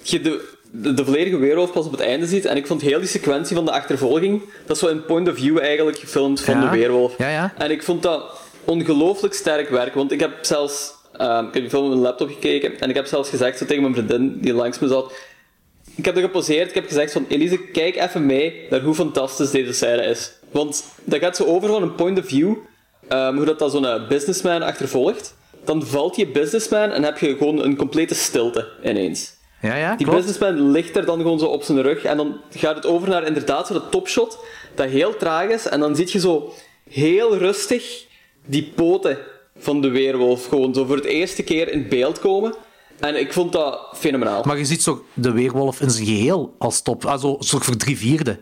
S2: je de, de, de volledige weerwolf pas op het einde ziet. En ik vond heel die sequentie van de achtervolging, dat is zo in point of view eigenlijk gefilmd van
S6: Ja.
S2: de weerwolf.
S6: Ja, ja.
S2: En ik vond dat ongelooflijk sterk werk, want ik heb zelfs... ehm, ik heb die film op mijn laptop gekeken en ik heb zelfs gezegd zo tegen mijn vriendin die langs me zat... Ik heb er geposeerd, ik heb gezegd van Elise, kijk even mee naar hoe fantastisch deze scène is. Want dat gaat zo over van een point of view, ehm, hoe dat, dat zo'n eh, businessman achtervolgt. Dan valt die businessman en heb je gewoon een complete stilte ineens.
S6: Ja, ja,
S2: Die
S6: klopt.
S2: businessman ligt er dan gewoon zo op zijn rug en dan gaat het over naar inderdaad zo de topshot, dat heel traag is. En dan zie je zo heel rustig die poten van de weerwolf gewoon zo voor het eerste keer in beeld komen. En ik vond dat fenomenaal.
S6: Maar je ziet zo de weerwolf in zijn geheel als top. Also, soort voor drie vierde.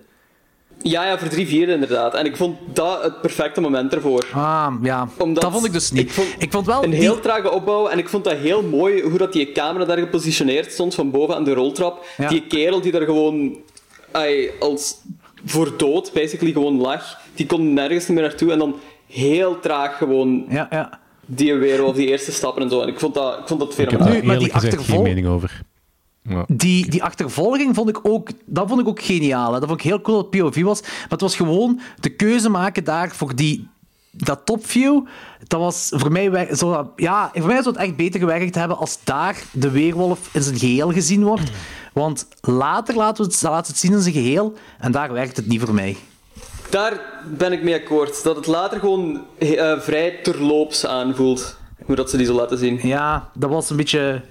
S2: Ja, ja, voor drie vierde inderdaad. En ik vond dat het perfecte moment ervoor.
S6: Ah, ja.
S2: Omdat
S6: dat vond ik dus niet.
S2: Ik
S6: vond, wel
S2: een
S6: die-
S2: heel trage opbouw en ik vond dat heel mooi hoe dat die camera daar gepositioneerd stond van boven aan de roltrap.
S6: Ja.
S2: Die kerel die daar gewoon als voor dood basically gewoon lag, die kon nergens meer naartoe en dan heel traag gewoon
S6: ja, ja.
S2: die weerwolf, die eerste stappen en zo. En ik vond dat, ik vond dat
S4: Ik heb daar
S6: maar die
S4: eerlijk gezegd geen
S6: achtervol-
S4: mening over. Ja.
S6: Die, die achtervolging vond ik ook, dat vond ik ook geniaal. Hè. Dat vond ik heel cool dat het POV was. Maar het was gewoon de keuze maken daar voor die, dat topview. Dat was voor mij, zo, ja, voor mij zou het echt beter gewerkt hebben als daar de weerwolf in zijn geheel gezien wordt. Want later laten we het, laten we het zien in zijn geheel. En daar werkt het niet voor mij.
S2: Daar ben ik mee akkoord. Dat het later gewoon eh, vrij terloops aanvoelt. Hoe dat ze die zo laten zien.
S6: Ja, dat was een beetje...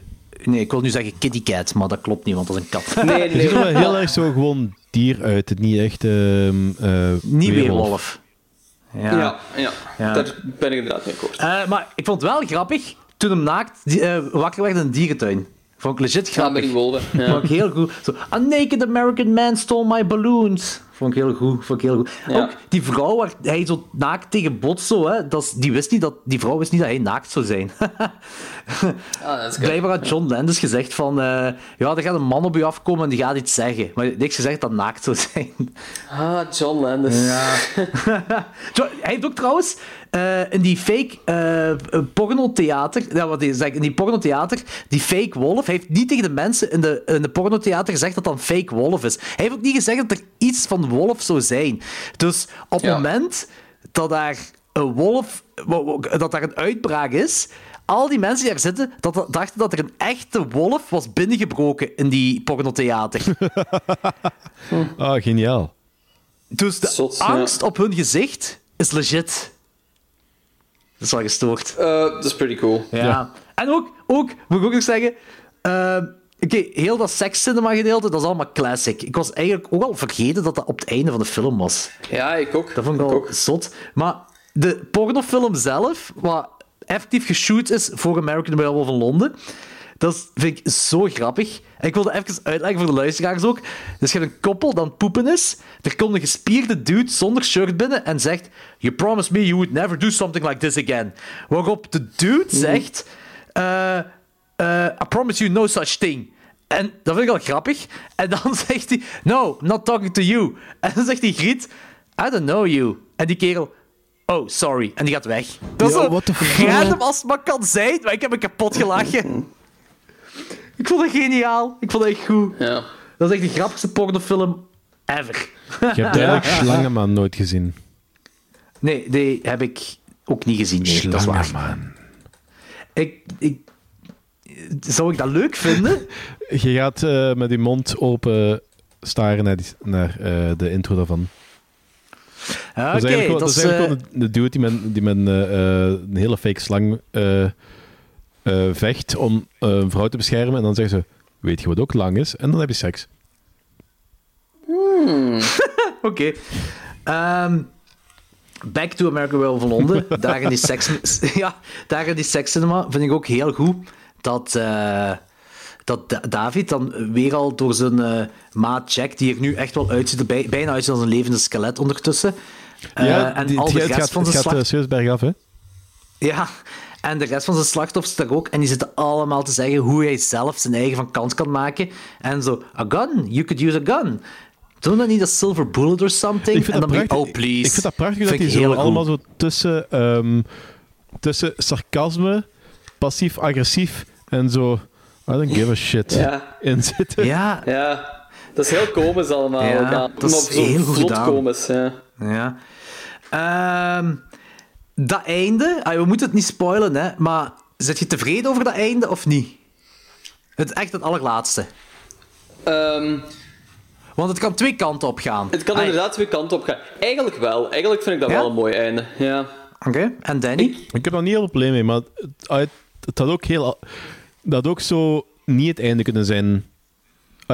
S6: Nee, ik wil nu zeggen kitty cat, maar dat klopt niet, want dat is een kat.
S2: Nee, (laughs)
S4: Het ziet er wel heel erg zo gewoon dier uit. Het niet echt... ehm eh,
S6: Niet weerwolf.
S2: Ja, ja,
S6: Ja.
S2: daar ben ik inderdaad mee akkoord.
S6: Eh, maar ik vond het wel grappig toen hem naakt eh, wakker werd in een dierentuin. Vond ik legit
S2: Ja,
S6: grappig.
S2: met die wolven. Ja.
S6: Vond ik heel goed. Zo, a naked American man stole my balloons. Vond ik heel goed. Vond ik heel goed.
S2: Ja.
S6: Ook die vrouw waar hij zo naakt tegen botst, zo, hè, dat is- die, wist niet dat, die vrouw wist niet dat hij naakt zou zijn. (laughs)
S2: Good.
S6: Blijkbaar had John Landis gezegd van... eh, ja, er gaat een man op je afkomen en die gaat iets zeggen. Maar niks gezegd dat naakt zou zijn.
S2: Ah, John Landis.
S6: Ja. (laughs) (laughs) Hij heeft ook trouwens eh, in die fake eh pornotheater, ja, wat zegt, in die pornotheater, die fake wolf, hij heeft niet tegen de mensen in de, in de pornotheater gezegd dat dat een fake wolf is. Hij heeft ook niet gezegd dat er iets van wolf zou zijn. Dus op het
S2: Ja.
S6: moment dat daar een wolf, wo- wo- dat daar een uitbraak is, al die mensen die daar zitten, dat, dachten dat er een echte wolf was binnengebroken in die pornotheater. (laughs)
S4: Ah, geniaal.
S6: Dus de
S2: Zot, ja.
S6: angst op hun gezicht is legit. Dat is wel gestoord.
S2: Eh, dat is pretty cool.
S6: Ja. En ook, ook, moet ik ook nog zeggen... eh, Oké, heel dat sekscinema gedeelte, dat is allemaal classic. Ik was eigenlijk ook al vergeten dat dat op het einde van de film was.
S2: Ja, ik ook.
S6: Dat vond ik al zot. Maar de pornofilm zelf, wat effectief geshoot is voor American Werewolf in Londen, dat vind ik zo grappig. En ik wilde even uitleggen voor de luisteraars ook. Dus je hebt een koppel dat poepen is. Er komt een gespierde dude zonder shirt binnen en zegt... You promised me you would never do something like this again. Waarop de dude zegt... eh, eh, I promise you no such thing. En dat vind ik al grappig. En dan (laughs) zegt hij... No, I'm not talking to you. En dan zegt die griet... I don't know you. En die kerel... Oh, sorry. En die gaat weg. Dat is
S4: Ja,
S6: zo random als het maar kan zijn, maar ik heb me kapot gelachen. (laughs) ik vond het geniaal. Ik vond het echt goed.
S2: Ja.
S6: Dat is echt de grappigste pornofilm ever.
S4: Je hebt eigenlijk (laughs) Slangenman nooit gezien.
S6: Nee, die heb ik ook niet gezien. Nee, dat is waar.
S4: Slangenman.
S6: Ik, ik, zou ik dat leuk vinden? (laughs)
S4: Je gaat eh, met je mond open staren naar, die, naar eh, de intro daarvan.
S6: Ah,
S4: dat is
S6: Oké,
S4: eigenlijk, gewoon-
S6: dat
S4: dat
S6: is...
S4: eigenlijk
S6: eh,
S4: gewoon de dude die met, die met een hele fake slang eh, vecht om eh, een vrouw te beschermen. En dan zeggen ze, weet je wat ook lang is? En dan heb je seks. (laughs)
S6: Oké. Ehm, back to American Werewolf in Londen. (laughs) Daar in die seks... (laughs) ja, daar in die sekscinema vind ik ook heel goed dat... eh, dat Da- David dan weer al door zijn maat Jack, die er nu echt wel uitziet, er bij- bijna uitziet als een levende skelet ondertussen. Eh, en
S4: die-
S6: al
S4: het
S6: de
S4: gaat-
S6: rest
S4: het
S6: van
S4: gaat,
S6: zijn
S4: het gaat
S6: slag...
S4: serieus bergaf, hè?
S6: Ja, en de rest van zijn slachtoffers daar ook. En die zitten allemaal te zeggen hoe hij zelf zijn eigen van kans kan maken. En zo, a gun, you could use a gun. Doe dan niet a silver bullet or something?
S4: Ik vind
S6: en
S4: dat
S6: dan ben oh please.
S4: Ik vind dat prachtig dat die
S6: ik
S4: zo
S6: goed.
S4: allemaal zo tussen, ehm, tussen sarcasme, passief-agressief en zo I don't give a shit
S2: Ja.
S4: in zitten.
S6: Ja,
S2: Ja, dat is heel komisch allemaal.
S6: Ja,
S2: Ja,
S6: dat is heel goed
S2: komisch, ja.
S6: Ja. Ehm, dat einde, ah, we moeten het niet spoilen, hè, maar zit je tevreden over dat einde of niet? Het echt het allerlaatste.
S2: Ehm,
S6: Want het kan twee kanten op gaan.
S2: het kan
S6: Ah,
S2: inderdaad twee kanten op gaan. Eigenlijk wel. Eigenlijk vind ik dat
S6: Ja?
S2: wel een mooi einde. Ja.
S6: Oké, en Danny?
S4: Ik heb daar niet heel veel probleem mee, maar het, het, het had ook heel... Dat had ook zo niet het einde kunnen zijn.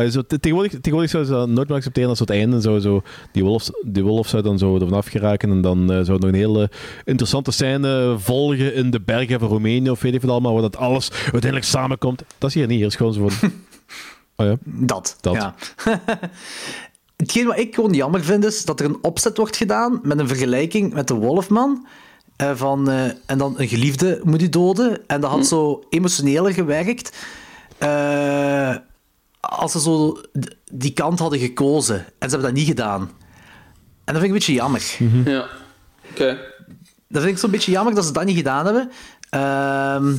S4: Zo, te- tegenwoordig, tegenwoordig zouden ze dat nooit meer accepteren als het einde zou zo... Die wolf, die wolf zou dan zo ervan afgeraken en dan eh, zou er nog een hele interessante scène volgen in de bergen van Roemenië of weet ik wat allemaal, waar dat alles uiteindelijk samenkomt. Dat is hier niet. Hier is gewoon zo van... (laughs) Oh ja,
S6: Dat.
S4: dat.
S6: Ja. (laughs) Hetgeen wat ik gewoon jammer vind is dat er een opzet wordt gedaan met een vergelijking met de Wolfman. eh, van, eh, en dan een geliefde moet je doden. En dat had zo emotioneler gewerkt. eh, als ze zo die kant hadden gekozen. En ze hebben dat niet gedaan. En dat vind ik een beetje jammer.
S2: Ja. Oké.
S6: Dat vind ik zo'n beetje jammer dat ze dat niet gedaan hebben. Ehm,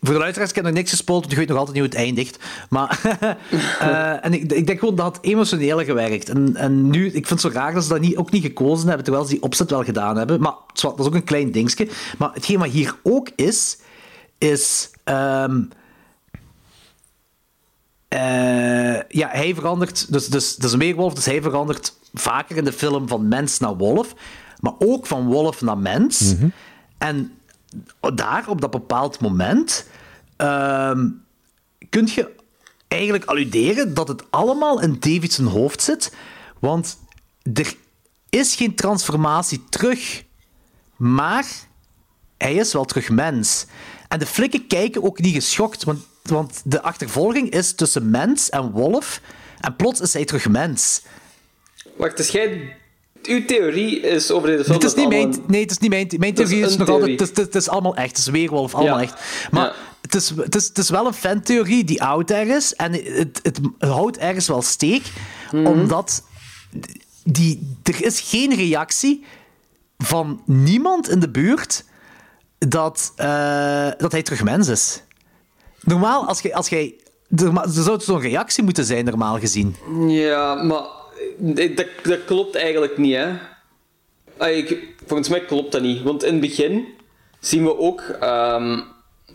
S6: voor de luisteraars, ik heb nog niks gespoeld, want ik weet nog altijd niet hoe het eindigt. Maar (laughs) eh, en ik, ik denk gewoon dat het emotioneler gewerkt. En, en nu, ik vind het zo raar dat ze dat niet, ook niet gekozen hebben, terwijl ze die opzet wel gedaan hebben. Maar dat is ook een klein dingetje. Maar hetgeen wat hier ook is, is... ehm, eh, ja, hij verandert... Dus, dus, dat is een weerwolf, dus hij verandert vaker in de film van mens naar wolf. Maar ook van wolf naar mens. En daar, op dat bepaald moment... ehm kun je eigenlijk alluderen dat het allemaal in David zijn hoofd zit. Want er is geen transformatie terug. Maar hij is wel terug mens. En de flikken kijken ook niet geschokt, want, want de achtervolging is tussen mens en wolf. En plots is hij terug mens.
S2: Wacht, dus jij... Uw theorie is over deze film...
S6: Het is niet mijn, nee, het is niet mijn, mijn
S2: is
S6: theorie. is nog altijd,
S2: theorie.
S6: het, is, het, is, het is allemaal echt. Het is weerwolf, allemaal
S2: Ja.
S6: echt. Maar
S2: Ja.
S6: het, is, het, is, het is wel een fantheorie die oud is. En het, het, houdt ergens wel steek.
S2: Mhm.
S6: Omdat die, er is geen reactie van niemand in de buurt dat, eh, dat hij terug mens is. Normaal, als jij... Als jij er zou zo'n reactie moeten zijn, normaal gezien.
S2: Ja, maar eh, dat, dat klopt eigenlijk niet, hè. Ik, volgens mij klopt dat niet. Want in het begin zien we ook ehm,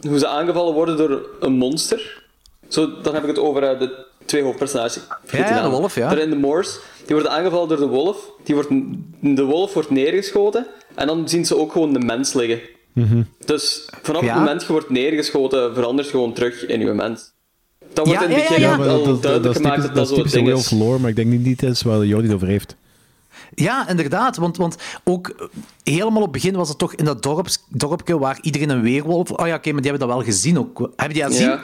S2: hoe ze aangevallen worden door een monster. Zo, dan heb ik het over eh, de twee hoofdpersonages.
S6: Ja, ja, de wolf, ja.
S2: De Moors. Die worden aangevallen door de wolf. Die wordt, de wolf wordt neergeschoten. En dan zien ze ook gewoon de mens liggen. Dus vanaf
S6: Ja.
S2: het moment je wordt neergeschoten, verandert je gewoon terug in je mens. Dat wordt
S6: Ja,
S2: in het begin
S6: ja,
S2: al
S4: dat, dat,
S2: duidelijk
S4: dat is
S2: gemaakt
S4: typisch,
S2: dat dat
S4: dat
S2: zo
S4: is
S2: het
S4: typisch
S2: ding is.
S4: lore, maar ik denk niet dit is waar Jordi het over heeft.
S6: Ja, inderdaad. Want, want ook eh, helemaal op het begin was het toch in dat dorps, dorpje waar iedereen een weerwolf... Oh ja, oké, maar die hebben dat wel gezien ook. Hebben die dat gezien?
S2: Ja.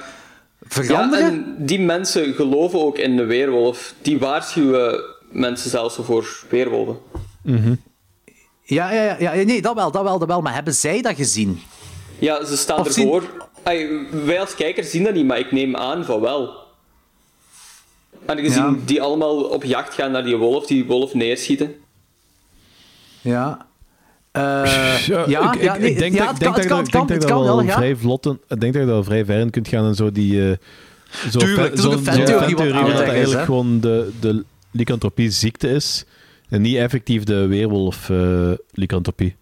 S6: Veranderen?
S2: Ja, en die mensen geloven ook in de weerwolf. Die waarschuwen mensen zelfs voor weerwolven.
S6: Ja, ja, ja, ja, nee, dat wel, dat wel, dat wel. Maar hebben zij dat gezien?
S2: Ja, ze staan
S6: Of zien-
S2: ervoor. Ay, wij als kijkers zien dat niet, maar ik neem aan van wel. Aangezien
S6: Ja.
S2: die allemaal op jacht gaan naar die wolf, die wolf neerschieten.
S6: Ja. Eh, ja,
S4: ik,
S6: ja,
S4: ik,
S6: nee,
S4: ik denk
S6: ja,
S4: dat
S6: het
S4: ik
S6: kan,
S4: denk dat-
S6: kan,
S4: denk dat je
S6: kan
S4: wel
S6: ja.
S4: vrij Ik denk dat je wel vrij ver in kunt gaan en zo die... eh zo
S6: Tuurlijk,
S4: zo'n-
S6: fantheorie wat
S4: dat
S6: is,
S4: eigenlijk gewoon de, de lycanthropie ziekte is en niet effectief de weerwolf eh lycanthropie.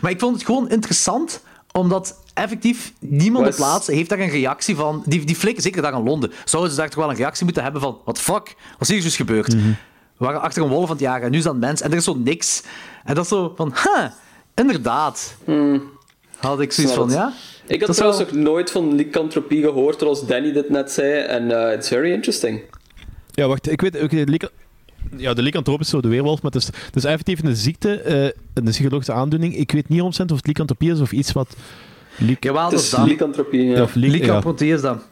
S6: Maar ik vond het gewoon interessant, omdat effectief niemand op plaats heeft daar een reactie van... Die, die flikken, zeker daar in Londen, zouden ze daar toch wel een reactie moeten hebben van... The fuck? Wat is hier dus gebeurd?
S2: Mhm.
S6: We waren achter een wolf aan het jagen en nu is dat een mens. En er is zo niks. En dat is zo van... Huh, inderdaad. Had ik zoiets
S2: Snap
S6: van,
S2: het.
S6: ja...
S2: Ik had
S6: Dat
S2: trouwens
S6: wel-
S2: nog nooit van lycanthropie gehoord, zoals Danny dit net zei. En eh it's very interesting.
S4: Ja, wacht, ik weet... lyca- ja, de lycanthroop is zo de weerwolf, maar het is, het is effectief een ziekte, eh, een psychologische aandoening. Ik weet niet 100% of het lycanthropie is of iets wat... Ly-
S6: Jawel,
S2: Het
S6: dat
S2: is
S6: dat.
S2: lycanthropie, ja.
S4: of ly- ja.
S6: Lycanthropie is dat.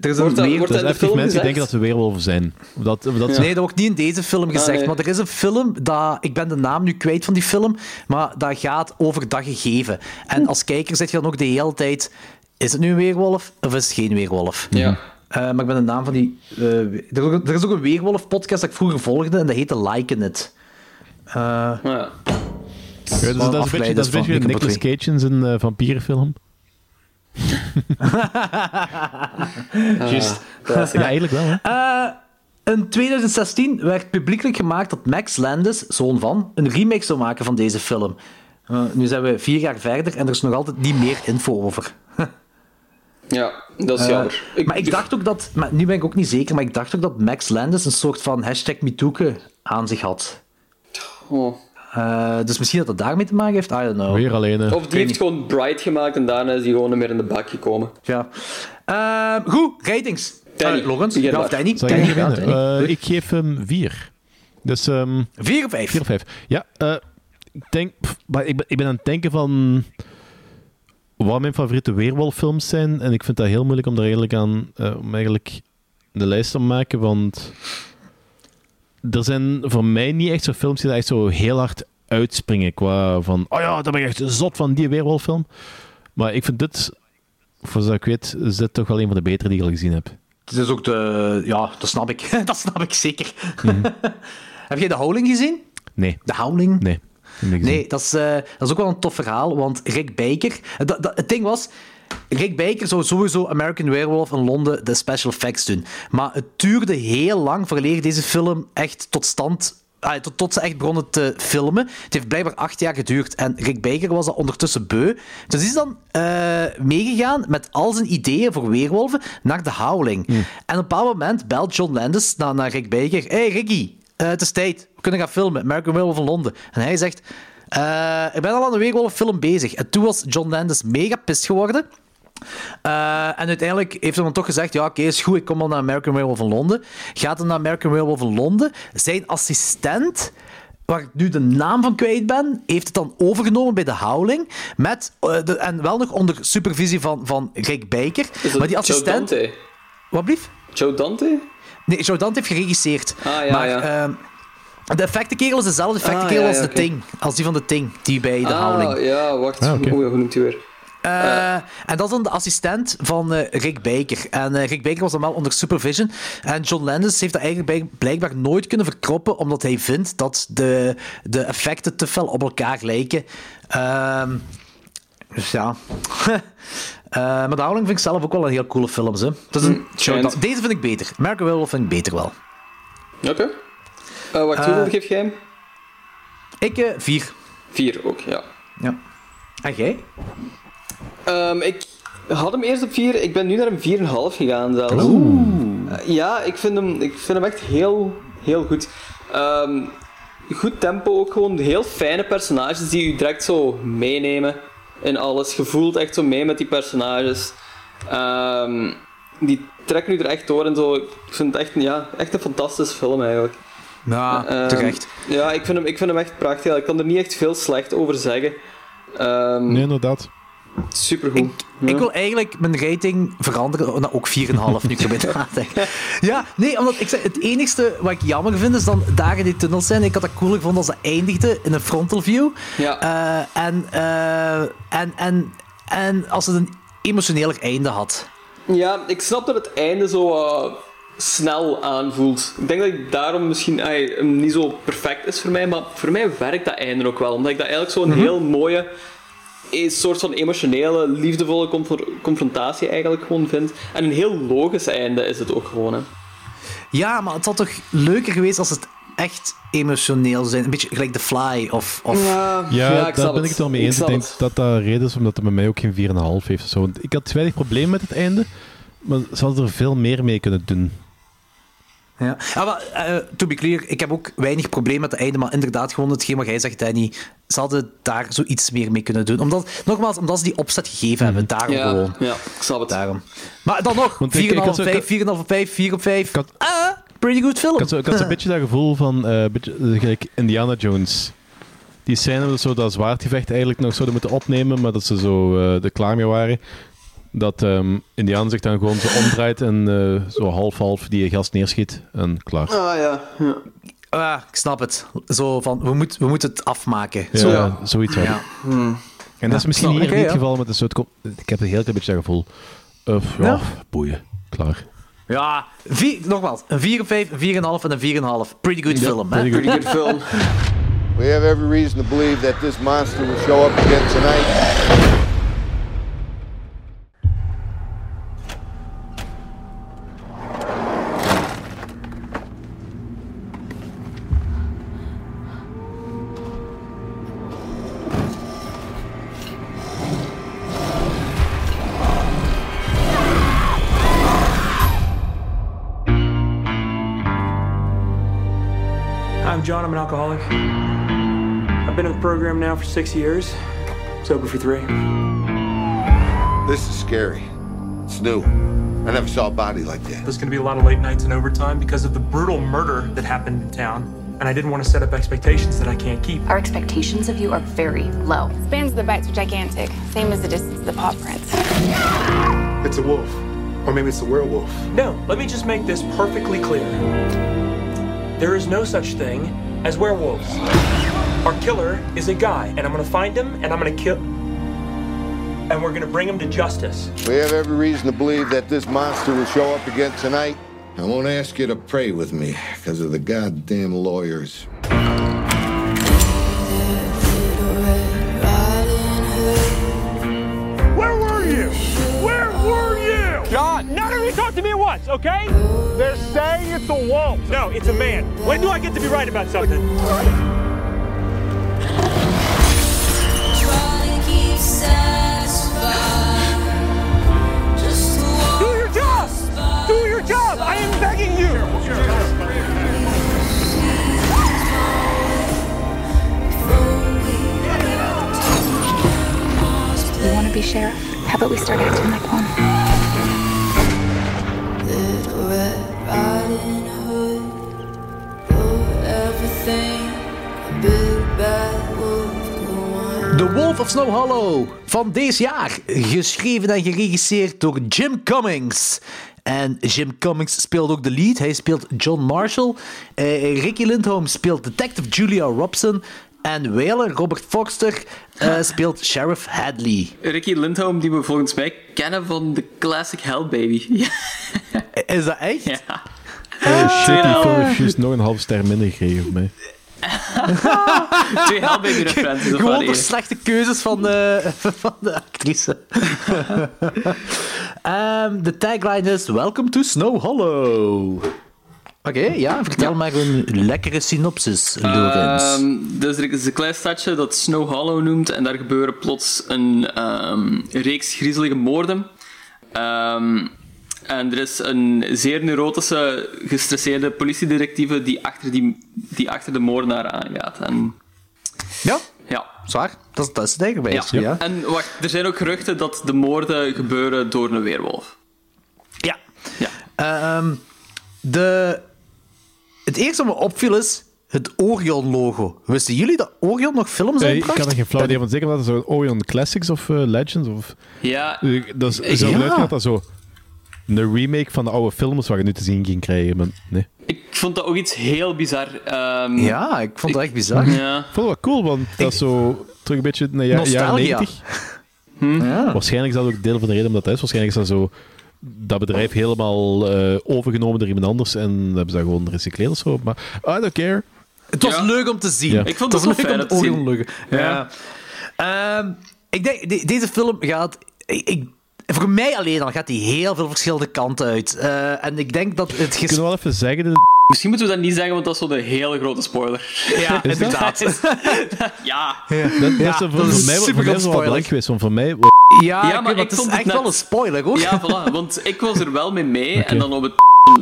S6: Er is een
S2: Wordt dat- wordt
S4: Dat is
S2: in de
S4: effectief
S2: film
S4: mensen die
S2: gezegd?
S4: denken dat ze weerwolven zijn. Dat, dat
S6: Nee, dat wordt niet in deze film gezegd.
S2: nee.
S6: Maar er is een film, dat, ik ben de naam nu kwijt van die film, maar dat gaat over dat gegeven. En als kijker zit je dan ook de hele tijd: is het nu een weerwolf of is het geen weerwolf?
S2: Ja.
S6: Eh, maar ik ben de naam van die. eh, er, is ook- er is ook een weerwolf-podcast dat ik vroeger volgde en dat heette Liken It. Eh,
S2: Ja.
S4: Ja, dus dat is een beetje, dat
S6: is
S4: beetje een Nicolas. Cage in zijn eh, vampierenfilm. (laughs)
S6: Juist.
S4: Ja, eigenlijk wel, hè.
S6: Eh, in 2016 werd publiekelijk gemaakt dat Max Landis, zoon van, een remake zou maken van deze film. Eh, nu zijn we vier jaar verder en er is nog altijd niet meer info over.
S2: Ja, dat is
S6: Eh,
S2: jammer. Ik-
S6: maar ik dacht ook dat, maar nu ben ik ook niet zeker, maar ik dacht ook dat Max Landis een soort van hashtag MeTooke aan zich had.
S2: Oh.
S6: Eh, dus misschien dat dat daarmee te maken heeft, I don't know.
S4: Weer alleen. hè.
S2: Of die heeft gewoon Bright gemaakt en daarna is hij gewoon meer in de bak gekomen.
S6: Ja. Eh, goed, ratings.
S2: Danny,
S6: Logans, ja, of Danny.
S4: Zal
S6: Danny,
S4: ik
S6: ja,
S4: beginnen?
S6: Danny.
S4: Ik geef hem vier. Dus... ehm
S6: Vier of vijf?
S4: Vier of vijf. Ja, eh, ik denk... pff, maar ik ben, ik ben aan het denken van... Wat mijn favoriete weerwolffilms zijn. En ik vind dat heel moeilijk om daar eigenlijk aan... eh, om eigenlijk de lijst te maken, want... Er zijn voor mij niet echt zo films die daar echt zo heel hard uitspringen qua van... Oh ja, daar ben ik echt zot van, die weerwolffilm. Maar ik vind dit... Voor zover ik weet, is dit toch wel een van de betere die ik al gezien heb.
S6: Het is ook de... Ja, dat snap ik. (laughs) dat snap ik zeker. (laughs) Heb jij de Howling gezien?
S4: Nee.
S6: De Howling?
S4: Nee.
S6: Nee, dat is, eh, dat is ook wel een tof verhaal, want Rick Baker... Dat, dat- het ding was, Rick Baker zou sowieso American Werewolf in Londen de special effects doen. Maar het duurde heel lang voordat deze film echt tot stand... ah, tot, tot ze echt begonnen te filmen. Het heeft blijkbaar acht jaar geduurd. En Rick Baker was dat ondertussen beu. Dus is dan eh, meegegaan met al zijn ideeën voor weerwolven naar de Howling. En op een bepaald moment belt John Landis naar, naar Rick Baker. hey Ricky, eh, het is tijd. We kunnen gaan filmen. American Werewolf in Londen. En hij zegt... eh, ik ben al aan een weerwolffilm bezig. En toen was John Landis mega pist geworden. Eh, en uiteindelijk heeft hij dan toch gezegd: Ja, oké, is goed, ik kom al naar American Werewolf in Londen. Gaat hij naar American Werewolf in Londen. Zijn assistent, waar ik nu de naam van kwijt ben, heeft het dan overgenomen bij de Howling. Met, de- en wel nog onder supervisie van, van Rick Baker.
S2: Dat
S6: Maar die
S2: Joe
S6: assistent.
S2: Dante?
S6: Wat blief?
S2: Joe Dante?
S6: Nee, Joe Dante heeft geregisseerd.
S2: Ah, ja,
S6: maar
S2: ja.
S6: ehm, de effectenkerel is dezelfde effectenkerel
S2: Ah, ja,
S6: als de. Ting. Als die van de Ting, die bij de Howling.
S2: Ah, ja, wacht.
S4: Ah,
S2: hoe noemt hij weer?
S6: Eh, en dat is dan de assistent van eh, Rick Baker. En eh, Rick Baker was dan wel onder supervision. En John Landis heeft dat eigenlijk blijk- blijkbaar nooit kunnen verkroppen, omdat hij vindt dat de, de effecten te fel op elkaar lijken. Ehm, dus ja. (laughs) Eh, maar de Howling vind ik zelf ook wel een heel coole film. Hè. Een,
S2: schijnt.
S6: deze vind ik beter. American Werewolf vind ik beter wel.
S2: Oké. Eh, wacht, hoeveel geef jij hem?
S6: Ik eh, vier.
S2: Vier ook, ja.
S6: Ja. En jij?
S2: Ehm, ik had hem eerst op 4, ik ben nu naar een 4,5 gegaan zelfs. Eh, ja, ik vind, hem, ik vind hem echt heel, heel goed. Ehm, goed tempo ook gewoon, heel fijne personages die u direct zo meenemen in alles. Je voelt echt zo mee met die personages. Ehm, die trekken u er echt door en zo. Ik vind het echt, een- ja, echt een fantastische film eigenlijk.
S6: Ja,
S2: Ehm,
S6: terecht.
S2: Ja, ik vind, hem, ik vind hem echt prachtig. Ik kan er niet echt veel slecht over zeggen. Ehm
S4: Nee, inderdaad.
S2: Supergoed.
S6: Ik wil eigenlijk mijn rating veranderen naar ook 4,5 nu ik erbij (laughs) nadenk. Ja, nee, omdat ik zeg, het enigste wat ik jammer vind is dan daar in die tunnels zijn. Ik had dat cool gevonden als dat eindigde in een frontal view.
S2: Ja.
S6: Eh, en, eh, en, en, en als het een emotioneler einde had.
S2: Ja, ik snap dat het einde zo eh, snel aanvoelt. Ik denk dat ik daarom misschien ay, niet zo perfect is voor mij, maar voor mij werkt dat einde ook wel. Omdat ik dat eigenlijk zo'n
S6: Mhm.
S2: heel mooie, een soort van emotionele, liefdevolle confro- confrontatie eigenlijk gewoon vind. En een heel logisch einde is het ook gewoon. Hè.
S6: Ja, maar het had toch leuker geweest als het echt emotioneel zou zijn. Een beetje gelijk The Fly of... of...
S2: Ja,
S4: Ja, daar ben ik het wel mee eens. Ik denk dat dat reden is omdat het bij mij ook geen 4,5 heeft. of Zo. Ik had weinig probleem met het einde, maar ze hadden er veel meer mee kunnen doen.
S6: Ja, ja maar eh, to be clear, ik heb ook weinig probleem met het einde, maar inderdaad gewoon hetgeen wat jij zegt, Danny, ze hadden daar zoiets meer mee kunnen doen. Omdat, nogmaals, omdat ze die opzet gegeven hebben, daarom
S2: Ja,
S6: gewoon.
S2: ja, ik snap het.
S6: Daarom. Maar dan nog, 4,5
S4: Want ik- ik had
S6: op
S4: zo-
S6: 5, 4,5 op 5, 4 op 5. Ah, pretty good film.
S4: Ik had, zo, ik had zo'n (laughs) beetje dat gevoel van eh, beetje, eh, gelijk Indiana Jones. Die scène dat zo dat zwaardgevecht eigenlijk nog zouden moeten opnemen, maar dat ze zo eh, er klaar mee waren. Dat ehm Indiana zich dan gewoon zo omdraait en eh, zo half-half die gast neerschiet en klaar.
S2: Ah ja. ja.
S6: Ah, ik snap het. Zo van, we, moet, we moeten het afmaken.
S4: Ja,
S6: Zo.
S4: zoiets wel.
S6: Ja.
S4: En dat is misschien
S6: snap
S4: hier niet
S6: ja.
S4: het geval, maar het is zo, het komt- ik heb een heel klein beetje dat gevoel. Of, ja,
S6: Ja.
S4: boeien. Klaar.
S6: Ja, vier, nogmaals, een 4 op 5, een 4,5 en een 4,5. Pretty good film, hè?
S4: pretty good.
S2: Pretty good film.
S13: We have every reason to believe that this monster will show up again tonight.
S14: I'm John. I'm an alcoholic. I've been in the program now for six years. Sober for three.
S13: This is scary. It's new. I never saw a body like that.
S14: There's going to be a lot of late nights and overtime because of the brutal murder that happened in town. And I didn't want to set up expectations that I can't keep.
S15: Our expectations of you are very low.
S16: Spans of the bites are gigantic, same as the distance of the paw prints.
S17: It's a wolf. Or maybe it's a werewolf.
S14: No, let me just make this perfectly clear. There is no such thing as werewolves. Our killer is a guy, and I'm gonna find him, and I'm gonna kill. And we're gonna bring him to justice.
S13: We have every reason to believe that this monster will show up again tonight. I won't ask you to pray with me because of the goddamn lawyers.
S1: John! None of you talk to me at once, okay? They're saying it's a wolf. No, it's a man. When do I get to be right about something? Do your job! Do your job! I am begging you!
S15: You want to be sheriff? How about we start acting like one?
S6: The Wolf of Snow Hollow van deze jaar. Geschreven en geregisseerd door Jim Cummings. En Jim Cummings speelt ook de lead. Hij speelt John Marshall. Eh, Ricky Lindholm speelt Detective Julia Robson. En Whaler, Robert Foster, eh, (laughs) speelt Sheriff Hadley.
S2: Ricky Lindholm, die we volgens mij kennen van de classic Hell Baby. (laughs)
S6: Is dat echt?
S2: Ja.
S4: Oh shit, die film heeft juist nog een half ster minder gekregen voor mij.
S2: Twee referenties. of
S6: Gewoon door slechte keuzes van de, (laughs) van de actrice. (laughs) Ehm, de tagline is Welcome to Snow Hollow. Oké, ja, vertel maar een lekkere synopsis, Lorenz.
S2: Ehm, dus er is een klein stadje dat Snow Hollow noemt en daar gebeuren plots een ehm, reeks griezelige moorden. Ehm, en er is een zeer neurotische, gestresseerde politiedetectieve die achter, die, die achter de moordenaar aangaat. En,
S6: ja,
S2: ja.
S6: zwaar. Dat, is- dat is het eigenlijk bij
S2: Ja.
S6: ja.
S2: En wacht, er zijn ook geruchten dat de moorden gebeuren door een weerwolf.
S6: Ja. Ehm, de... Het eerste wat me opviel is het Orion-logo. Wisten jullie dat Orion nog films
S4: Hey, ik
S6: uitbracht?
S4: kan er geen flauw idee van zeker dat het zo Orion Classics of eh, Legends of...
S2: Ja.
S4: Eh, Dat is zelf
S2: Ja.
S4: dat zo een remake van de oude films waar je nu te zien ging krijgen, maar nee.
S2: Ik vond dat ook iets heel bizar. ehm,
S6: Ja, ik vond dat echt bizar.
S2: Ja.
S4: Ik vond het wel cool, want dat is zo terug een beetje naar ja, jaren
S6: Nostalgia.
S4: 90.
S6: Ja.
S4: Waarschijnlijk is dat ook deel van de reden omdat dat is. Waarschijnlijk is dat zo dat bedrijf helemaal eh, overgenomen door iemand anders en hebben ze dat gewoon recycleerd of zo. Maar I don't care.
S6: Het was leuk om te zien.
S4: Ja.
S2: Ik vond
S6: het
S2: het
S6: was leuk
S2: fijn
S6: om
S2: te zien.
S6: Ja. Ehm, ik denk, de- deze film gaat... Ik, ik- voor mij alleen al gaat die heel veel verschillende kanten uit. Eh, en ik denk dat het...
S4: Kunnen we wel even zeggen... de-
S2: Misschien moeten we dat niet zeggen, want dat is zo de hele grote spoiler.
S6: Ja,
S4: Is dat?
S6: inderdaad. (laughs)
S2: ja.
S4: Dat, dat
S6: Ja,
S4: is voor,
S6: dat is
S4: voor mij, voor
S6: super
S4: mij is het wel
S6: spoiler.
S4: blank geweest, want voor mij...
S6: Ja,
S2: Ja, maar ik
S6: het is
S2: vond het
S6: echt
S2: net-
S6: wel een spoiler, hoor.
S2: Ja, voilà. Want ik was er wel mee mee. En dan op het...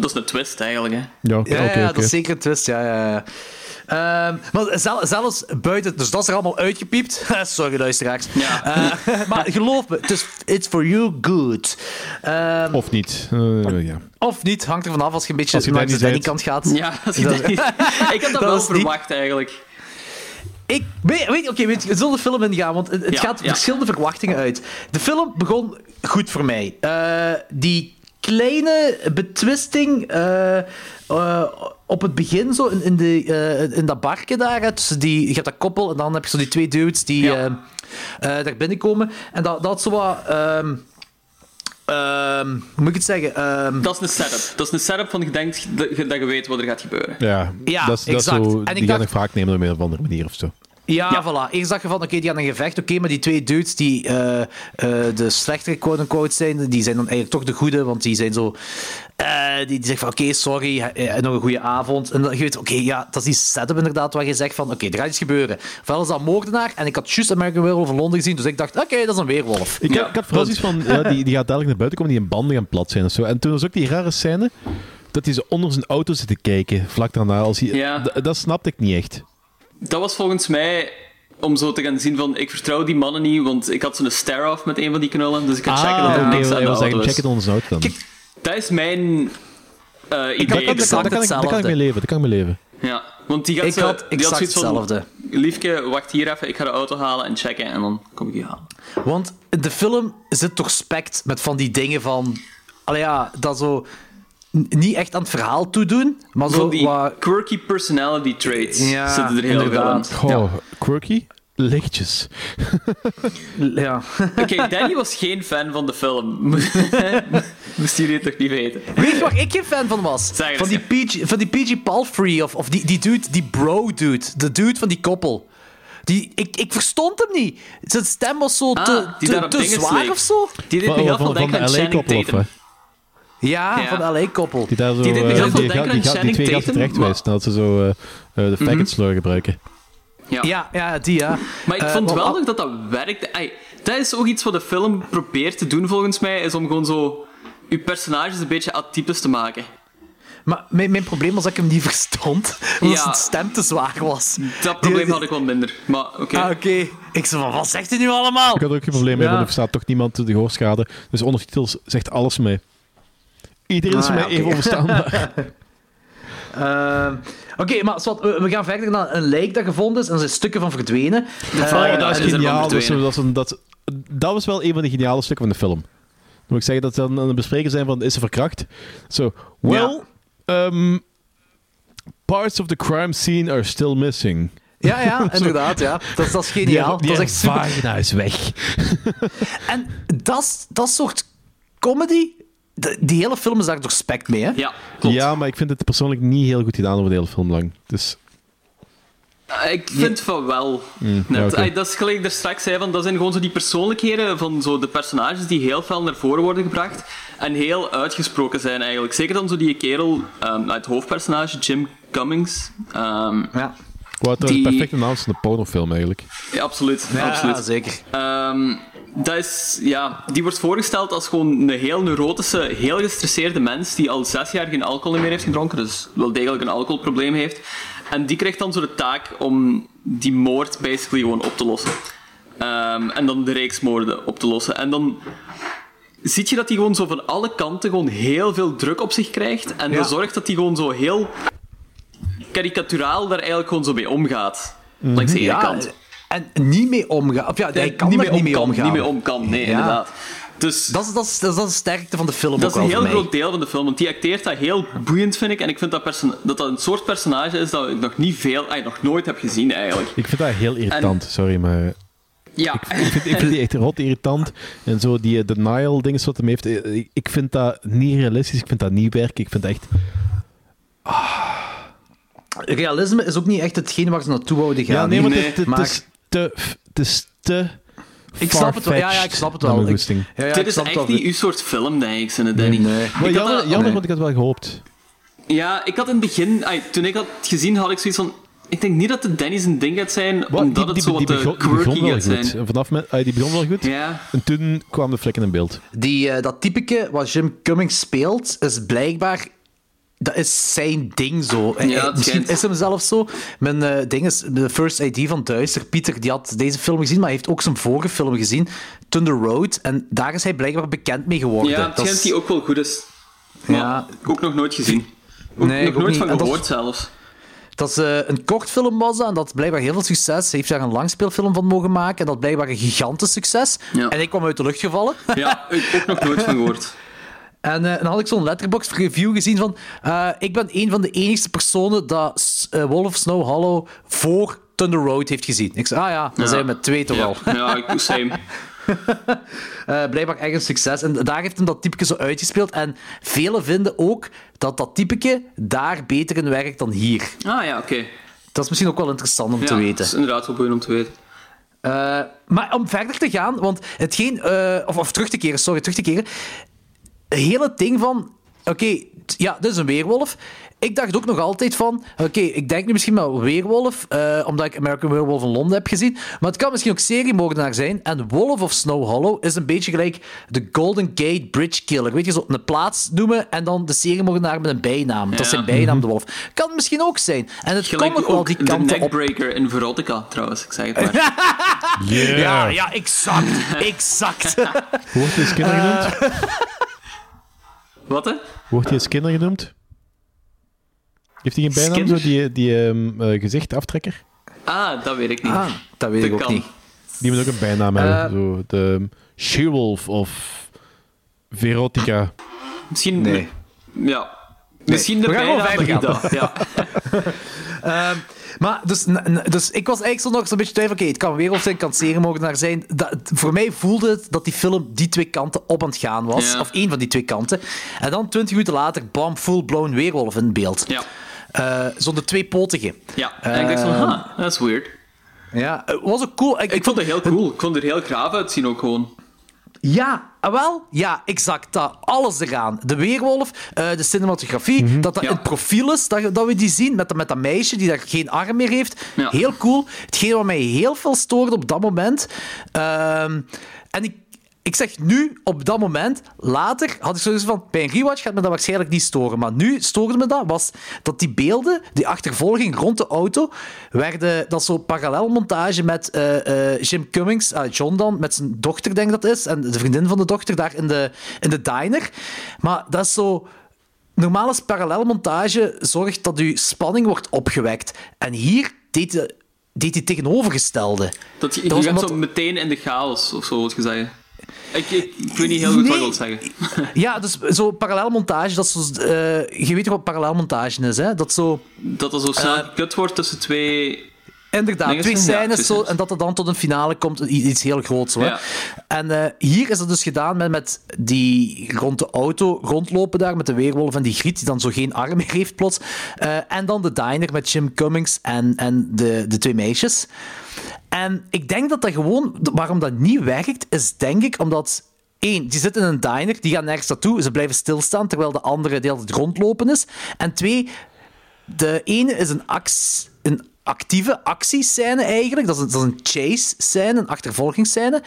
S2: Dat is een twist, eigenlijk. Hè.
S4: Ja, oké,
S6: Ja, ja, dat is zeker een twist, ja, ja, ja. Ehm, maar zel- zelfs buiten, dus dat is er allemaal uitgepiept. (laughs) Sorry, luisteraars. Eh, maar geloof me, het is it's for you good. Ehm,
S4: Of niet. Eh, ja.
S6: of niet, hangt er vanaf als je een beetje
S4: je
S6: langs de
S4: Danny
S6: Danny-kant gaat.
S2: Ja, als
S6: Dat-
S2: niet- (laughs) ik had dat,
S6: Dat
S2: wel
S6: niet-
S2: verwacht, eigenlijk.
S6: Ik weet, weet, oké, weet je, we zullen de film ingaan, want het,
S2: Ja,
S6: gaat
S2: ja.
S6: verschillende verwachtingen uit. De film begon goed voor mij. Eh, die kleine betwisting eh, eh, op het begin, zo in, in, de, eh, in dat barke daar, tussen die, je hebt dat koppel en dan heb je zo die twee dudes die
S2: Ja.
S6: eh, eh, daar binnenkomen. En dat, dat zo wat... ehm, ehm, hoe moet ik het zeggen? Ehm,
S2: Dat is een setup. Dat is een setup van je denkt dat je, dat je weet wat er gaat gebeuren.
S4: Ja,
S6: Ja,
S4: dat is, dat is
S6: exact.
S4: zo,
S6: En ik
S4: die gaan
S6: dacht-
S4: nog vaak nemen op een of andere manier of zo.
S6: Ja, voilà. Eerst dacht je van, oké, die gaan een gevecht. Oké, maar die twee dudes die eh, eh, de slechtere quote-unquote zijn, die zijn dan eigenlijk toch de goede, want die zijn zo... eh, die, die zeggen van, oké, sorry, nog een goede avond. En dan je weet, oké, ja, dat is die setup inderdaad waar je zegt van, oké, er gaat iets gebeuren. Ofwel is dat een moordenaar, en ik had juist American Werewolf in Londen gezien, dus ik dacht, oké, dat is een weerwolf.
S4: Ik, ik had vooral van, ja, die, die gaat dadelijk naar buiten komen, die in banden gaan plat zijn of zo. En toen was ook die rare scène dat hij zo onder zijn auto zit te kijken, vlak daarna. Als hij,
S2: Ja.
S4: Dat snapte ik niet echt.
S2: Dat was volgens mij om zo te gaan zien van, ik vertrouw die mannen niet, want ik had zo'n stare-off met een van die knullen, dus ik kan checken dat er niks aan de
S4: was
S2: auto is.
S4: onder zijn auto dan.
S2: Dat is mijn eh, idee.
S4: kan, dat, kan, dat, kan ik, dat kan ik mee leven. Dat kan ik mee leven.
S2: Ja, want die gaat
S6: Ik
S2: zo,
S6: had
S2: die had
S6: exact
S2: zoiets van,
S6: hetzelfde.
S2: Liefke, wacht hier even, ik ga de auto halen en checken en dan kom ik die halen.
S6: Want in de film zit toch spekt met van die dingen van... Allee ja, dat zo... Niet echt aan het verhaal toedoen, maar zo
S2: die
S6: wat...
S2: quirky personality traits
S6: Ja,
S2: zitten er heel veel in.
S6: inderdaad.
S4: Oh, quirky? Lichtjes. (laughs)
S6: Ja. (laughs)
S2: Oké, Danny was geen fan van de film. (laughs) Moest jullie het toch niet weten?
S6: Weet je waar ik geen fan van was?
S2: Zeg
S6: Van die PG, van die PG Palfrey of, of die, die dude, die bro dude. De dude van die koppel. Die, ik, ik verstond hem niet. Zijn stem was zo te,
S2: Ah, die
S6: te, zwaar
S2: leek.
S6: of zo.
S2: Die deed me
S4: Van,
S2: heel veel denken
S4: de
S2: aan Channing
S4: LA-koppel, of
S2: Tatum.
S6: Ja,
S2: Ja.
S6: van de LA-koppel.
S4: Die daar zo...
S2: Die veel
S4: die, ga- die, ga- die
S2: Channing
S4: twee gasten
S2: Tatum,
S4: terecht wijst, dat ze zo eh, eh, de faggot
S2: Mhm.
S4: slur gebruiken.
S2: Ja.
S6: Ja, ja, die ja.
S2: Maar ik vond wel nog dat dat werkte. Ai, dat is ook iets wat de film probeert te doen, volgens mij, is om gewoon zo je personages een beetje atypisch te maken.
S6: Maar mijn, mijn probleem was dat ik hem niet verstond. (laughs) Omdat
S2: Ja.
S6: zijn stem te zwaar was.
S2: Dat probleem had ik wel minder. Maar oké.
S6: Ah, oké. Ik zei van, wat zegt hij nu allemaal?
S4: Ik had er ook geen probleem mee,
S6: Ja.
S4: want er verstaat toch niemand de gehoorschade. Dus ondertitels zegt alles mee. Iedereen is
S6: Ah, ja,
S4: mij even onverstaanbaar. (laughs)
S6: Ehm, Oké, maar zwart, we, we gaan verder naar een lijk dat gevonden is en er zijn stukken van verdwenen. Eh,
S2: Oh,
S4: dat is geniaal. Dat, was wel een van de geniale stukken van de film. Dan moet ik zeggen dat ze dan aan het bespreken zijn van is ze verkracht? Zo, well, um, parts of the crime scene are still missing.
S6: Ja, ja, (laughs) inderdaad. Ja. Dat, is- dat is geniaal.
S4: Die,
S6: dat is echt super.
S4: vagina is weg.
S6: En dat, is- dat soort comedy, de- die hele film is daar doorspekt mee. Hè?
S2: Ja, klopt.
S4: Ja, maar ik vind het persoonlijk niet heel goed gedaan over de hele film lang. Dus,
S2: Ik vind van wel.
S4: Mm,
S2: Net.
S4: ja,
S2: dat is gelijk ik er straks zei, van, dat zijn gewoon zo die persoonlijkheden van zo de personages die heel fel naar voren worden gebracht en heel uitgesproken zijn eigenlijk. Zeker dan zo die kerel, ehm, het hoofdpersonage, Jim Cummings. Ehm,
S6: ja.
S4: wat
S2: Die-
S4: een perfecte naam is van de pornofilm eigenlijk.
S2: ja, absoluut.
S6: Ja,
S2: absoluut.
S6: zeker.
S2: Ehm, dat is, ja, die wordt voorgesteld als gewoon een heel neurotische, heel gestresseerde mens die al zes jaar geen alcohol meer heeft gedronken, dus wel degelijk een alcoholprobleem heeft. En die krijgt dan zo de taak om die moord basically gewoon op te lossen. Ehm, en dan de reeksmoorden op te lossen. En dan zie je dat hij gewoon zo van alle kanten gewoon heel veel druk op zich krijgt. En
S6: Ja.
S2: dat zorgt dat hij gewoon zo heel karikaturaal daar eigenlijk gewoon zo mee omgaat. Langs de ene
S6: Ja,
S2: kant.
S6: En niet mee omgaan. Of ja, hij kan
S2: niet
S6: er
S2: mee
S6: niet mee
S2: om kan,
S6: omgaan.
S2: Niet mee om kan, nee,
S6: Ja.
S2: inderdaad. Dus
S6: Dat is, dat, is, dat is de sterkte van de film
S2: dat is een
S6: wel
S2: heel groot deel van de film, want die acteert dat heel boeiend, vind ik. En ik vind dat dat, dat een soort personage is dat ik nog niet veel, ay, nog nooit heb gezien, eigenlijk.
S4: Ik vind dat heel irritant, sorry, maar...
S2: Ja.
S4: Ik vind, ik vind die echt rot irritant. En zo die eh, denial-dingen wat hem heeft. eh, Ik, ik vind dat niet realistisch. Ik vind dat niet werken. Ik vind dat echt...
S6: Realisme is ook niet echt hetgeen waar ze naartoe wouden gaan.
S4: Ja, nee, maar
S6: Nee.
S4: het, het,
S6: Maar-
S4: het is te... Het is te...
S6: Ik snap het wel. Ja, ja, ik snap het wel. Ik-. Ja, ja,
S2: Dit
S6: ik
S2: is echt
S6: wel.
S2: niet uw soort film, denk ik, Danny. Danny.
S6: Nee.
S4: Maar
S2: Ik had
S4: jammer,
S2: dat-
S4: jammer
S6: nee.
S4: want ik had wel gehoopt.
S2: Ja, ik had in het begin, ay, toen ik had gezien, had ik zoiets van. Ik denk niet dat de Danny zijn ding gaat zijn,
S4: Wat,
S2: omdat het zo wat te
S4: begon, die
S2: quirky
S4: begon wel
S2: gaat
S4: goed.
S2: zijn.
S4: En vanaf met, ah, die begon wel goed.
S2: Ja.
S4: En toen kwamen de vlekken in beeld.
S6: Die, eh, dat typeke wat Jim Cummings speelt, is blijkbaar... Dat is zijn ding zo.
S2: Ja, het
S6: Misschien is hem zelfs zo. Mijn eh, ding is, de First ID van Duister, Pieter, die had deze film gezien, maar hij heeft ook zijn vorige film gezien, Thunder Road. En daar is hij blijkbaar bekend mee geworden.
S2: Ja, het
S6: Dat is-
S2: die ook wel goed is. Maar
S6: Ja.
S2: ook nog nooit gezien. Ook
S6: Nee,
S2: nog
S6: ook
S2: nooit
S6: niet.
S2: van gehoord zelfs.
S6: Dat is eh, een kortfilm was dat, en dat blijkbaar heel veel succes. Heeft daar een langspeelfilm van mogen maken en dat blijkbaar een gigantisch succes.
S2: Ja.
S6: En ik kwam uit de lucht gevallen.
S2: Ja, ik ook nog nooit van gehoord. (laughs)
S6: En eh, dan had ik zo'n letterbox review gezien van... eh, ik ben een van de enigste personen dat eh, Wolf of Snow Hollow voor Thunder Road heeft gezien. Ik zei, ah ja, dan
S2: Ja.
S6: zijn we met twee toch
S2: Ja,
S6: al. (laughs)
S2: ja, ik- same. (laughs)
S6: Blijkbaar echt een succes. En daar heeft hem dat typeke zo uitgespeeld. En velen vinden ook dat dat typeke daar beter in werkt dan hier.
S2: Ah ja, oké.
S6: Dat is misschien ook wel interessant om
S2: Ja,
S6: te weten.
S2: Dat is inderdaad wel boeiend om te weten.
S6: Maar om verder te gaan, want hetgeen, of, of terug te keren, sorry, terug te keren. Het hele ding van, oké, ja, dit is een weerwolf. ik dacht ook nog altijd van... Oké, ik denk nu misschien wel Weerwolf, eh, omdat ik American Werewolf in Londen heb gezien. Maar het kan misschien ook seriemoordenaar zijn. En Wolf of Snow Hollow is een beetje gelijk de Golden Gate Bridge Killer. Weet je, zo een plaats noemen en dan de seriemoordenaar met een bijnaam. Dat is zijn bijnaam, de wolf. Kan misschien ook zijn. En het
S2: Gelijk
S6: kan ook wel
S2: ook
S6: die
S2: de
S6: kant op.
S2: neckbreaker in Verotica, trouwens. Ik zeg het maar. (laughs)
S4: Yeah.
S6: Ja, ja, exact. (laughs) Exact.
S4: Wordt hij Skinner genoemd? (laughs)
S2: Wat, hè?
S4: Wordt hij Skinner genoemd? Heeft hij geen bijnaam, zo, die, die ehm, eh, gezichtaftrekker?
S2: Ah, dat weet ik niet.
S6: Ah, dat weet ik ook
S2: kan.
S6: niet.
S4: Die moet ook een bijnaam
S6: Eh.
S4: hebben. Zo, de She-Wolf of Verotica.
S2: Misschien...
S6: Nee.
S2: Ja. Misschien de
S6: we gaan gewoon
S2: bijnaam. Ja. (laughs) (laughs)
S6: Maar dus, dus ik was eigenlijk zo nog zo'n beetje twijfel. Oké, het kan wereld zijn, het kan seriemoordenaar zijn. Dat, voor mij voelde het dat die film die twee kanten op aan het gaan was.
S2: Ja.
S6: Of één van die twee kanten. En dan twintig minuten later, bam, full-blown weerwolf in beeld.
S2: Ja.
S6: Eh, Zonder twee potige.
S2: Ja. En ik dacht van, ha, dat is weird.
S6: Ja, het was ook cool. Ik,
S2: Ik vond het heel cool. Ik vond het er heel graaf uitzien ook gewoon.
S6: Ja, ah, wel, ja, exact. Dat, alles eraan. De weerwolf, eh, de cinematografie, dat dat in het profiel is, dat, dat we die zien, met, dat- met dat meisje die daar geen arm meer heeft.
S2: Ja.
S6: Heel cool. Hetgeen wat mij heel veel stoorde op dat moment. Ehm, en ik, ik zeg nu, op dat moment, later had ik zoiets van, bij een rewatch gaat me dat waarschijnlijk niet storen. Maar nu stoorde me dat, was dat die beelden, die achtervolging rond de auto, werden, dat zo parallelmontage met eh, eh, Jim Cummings, ah, John dan, met zijn dochter, denk ik dat is, en de vriendin van de dochter daar in de, in de diner. Maar dat is zo... Normaal is parallelmontage zorgt dat uw spanning wordt opgewekt. En hier deed hij deed hij het tegenovergestelde.
S2: Dat je,
S6: Dat
S2: je
S6: was
S2: gaat
S6: omdat-
S2: zo meteen in de chaos, of zo, wat je zeggen. Ik, ik, ik weet niet heel goed wat ik wil zeggen. (laughs)
S6: Ja, dus zo parallelmontage, dat is zo, eh, je weet toch wat parallelmontage is, hè? Dat zo...
S2: Dat er zo snel
S6: Eh,
S2: gekut wordt tussen twee...
S6: Inderdaad, twee?
S2: Ja,
S6: scènes zo, en dat er dan tot een finale komt, iets heel groots. Hoor.
S2: Ja.
S6: En eh, hier is het dus gedaan met, met die rond de auto rondlopen daar, met de weerwolf en die griet, die dan zo geen arm meer heeft plots. Eh, en dan de diner met Jim Cummings en, en de, de twee meisjes. En ik denk dat dat gewoon, waarom dat niet werkt, is denk ik omdat... Eén, die zitten in een diner, die gaan nergens naartoe, ze blijven stilstaan, terwijl de andere deel het rondlopen is. En twee, de ene is een, ax, een actieve actiescène eigenlijk. Dat is, een, dat is een chase-scène, een achtervolgingsscène.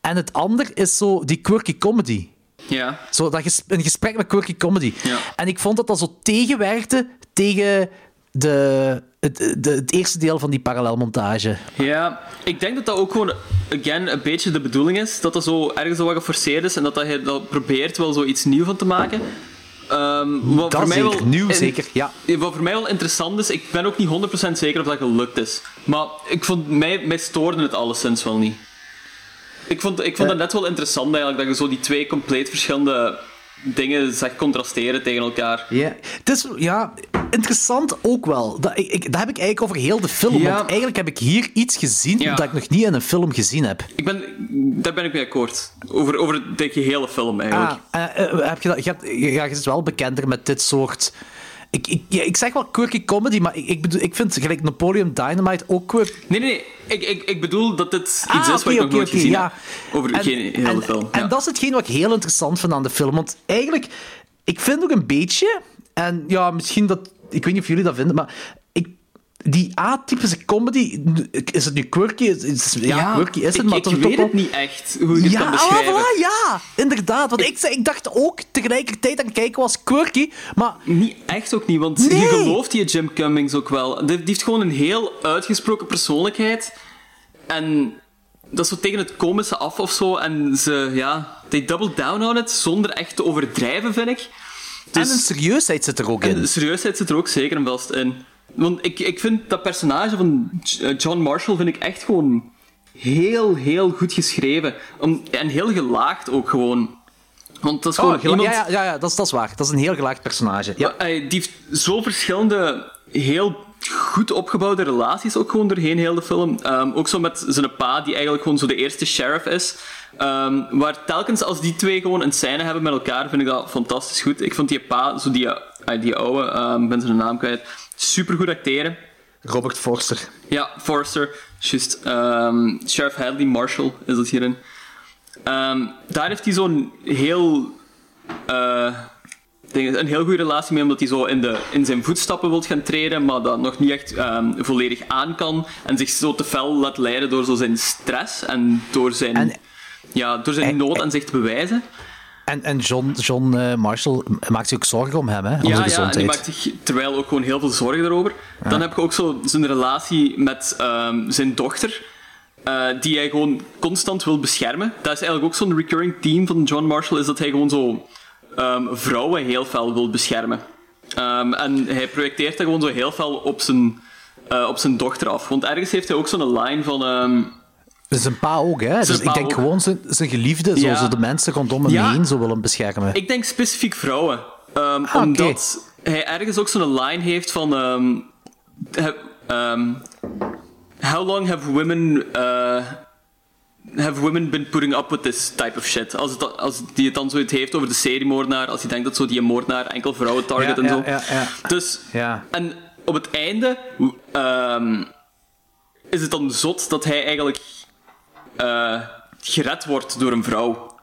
S6: En het ander is zo die quirky comedy.
S2: Ja.
S6: Zo dat ges- een gesprek met quirky comedy.
S2: Ja.
S6: En ik vond dat dat zo tegenwerkte tegen de, het, de, het eerste deel van die parallelmontage.
S2: Ja, ik denk dat dat ook gewoon, again, een beetje de bedoeling is. Dat dat zo ergens wat geforceerd is en dat, dat je dat probeert wel zo iets nieuws van te maken. Ehm, wat
S6: Dat
S2: voor mij
S6: zeker,
S2: wel,
S6: nieuw zeker, ja.
S2: Wat voor mij wel interessant is, ik ben ook niet 100% zeker of dat gelukt is. Maar ik vond, mij, mij stoorde het alleszins wel niet. Ik vond, ik vond
S6: Ja.
S2: het net wel interessant eigenlijk, dat je zo die twee compleet verschillende dingen zag contrasteren tegen elkaar.
S6: Ja, het is ja, interessant ook wel. Dat, ik, ik, dat heb ik eigenlijk over heel de film.
S2: Ja.
S6: Want eigenlijk heb ik hier iets gezien
S2: Ja.
S6: dat ik nog niet in een film gezien heb.
S2: Ik ben, daar ben ik mee akkoord. Over, over de gehele film eigenlijk.
S6: Ah, eh, eh, heb je, dat, je, hebt, ja, je is wel bekender met dit soort... Ik, ik, ja, ik zeg wel quirky comedy, maar ik, ik, bedoel, ik vind gelijk Napoleon Dynamite ook quirky.
S2: Nee, nee, nee. Ik, ik, ik bedoel dat dit iets
S6: Ah,
S2: is wat ik nog nooit gezien
S6: ja.
S2: heb. Over
S6: En-
S2: geen hele
S6: en,
S2: film.
S6: En dat is hetgeen wat ik heel interessant vind aan de film. Want eigenlijk, ik vind ook een beetje, en ja, misschien dat, ik weet niet of jullie dat vinden, maar die atypische comedy, is het nu quirky? Is, is- ja, quirky is het,
S2: ik,
S6: maar
S2: ik
S6: toch
S2: weet het niet echt hoe het
S6: ja,
S2: kan
S6: ah,
S2: beschrijven.
S6: voilà, ja, inderdaad. Want ik, ik dacht ook tegelijkertijd aan het kijken was quirky, maar...
S2: Niet echt ook niet, want
S6: Nee.
S2: je gelooft die Jim Cummings ook wel. Die, heeft gewoon een heel uitgesproken persoonlijkheid. En dat is zo tegen het komische af of zo. En ze, ja, they double down on it zonder echt te overdrijven, vind ik. Dus-
S6: en een serieusheid zit er ook
S2: En
S6: in.
S2: de serieusheid zit er ook zeker en vast in. Want ik, ik vind dat personage van eh, John Marshall vind ik echt gewoon heel, heel goed geschreven. Om, en heel gelaagd ook gewoon. Want dat is gewoon
S6: Oh,
S2: iemand...
S6: ja, ja, ja, ja dat, is, dat is waar. Dat is een heel gelaagd personage. Ja.
S2: Maar, eh, die heeft zo verschillende, heel goed opgebouwde relaties ook gewoon doorheen heel de film. Ehm, ook zo met zijn pa, die eigenlijk gewoon zo de eerste sheriff is. Ehm, waar telkens als die twee gewoon een scène hebben met elkaar, vind ik dat fantastisch goed. Ik vond die pa, zo die, eh, die oude, ik ben zijn naam kwijt, super goed acteren.
S6: Robert Forster.
S2: Ja, Forster, juist. Ehm, Sheriff Hadley Marshall is dat hierin. Ehm, daar heeft hij zo'n heel... eh, dingen, een heel goede relatie mee, omdat hij zo in, de, in zijn voetstappen wil gaan treden, maar dat nog niet echt ehm, volledig aan kan. En zich zo te fel laat leiden door zo zijn stress en door zijn, ja, door zijn nood aan zich te bewijzen.
S6: En, en John, John eh, Marshall maakt zich ook zorgen om hem, hè? Om zijn
S2: Ja, ja, en
S6: gezondheid.
S2: die maakt zich terwijl ook gewoon heel veel zorgen erover. Dan heb je ook zo zijn relatie met ehm, zijn dochter, eh, die hij gewoon constant wil beschermen. Dat is eigenlijk ook zo'n recurring theme van John Marshall, is dat hij gewoon zo ehm, vrouwen heel fel wil beschermen. Ehm, en hij projecteert dat gewoon zo heel fel op zijn, eh, op zijn dochter af. Want ergens heeft hij ook zo'n line van...
S6: Zijn pa ook, hè? Dus ik denk
S2: ook.
S6: gewoon zijn, zijn geliefde, zo,
S2: Ja.
S6: zo de mensen rondom hem
S2: Ja.
S6: heen zo willen beschermen.
S2: Ik denk specifiek vrouwen. Ehm,
S6: Ah.
S2: Omdat hij ergens ook zo'n line heeft van... ehm, ehm, how long have women... uh, have women been putting up with this type of shit? Als, het, als die het dan zoiets heeft over de seriemoordenaar, als hij denkt dat zo die moordenaar enkel vrouwen target
S6: Ja,
S2: en zo.
S6: ja, ja.
S2: Dus...
S6: Ja.
S2: En op het einde is het dan zot dat hij eigenlijk eh, gered wordt door een vrouw.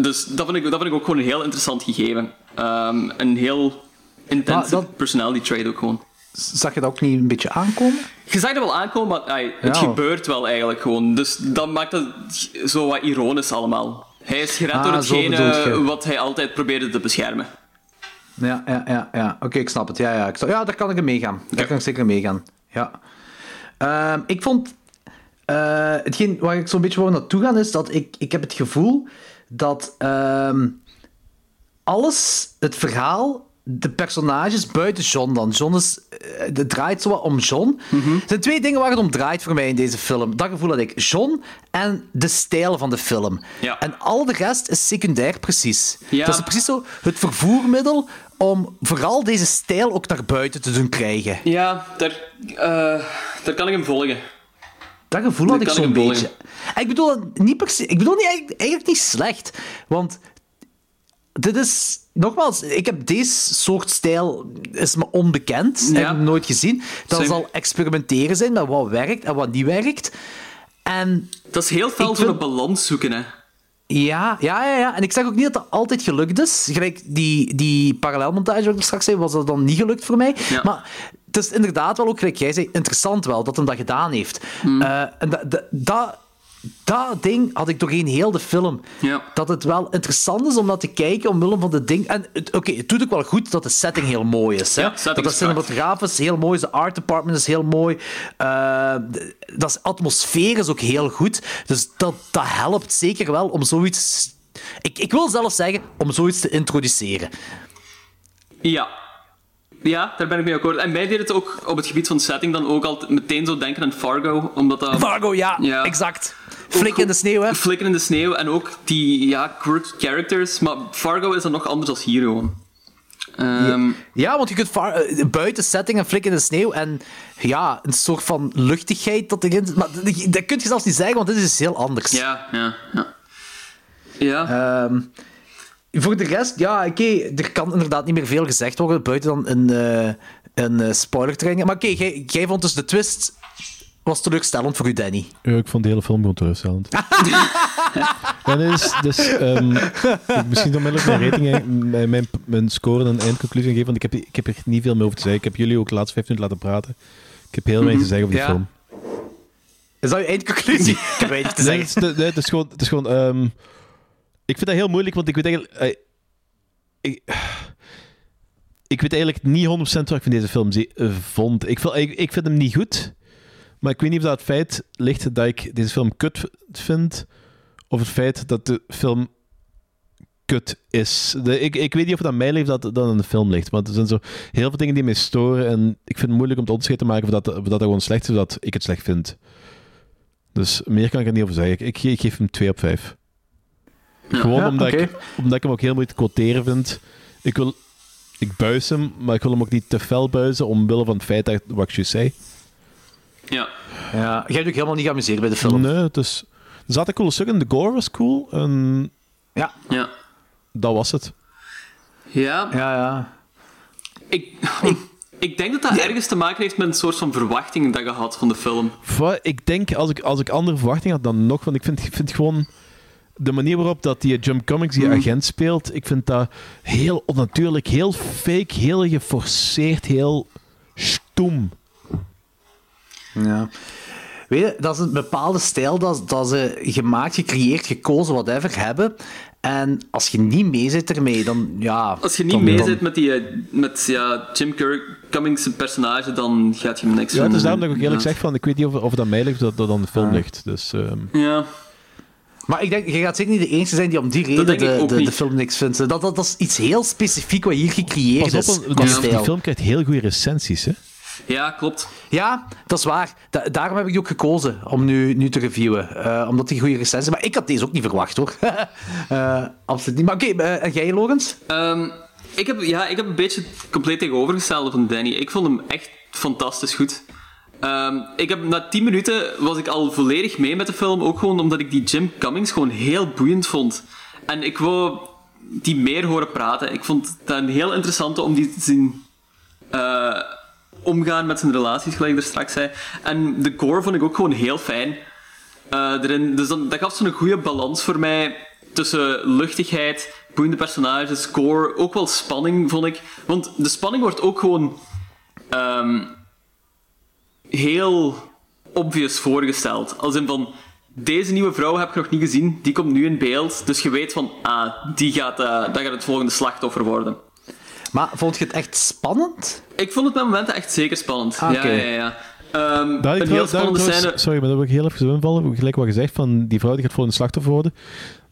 S2: Dus dat vind, ik, dat vind ik ook gewoon een heel interessant gegeven. Ehm, een heel intense
S6: dat-
S2: personality trait ook gewoon.
S6: Zag je dat ook niet een beetje aankomen?
S2: Je zag dat wel aankomen, maar het
S6: Ja.
S2: gebeurt wel eigenlijk gewoon. Dus dat maakt het zo wat ironisch allemaal. Hij is gered
S6: Ah,
S2: door
S6: bedoel
S2: hetgene wat hij altijd probeerde te beschermen.
S6: Ja, ja, ja. ja. Oké, ik snap het. Ja, ja, ik snap- ja, daar kan ik in meegaan. Daar kan ik zeker meegaan. Ja. Ehm, ik vond... eh, hetgeen waar ik zo'n beetje wou naartoe gaan, is dat ik, ik heb het gevoel dat ehm, alles, het verhaal, de personages buiten John dan. John is... eh, Het draait zo wat om John. Er zijn twee dingen waar het om draait voor mij in deze film. Dat gevoel had ik. John en de stijl van de film.
S2: Ja.
S6: En al de rest is secundair precies.
S2: Ja.
S6: Dat is precies zo het vervoermiddel om vooral deze stijl ook naar buiten te doen krijgen.
S2: Ja, daar, eh, daar kan ik hem volgen.
S6: Dat gevoel had ik zo'n beetje. Ik bedoel niet per se, ik bedoel niet, eigenlijk, eigenlijk niet slecht. Want dit is, nogmaals, ik heb deze soort stijl, is me onbekend.
S2: Ja.
S6: Heb ik nooit gezien. Dat zal experimenteren zijn met wat werkt en wat niet werkt. En
S2: Dat is heel
S6: Ik
S2: zo'n
S6: vind-
S2: balans zoeken, hè.
S6: Ja, ja, ja, ja. En ik zeg ook niet dat dat altijd gelukt is. Gelijk die, die parallelmontage wat ik straks zei, was dat dan niet gelukt voor mij.
S2: Ja.
S6: Maar het is inderdaad wel ook, gelijk jij zei, interessant wel dat hij dat gedaan heeft.
S2: Hmm.
S6: Eh, en dat, dat, dat, dat ding had ik doorheen heel de film.
S2: Ja.
S6: Dat het wel interessant is om naar te kijken omwille van de ding. En het- oké, het doet ook wel goed dat de setting heel mooi is. Hè?
S2: Ja,
S6: dat de
S2: is prachtig.
S6: cinematografisch heel mooi is, de art department is heel mooi. De- dat is, atmosfeer is ook heel goed. Dus dat, dat helpt zeker wel om zoiets. Ik, ik wil zelfs zeggen om zoiets te introduceren.
S2: Ja. Ja, daar ben ik mee akkoord. En mij deed het ook op het gebied van setting dan ook altijd meteen zo denken aan Fargo, omdat dat...
S6: Fargo, ja,
S2: Ja.
S6: exact. Flik in de sneeuw, hè?
S2: Flikken in de sneeuw en ook die, ja, quirky characters. Maar Fargo is dan nog anders als hier gewoon. Ehm,
S6: Ja, want je kunt eh, buiten setting en flik in de sneeuw en ja, een soort van luchtigheid dat erin zit. Maar dat, dat kun je zelfs niet zeggen, want dit is iets heel anders.
S2: Ja, ja, ja. Ja.
S6: Ehm, voor de rest, ja, oké, er kan inderdaad niet meer veel gezegd worden buiten dan een, eh een eh, spoiler training. Maar oké, jij, jij vond dus de twist was teleurstellend voor u, Danny.
S4: Ja, ik vond de hele film gewoon teleurstellend. (laughs) ja, dus, dus ehm, ik misschien onmiddellijk mijn rating, mijn, mijn, mijn score en eindconclusie geven, want ik heb, ik heb er niet veel meer over te zeggen. Ik heb jullie ook de laatste vijf minuten laten praten. Ik heb heel weinig te zeggen over die
S6: Ja.
S4: film.
S6: Is dat je eindconclusie? ik heb weinig te
S4: Nee,
S6: zeggen.
S4: het is, nee, het is gewoon... Het is gewoon ehm, ik vind dat heel moeilijk, want ik weet eigenlijk... eh, ik, ik weet eigenlijk niet 100% wat ik van deze film eh, vond. Ik, ik, ik vind hem niet goed, maar ik weet niet of dat het feit ligt dat ik deze film kut vind, of het feit dat de film kut is. De, ik, ik weet niet of het aan mij of dat aan de film ligt, maar er zijn zo heel veel dingen die mij storen en ik vind het moeilijk om het onderscheid te maken of dat, of dat, dat gewoon slecht is of dat ik het slecht vind. Dus meer kan ik er niet over zeggen. Ik, ik, geef hem 2 op 5. Gewoon
S6: Ja,
S4: omdat, ik, omdat ik hem ook heel moeilijk te quoteren vind. Ik wil... Ik buis hem, maar ik wil hem ook niet te fel buizen omwille van het feit dat wat ik juist zei.
S2: Ja.
S6: Ja, jij hebt ook helemaal niet geamuseerd bij de film.
S4: Nee, dus... Er zaten coole stukken. De gore was cool. En
S6: Ja.
S2: Ja.
S4: dat was het.
S2: Ja.
S6: Ja, ja.
S2: Ik, ik, ik denk dat dat ergens te maken heeft met een soort van verwachting dat je had van de film.
S4: Voor- Ik denk, als ik, als ik andere verwachtingen had dan nog... Want ik vind, ik vind gewoon... de manier waarop dat die Jim Cummings die agent speelt, ik vind dat heel onnatuurlijk, heel fake, heel geforceerd, heel stoem.
S6: Ja. Weet je, dat is een bepaalde stijl dat, dat ze gemaakt, gecreëerd, gekozen, whatever, hebben. En als je niet mee zit ermee, dan ja...
S2: Als je niet
S6: dan-
S2: mee
S6: dan-
S2: zit met, die, eh, met ja, Jim Cummings' personage, dan gaat je hem niks
S4: Ja, het is daarom dat ik ook eerlijk
S2: Ja.
S4: zeg van, ik weet niet of, of dat mij ligt of dat dat aan de film ligt. Dus, ehm,
S2: Ja.
S6: Maar ik denk, je gaat zeker niet de enige zijn die om die reden de, de, film niks vindt. Dat, dat, dat is iets heel specifiek wat hier gecreëerd
S4: pas
S6: is.
S4: op,
S6: qua
S4: die, film krijgt heel goede recensies, hè.
S2: Ja, klopt.
S6: Ja, dat is waar. Da- daarom heb ik die ook gekozen om nu, nu te reviewen. Eh, omdat die goede recensies Maar ik had deze ook niet verwacht, hoor. (laughs) Eh, absoluut niet. Maar oké, eh, en jij, Logans?
S2: Ehm, ik, heb, ja, ik heb een beetje het compleet tegenovergestelde van Danny. Ik vond hem echt fantastisch goed. Ehm, ik heb, na 10 minuten was ik al volledig mee met de film. Ook gewoon omdat ik die Jim Cummings gewoon heel boeiend vond. En ik wou die meer horen praten. Ik vond het een heel interessante om die te zien eh, omgaan met zijn relaties, gelijk ik er straks zei. En de core vond ik ook gewoon heel fijn. Eh, erin, dus dan, dat gaf zo'n goede balans voor mij tussen luchtigheid, boeiende personages, score, ook wel spanning, vond ik. Want de spanning wordt ook gewoon ehm, heel obvious voorgesteld. Als in van, deze nieuwe vrouw heb ik nog niet gezien, die komt nu in beeld, dus je weet van, ah, die gaat, eh, dat gaat het volgende slachtoffer worden.
S6: Maar vond je het echt spannend?
S2: Ik vond het met momenten echt zeker spannend.
S6: Ah, oké.
S2: Ja, ja, ja. Ehm,
S4: Daar
S2: een
S4: ik
S2: heel
S4: daar
S2: spannende scène.
S4: Sorry, maar daar wil ik heel even invallen. Gelijk wat gezegd van die vrouw die gaat voor een slachtoffer worden.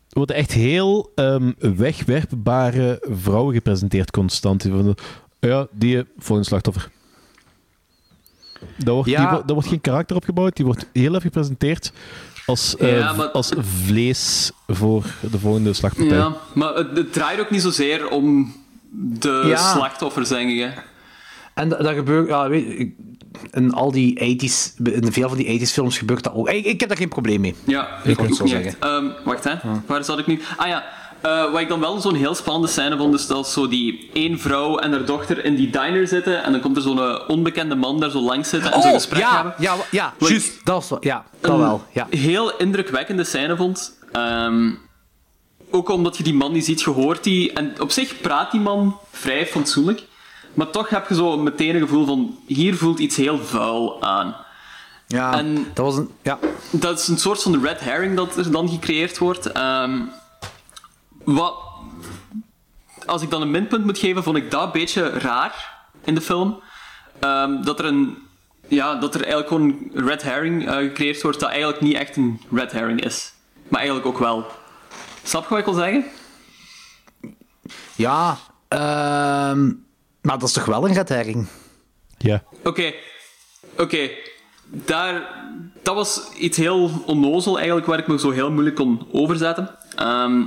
S4: Er worden echt heel ehm, wegwerpbare vrouwen gepresenteerd constant. Die van, Ja, die eh, voor een slachtoffer. Daar wordt,
S6: Ja.
S4: die, daar wordt geen karakter opgebouwd. Die wordt heel even gepresenteerd als, eh,
S2: Ja, maar-
S4: als vlees voor de volgende slachtpartij.
S2: Ja, maar het, het draait ook niet zozeer om de
S6: Ja.
S2: slachtoffers, denk ik. Hè.
S6: En dat, dat gebeurt, ja, weet je, ik- in al die 80s, in veel van die 80s films gebeurt dat ook. Ik, ik heb daar geen probleem mee.
S2: Ja,
S6: Ik wou het
S2: ook
S6: zo
S2: niet echt. Ehm, wacht, hè. Waar zat ik nu? Ah ja, eh, wat ik dan wel zo'n heel spannende scène vond, is dat zo die één vrouw en haar dochter in die diner zitten en dan komt er zo'n eh, onbekende man daar zo langs zitten en zo'n
S6: Oh,
S2: gesprek
S6: ja,
S2: hebben.
S6: ja, ja, juist. Dat was wel, ja, dat
S2: een
S6: wel. Ja.
S2: heel indrukwekkende scène vond. Ehm, ook omdat je die man niet ziet, je hoort die. En op zich praat die man vrij fatsoenlijk. Maar toch heb je zo meteen een gevoel van... Hier voelt iets heel vuil aan.
S6: Ja,
S2: En
S6: dat was een... Ja.
S2: dat is een soort van red herring dat er dan gecreëerd wordt. Ehm, wat, als ik dan een minpunt moet geven, vond ik dat een beetje raar in de film. Ehm, dat er een... Ja, dat er eigenlijk gewoon een red herring eh, gecreëerd wordt dat eigenlijk niet echt een red herring is. Maar eigenlijk ook wel. Snap je wat ik wil zeggen?
S6: Ja, ehm, maar dat is toch wel een red herring?
S4: Ja.
S2: Oké. Oké. Daar... Dat was iets heel onnozel eigenlijk, waar ik me zo heel moeilijk kon overzetten. Ehm,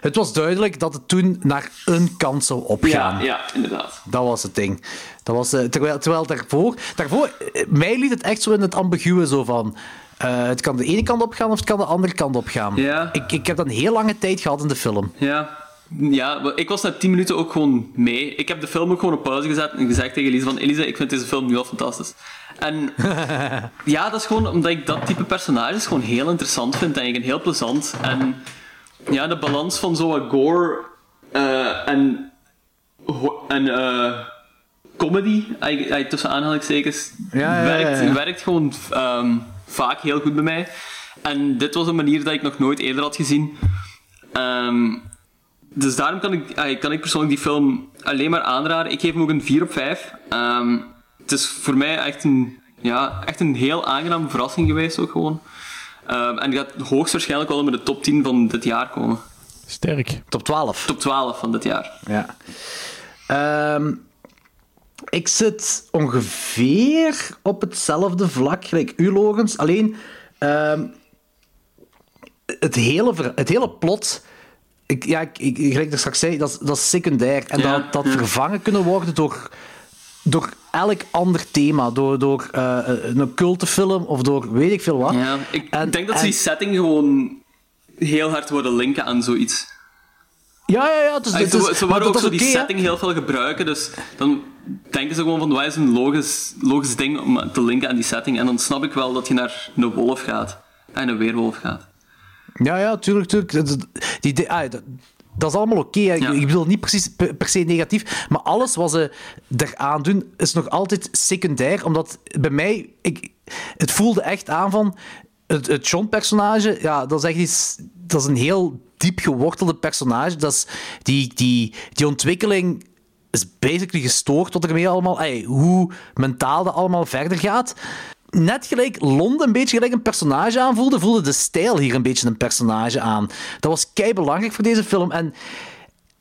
S6: Het was duidelijk dat het toen naar een kant zou opgaan.
S2: ja, ja, inderdaad.
S6: Dat was het ding. Dat was, eh, terwijl, terwijl daarvoor, daarvoor, eh, mij liet het echt zo in het ambiguë zo van. Eh, het kan de ene kant op gaan of het kan de andere kant op gaan.
S2: Ja.
S6: Ik, ik heb dat een heel lange tijd gehad in de film.
S2: Ja. Ja, ik was na 10 minuten ook gewoon mee. Ik heb de film ook gewoon op pauze gezet en gezegd tegen Elise van Elise, ik vind deze film nu al fantastisch. En (laughs) ja, dat is gewoon omdat ik dat type personages gewoon heel interessant vind, denk ik, en heel plezant. En ja, de balans van zo wat gore eh, en, en eh, comedy, tussen aanhalingstekens,
S6: Ja, ja, ja,
S2: werkt, werkt gewoon ehm, vaak heel goed bij mij. En dit was een manier dat ik nog nooit eerder had gezien. Ehm, dus daarom kan ik, kan ik persoonlijk die film alleen maar aanraden. Ik geef hem ook een 4 op 5. Ehm, het is voor mij echt een, ja, echt een heel aangename verrassing geweest ook gewoon. Ehm, en die gaat hoogstwaarschijnlijk wel in de top 10 van dit jaar komen.
S4: Sterk.
S6: Top 12.
S2: Top 12 van dit jaar.
S6: Ja. Ehm, ik zit ongeveer op hetzelfde vlak, gelijk u, Logans. Alleen, ehm, het, hele, ver- het hele plot... Ik, ja, ik, ik, gelijk ik straks zei, dat, is- dat is secundair. En
S2: Ja,
S6: dat, dat
S2: ja.
S6: vervangen kunnen worden door, door elk ander thema. Door, door eh, een cultefilm of door weet ik veel wat.
S2: Ja, ik
S6: En-
S2: denk dat ze
S6: en-
S2: die setting gewoon heel hard worden linken aan zoiets.
S6: Ja, ja, ja. Dus,
S2: Ah,
S6: het
S2: ze, worden ook zo die setting heel veel gebruiken, dus dan denken ze gewoon van wat is een logisch, logisch ding om te linken aan die setting. En dan snap ik wel dat je naar een wolf gaat. En een weerwolf gaat.
S6: Ja, ja, tuurlijk, tuurlijk. Dat, die, die, ah, dat, dat is allemaal oké. Ik- Ik bedoel niet precies per, per se negatief, maar alles wat ze eraan doen is nog altijd secundair, omdat bij mij, ik, het voelde echt aan van het, het John-personage, ja, dat is echt iets, dat is een heel diep gewortelde personage. Dat is die, die, die ontwikkeling is basically gestoord wat ermee allemaal, hoe mentaal dat allemaal verder gaat. Net gelijk Londen een beetje gelijk een personage aanvoelde, voelde de stijl hier een beetje een personage aan. Dat was kei belangrijk voor deze film. En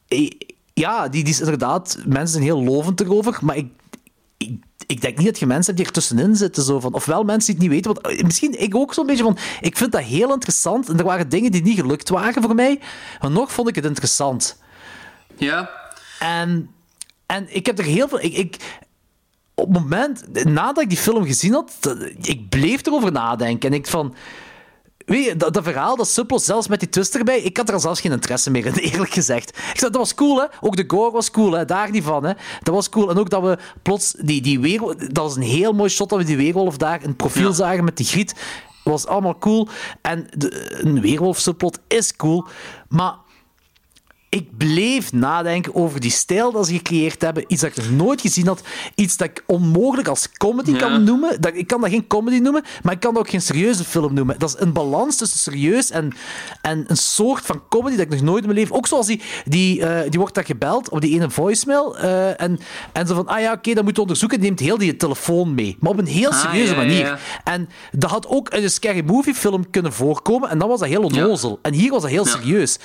S6: eh, ja, die, die is inderdaad, mensen zijn heel lovend erover, maar ik, ik, ik denk niet dat je mensen hebt die er tussenin zitten. Zo van, ofwel mensen die het niet weten. Want, eh, misschien ik ook zo'n beetje van. Ik vind dat heel interessant. En er waren dingen die niet gelukt waren voor mij. Maar nog vond ik het interessant.
S2: Ja.
S6: En, en ik heb er heel veel. Ik, ik, op het moment, nadat ik die film gezien had, ik bleef erover nadenken. En ik van. Weet je, dat, dat verhaal, dat subplot, zelfs met die twist erbij, ik had er zelfs geen interesse meer in, (laughs) eerlijk gezegd. Ik zei, dat was cool, hè. Ook de gore was cool, hè. Daar niet van, hè. Dat was cool. En ook dat we plots die, die weerwolf... Dat was een heel mooi shot dat we die weerwolf daar in het profiel zagen met die griet. was allemaal cool. En de, een weerwolf subplot is cool. Maar ik bleef nadenken over die stijl dat ze gecreëerd hebben. Iets dat ik nog nooit gezien had. Iets dat ik onmogelijk als comedy kan noemen. Dat, ik kan dat geen comedy noemen, maar ik kan dat ook geen serieuze film noemen. Dat is een balans tussen serieus en, en een soort van comedy dat ik nog nooit in mijn leven... Ook zoals die, die, eh, die wordt daar gebeld op die ene voicemail. eh, en, en zo van, ah ja, oké, dat moet je onderzoeken. Die neemt heel die telefoon mee. Maar op een heel
S2: Ah,
S6: serieuze
S2: ja,
S6: manier.
S2: ja.
S6: En dat had ook in een Scary Movie film kunnen voorkomen. En dan was dat heel onnozel. En hier was dat heel serieus.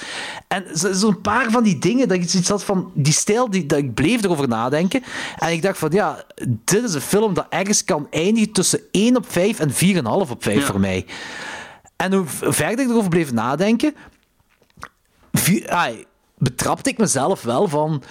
S6: En zo- zo'n paar van die dingen, dat ik zoiets had van... Die stijl, die, dat ik bleef erover nadenken. En ik dacht van, ja, dit is een film dat ergens kan eindigen tussen 1 op 5 en 4,5 op 5 voor mij. En hoe verder ik erover bleef nadenken... ai, betrapte ik mezelf wel van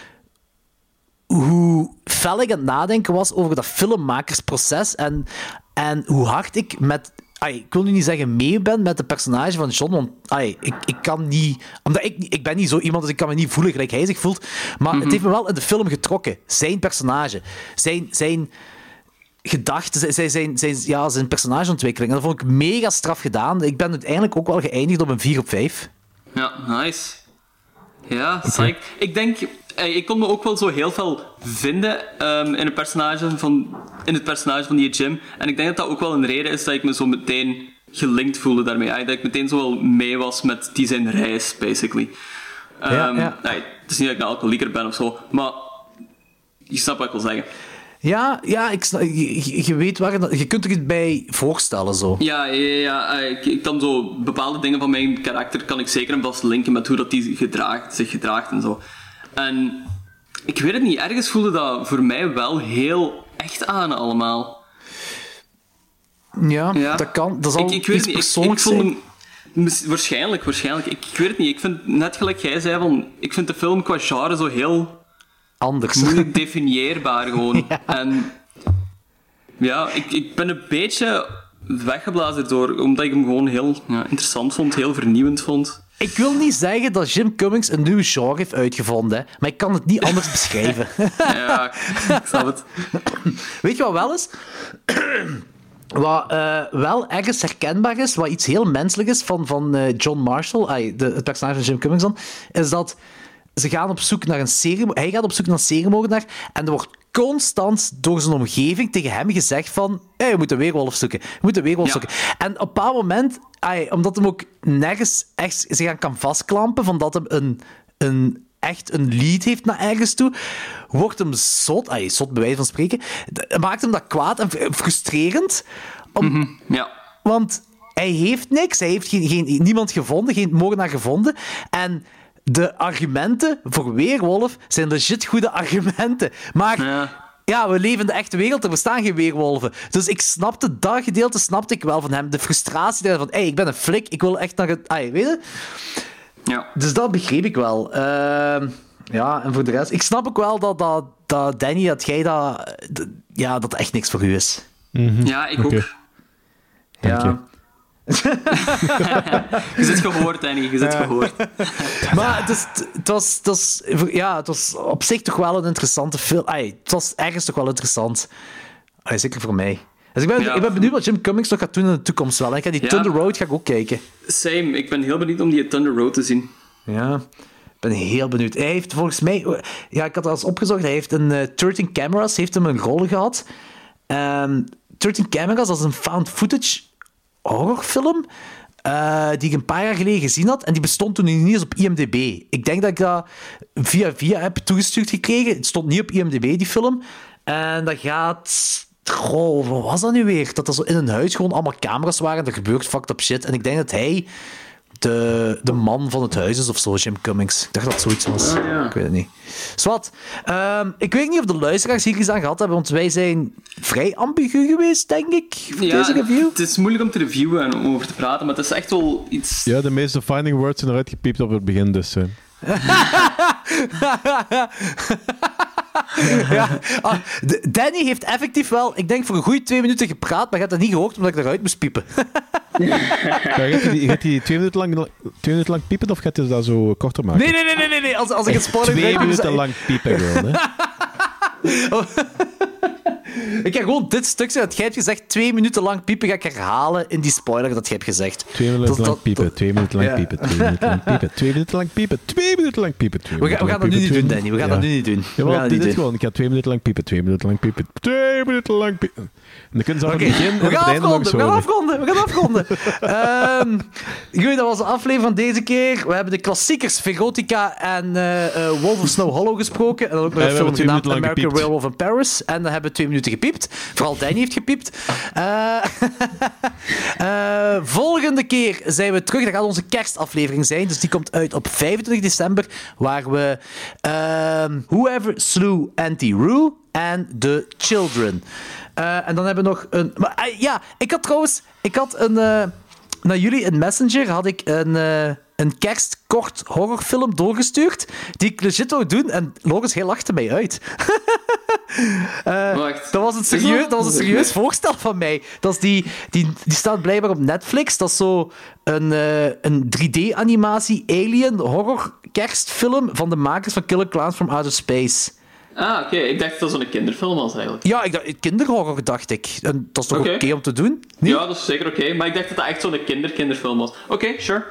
S6: hoe fel ik aan het nadenken was over dat filmmakersproces en, en hoe hard ik met... ai, ik wil nu niet zeggen mee ben met de personage van John, want ai, ik, ik kan niet... Omdat ik, ik ben niet zo iemand, dus ik kan me niet voelen gelijk hij zich voelt. Maar het heeft me wel in de film getrokken. Zijn personage. Zijn... zijn gedachten, zijn, zijn, zijn, zijn, ja, zijn personageontwikkeling. En dat vond ik mega straf gedaan. Ik ben uiteindelijk ook wel geëindigd op een 4 op 5.
S2: Ja, nice. Ja, psych. Ik denk, ik kon me ook wel zo heel veel vinden ehm, in, het personage van, in het personage van die Jim. En ik denk dat dat ook wel een reden is dat ik me zo meteen gelinkt voelde daarmee. Ah, Dat ik meteen zo wel mee was met die zijn reis, basically.
S6: Ja,
S2: Ehm,
S6: ja.
S2: nee, het is niet dat ik een alcoholieker ben of zo, maar je snapt wat ik wil zeggen.
S6: Ja, ja ik, je, weet waar... Je kunt er iets bij voorstellen, zo.
S2: Ja, ja, ja, eh, ik, ik kan zo bepaalde dingen van mijn karakter kan ik zeker en vast linken met hoe dat die gedraagt, zich gedraagt en zo. En ik weet het niet, ergens voelde dat voor mij wel heel echt aan allemaal.
S6: Ja, dat kan. Dat zal
S2: ik, ik weet
S6: iets
S2: niet, ik, vond hem... Waarschijnlijk, waarschijnlijk. Ik, ik weet het niet. Ik vind, net gelijk jij zei, van, ik vind de film qua genre zo heel...
S6: Anders.
S2: Moeilijk (laughs) definieerbaar gewoon. En ja, ik, ik ben een beetje weggeblazen door, omdat ik hem gewoon heel ja, interessant vond, heel vernieuwend vond.
S6: Ik wil niet zeggen dat Jim Cummings een nieuw genre heeft uitgevonden, hè, maar ik kan het niet anders beschrijven. (laughs)
S2: Ja, ik snap het.
S6: Weet je wat wel is? Wat eh, wel ergens herkenbaar is, wat iets heel menselijk is van, van eh, John Marshall, de, het personage van Jim Cummings dan, is dat ze gaan op zoek naar een serie, hij gaat op zoek naar een seriemoordenaar en er wordt constant door zijn omgeving tegen hem gezegd van hey, je moet een weerwolf zoeken, je moet een weerwolf zoeken. En op een bepaald moment, ai, omdat hem ook nergens echt zich aan kan vastklampen, van dat hem een, een echt een lead heeft naar ergens toe, wordt hem zot, ay, zot bij wijze van spreken, maakt hem dat kwaad en fr- frustrerend. Om,
S2: Ja.
S6: Want hij heeft niks, hij heeft geen, geen, niemand gevonden, geen moordenaar gevonden. En de argumenten voor Weerwolf zijn legit goede argumenten. Maar ja. we leven in de echte wereld, er bestaan geen weerwolven. Dus ik snapte, dat gedeelte snapte ik wel van hem. De frustratie daarvan, hé, hey, ik ben een flik, ik wil echt naar het... Ay, weet je?
S2: Ja.
S6: Dus dat begreep ik wel. Ehm, ja, en voor de rest... Ik snap ook wel dat, dat, dat Danny, dat jij dat... Ja, dat echt niks voor u is.
S2: Ja, ik ook.
S6: Ja.
S2: Je zit gehoord, Danny, je zit
S6: Ja.
S2: gehoord.
S6: Maar het, is, het, was, het, was, ja, het was op zich toch wel een interessante film. Het was ergens toch wel interessant. Zeker voor mij. Dus ik ben,
S2: Ja.
S6: ik ben benieuwd wat Jim Cummings nog gaat doen in de toekomst wel. Ik ga die
S2: Ja.
S6: Thunder Road ga ik ook kijken.
S2: Same, ik ben heel benieuwd om die Thunder Road te zien.
S6: Ja, ik ben heel benieuwd. Hij heeft volgens mij... Ja, ik had al eens opgezocht. Hij heeft een eh, 13 Cameras, heeft hem een rol gehad. Ehm 13 Cameras, dat is een found footage horrorfilm. eh, die ik een paar jaar geleden gezien had. En die bestond toen niet eens op IMDb. Ik denk dat ik dat via via heb toegestuurd gekregen. Het stond niet op IMDb, die film. En dat gaat... Goh, wat was dat nu weer? Dat er zo in een huis gewoon allemaal camera's waren. En er gebeurt fucked up shit. En ik denk dat hij de, de man van het huis is of zo, Jim Cummings. Ik dacht dat het zoiets was.
S2: Ah, ja.
S6: Ik weet het niet. Zwat, ehm, ik weet niet of de luisteraars hier iets aan gehad hebben, want wij zijn vrij ambigu geweest, denk ik, voor deze review.
S2: Het is moeilijk om te reviewen en om over te praten, maar het is echt wel iets...
S4: Ja, de meeste finding words zijn eruit gepiept op het begin, dus... eh. (laughs) (laughs)
S6: ja. Ah, Danny heeft effectief wel, ik denk voor een goede twee minuten gepraat, maar je hebt dat niet gehoord omdat ik eruit moest piepen. (laughs)
S4: Gaat hij gaat die twee minuten lang, twee minuten lang piepen of gaat hij dat zo korter maken?
S6: Nee, nee, nee, nee, nee. Als, als ik het spoiler
S4: Twee minuten lang piepen, girl, hè? (laughs)
S6: Ik ga gewoon dit stukje dat jij hebt gezegd, twee minuten lang piepen, ga ik herhalen in die spoiler dat je hebt gezegd.
S4: Twee minuten lang piepen, twee minuten lang piepen, twee minuten lang piepen, twee minuten lang piepen, twee minuten lang piepen.
S6: We gaan- we dat nu niet doen, Danny. We gaan dat nu niet doen. We gaan
S4: dit is gewoon. Ik ga twee minuten lang piepen, twee minuten lang piepen, twee minuten lang piepen. En dan kunnen ze het begin
S6: we gaan afronden, we gaan afronden, we gaan afronden. Goed, dat was de aflevering van deze keer. We hebben de klassiekers Verotica en eh, eh, Wolf of Snow Hollow gesproken. En dan ook nog een film genaamd American. Werewolf in Paris. En dan hebben we twee minuten gepiept. Vooral Danny heeft gepiept. Eh, (laughs) eh, volgende keer zijn we terug. Dat gaat onze kerstaflevering zijn. Dus die komt uit op 25 december. Waar we ehm, Whoever Slew Auntie Rue en The Children. Eh, en dan hebben we nog een... Maar, ja, ik had trouwens... Ik had een... naar jullie in Messenger had ik een, een kerstkort horrorfilm doorgestuurd. Die ik legit wou doen. En Loris, hij lachte mij uit. (laughs) Eh, dat, was een serieus, dat was een serieus voorstel van mij. Dat is die, die, die staat blijkbaar op Netflix. Dat is zo een, eh, een 3D-animatie alien horror kerstfilm van de makers van Killer Clowns from Outer Space.
S2: Ah, oké. Ik dacht dat dat zo'n kinderfilm was eigenlijk.
S6: Ja, ik dacht, kinderhorror dacht ik. En dat is toch oké
S2: Oké.
S6: om te doen?
S2: Ja, dat is zeker oké. Maar ik dacht dat dat echt zo'n kinder-kinderfilm was. Oké, sure.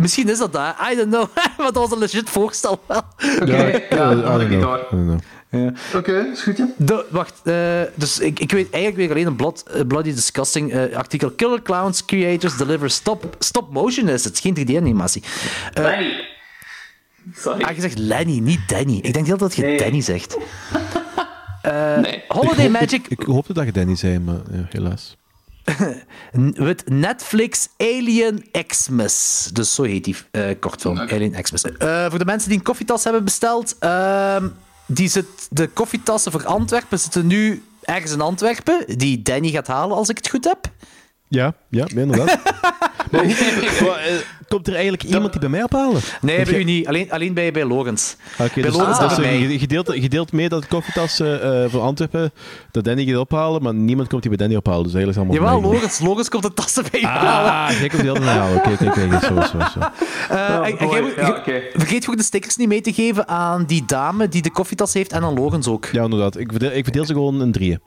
S6: Misschien is dat dat. I don't know. (laughs) maar dat was een legit voorstel wel. (laughs)
S2: Oké,
S4: Ja, don't
S2: ik.
S6: Ja.
S2: Oké, is goed, ja.
S6: De, wacht, eh, dus ik, ik weet eigenlijk weer alleen een blad, eh, Bloody Disgusting eh, artikel. Killer Clowns Creators Deliver Stop, stop Motion is het, geen 3D-animatie. Eh,
S2: Lenny. Sorry.
S6: Ah, je zegt Lenny, niet Danny. Ik denk heel dat je
S2: Nee.
S6: Danny zegt. (laughs) Eh,
S2: Nee.
S6: Holiday
S4: ik hoop-
S6: Magic
S4: Ik, ik hoopte dat je Danny zei, maar ja, helaas. (laughs)
S6: met Netflix Alien Xmas. Dus zo heet die eh, kortfilm, Alien Xmas. Eh, voor de mensen die een koffietas hebben besteld, ehm, die zit, de koffietassen voor Antwerpen zitten nu ergens in Antwerpen, die Danny gaat halen als ik het goed heb.
S4: Ja, ja, inderdaad. (laughs) maar hoe- maar, eh, komt er eigenlijk iemand die bij mij ophalen?
S6: Nee, bij u niet. Alleen, alleen bij, bij Logans.
S4: Oké,
S6: bij
S4: dus,
S6: Logans
S4: dus,
S6: en bij
S4: eh,
S6: mij.
S4: deelt mee dat de koffietassen eh, voor Antwerpen, dat Danny gaat ophalen, maar niemand komt die bij Danny ophalen. Dus eigenlijk is het allemaal
S6: Jawel,
S4: mij.
S6: Logans, Logans komt de tassen bij (laughs) je halen.
S4: Ah, jij komt die altijd halen. Oké, oké, oké. Zo, zo, zo.
S6: Eh, en- en jij moet-
S2: ja,
S6: ge-
S2: oké.
S6: Vergeet ook de stickers niet mee te geven aan die dame die de koffietas heeft en aan Logans ook.
S4: Ja, inderdaad. Ik verdeel, ik verdeel ze gewoon in drieën.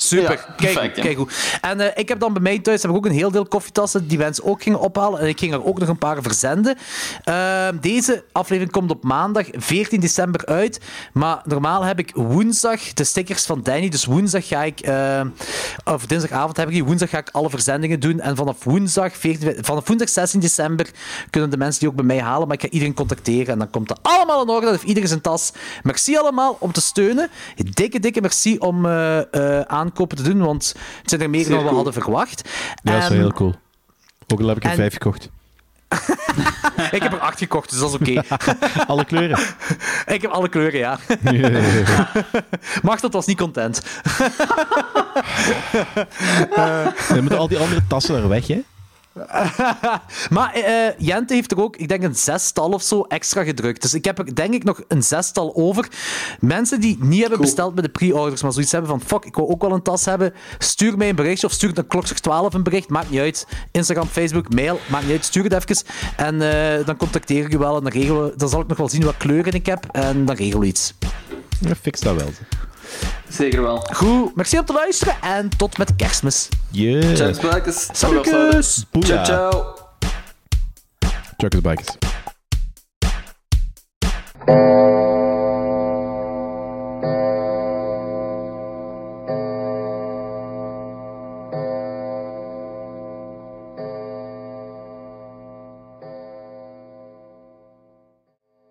S6: Super,
S2: Ja,
S6: kijk,
S2: perfect, ja.
S6: kijk goed. En eh, ik heb dan bij mij thuis heb ik ook een heel deel koffietassen die mensen ook gingen ophalen. En ik ging er ook nog een paar verzenden. Ehm, deze aflevering komt op maandag 14 december uit. Maar normaal heb ik woensdag de stickers van Danny. Dus woensdag ga ik, eh, of dinsdagavond heb ik die. Woensdag ga ik alle verzendingen doen. En vanaf woensdag, 14, vanaf woensdag 16 december kunnen de mensen die ook bij mij halen. Maar ik ga iedereen contacteren en dan komt dat allemaal in orde. Heeft iedereen zijn tas. Merci allemaal om te steunen. Dikke, dikke merci om eh, eh, aankopen te doen, want het zijn er meer
S2: Zeer
S6: dan we
S2: cool.
S6: hadden verwacht.
S4: Ja, dat is wel heel cool. Ook al heb ik er
S6: en-
S4: vijf gekocht. (laughs)
S6: Ik heb er acht gekocht, dus dat is oké. (laughs)
S4: Alle kleuren. (laughs)
S6: ik heb alle kleuren, ja. Machteld was niet content.
S4: Dan moeten al die andere tassen er weg, hè? (laughs)
S6: maar eh, Jente heeft er ook, ik denk, een zestal of zo extra gedrukt. Dus ik heb er, denk ik, nog een zestal over. Mensen die niet hebben besteld bij de pre-orders, maar zoiets hebben van, fuck, ik wil ook wel een tas hebben, stuur mij een berichtje of stuur naar klokslag 12 een bericht, maakt niet uit. Instagram, Facebook, mail, maakt niet uit, stuur het even. En eh, dan contacteer ik je wel en dan, regelen we, dan zal ik nog wel zien wat kleuren ik heb en dan regelen we iets.
S4: Ja, fix dat wel.
S2: Zeker wel.
S6: Goed, merci om te luisteren en tot met kerstmis.
S4: Yes.
S2: Ciao, spijkers.
S6: Salutjes.
S2: Ciao, ciao.
S4: Truckers Bikers.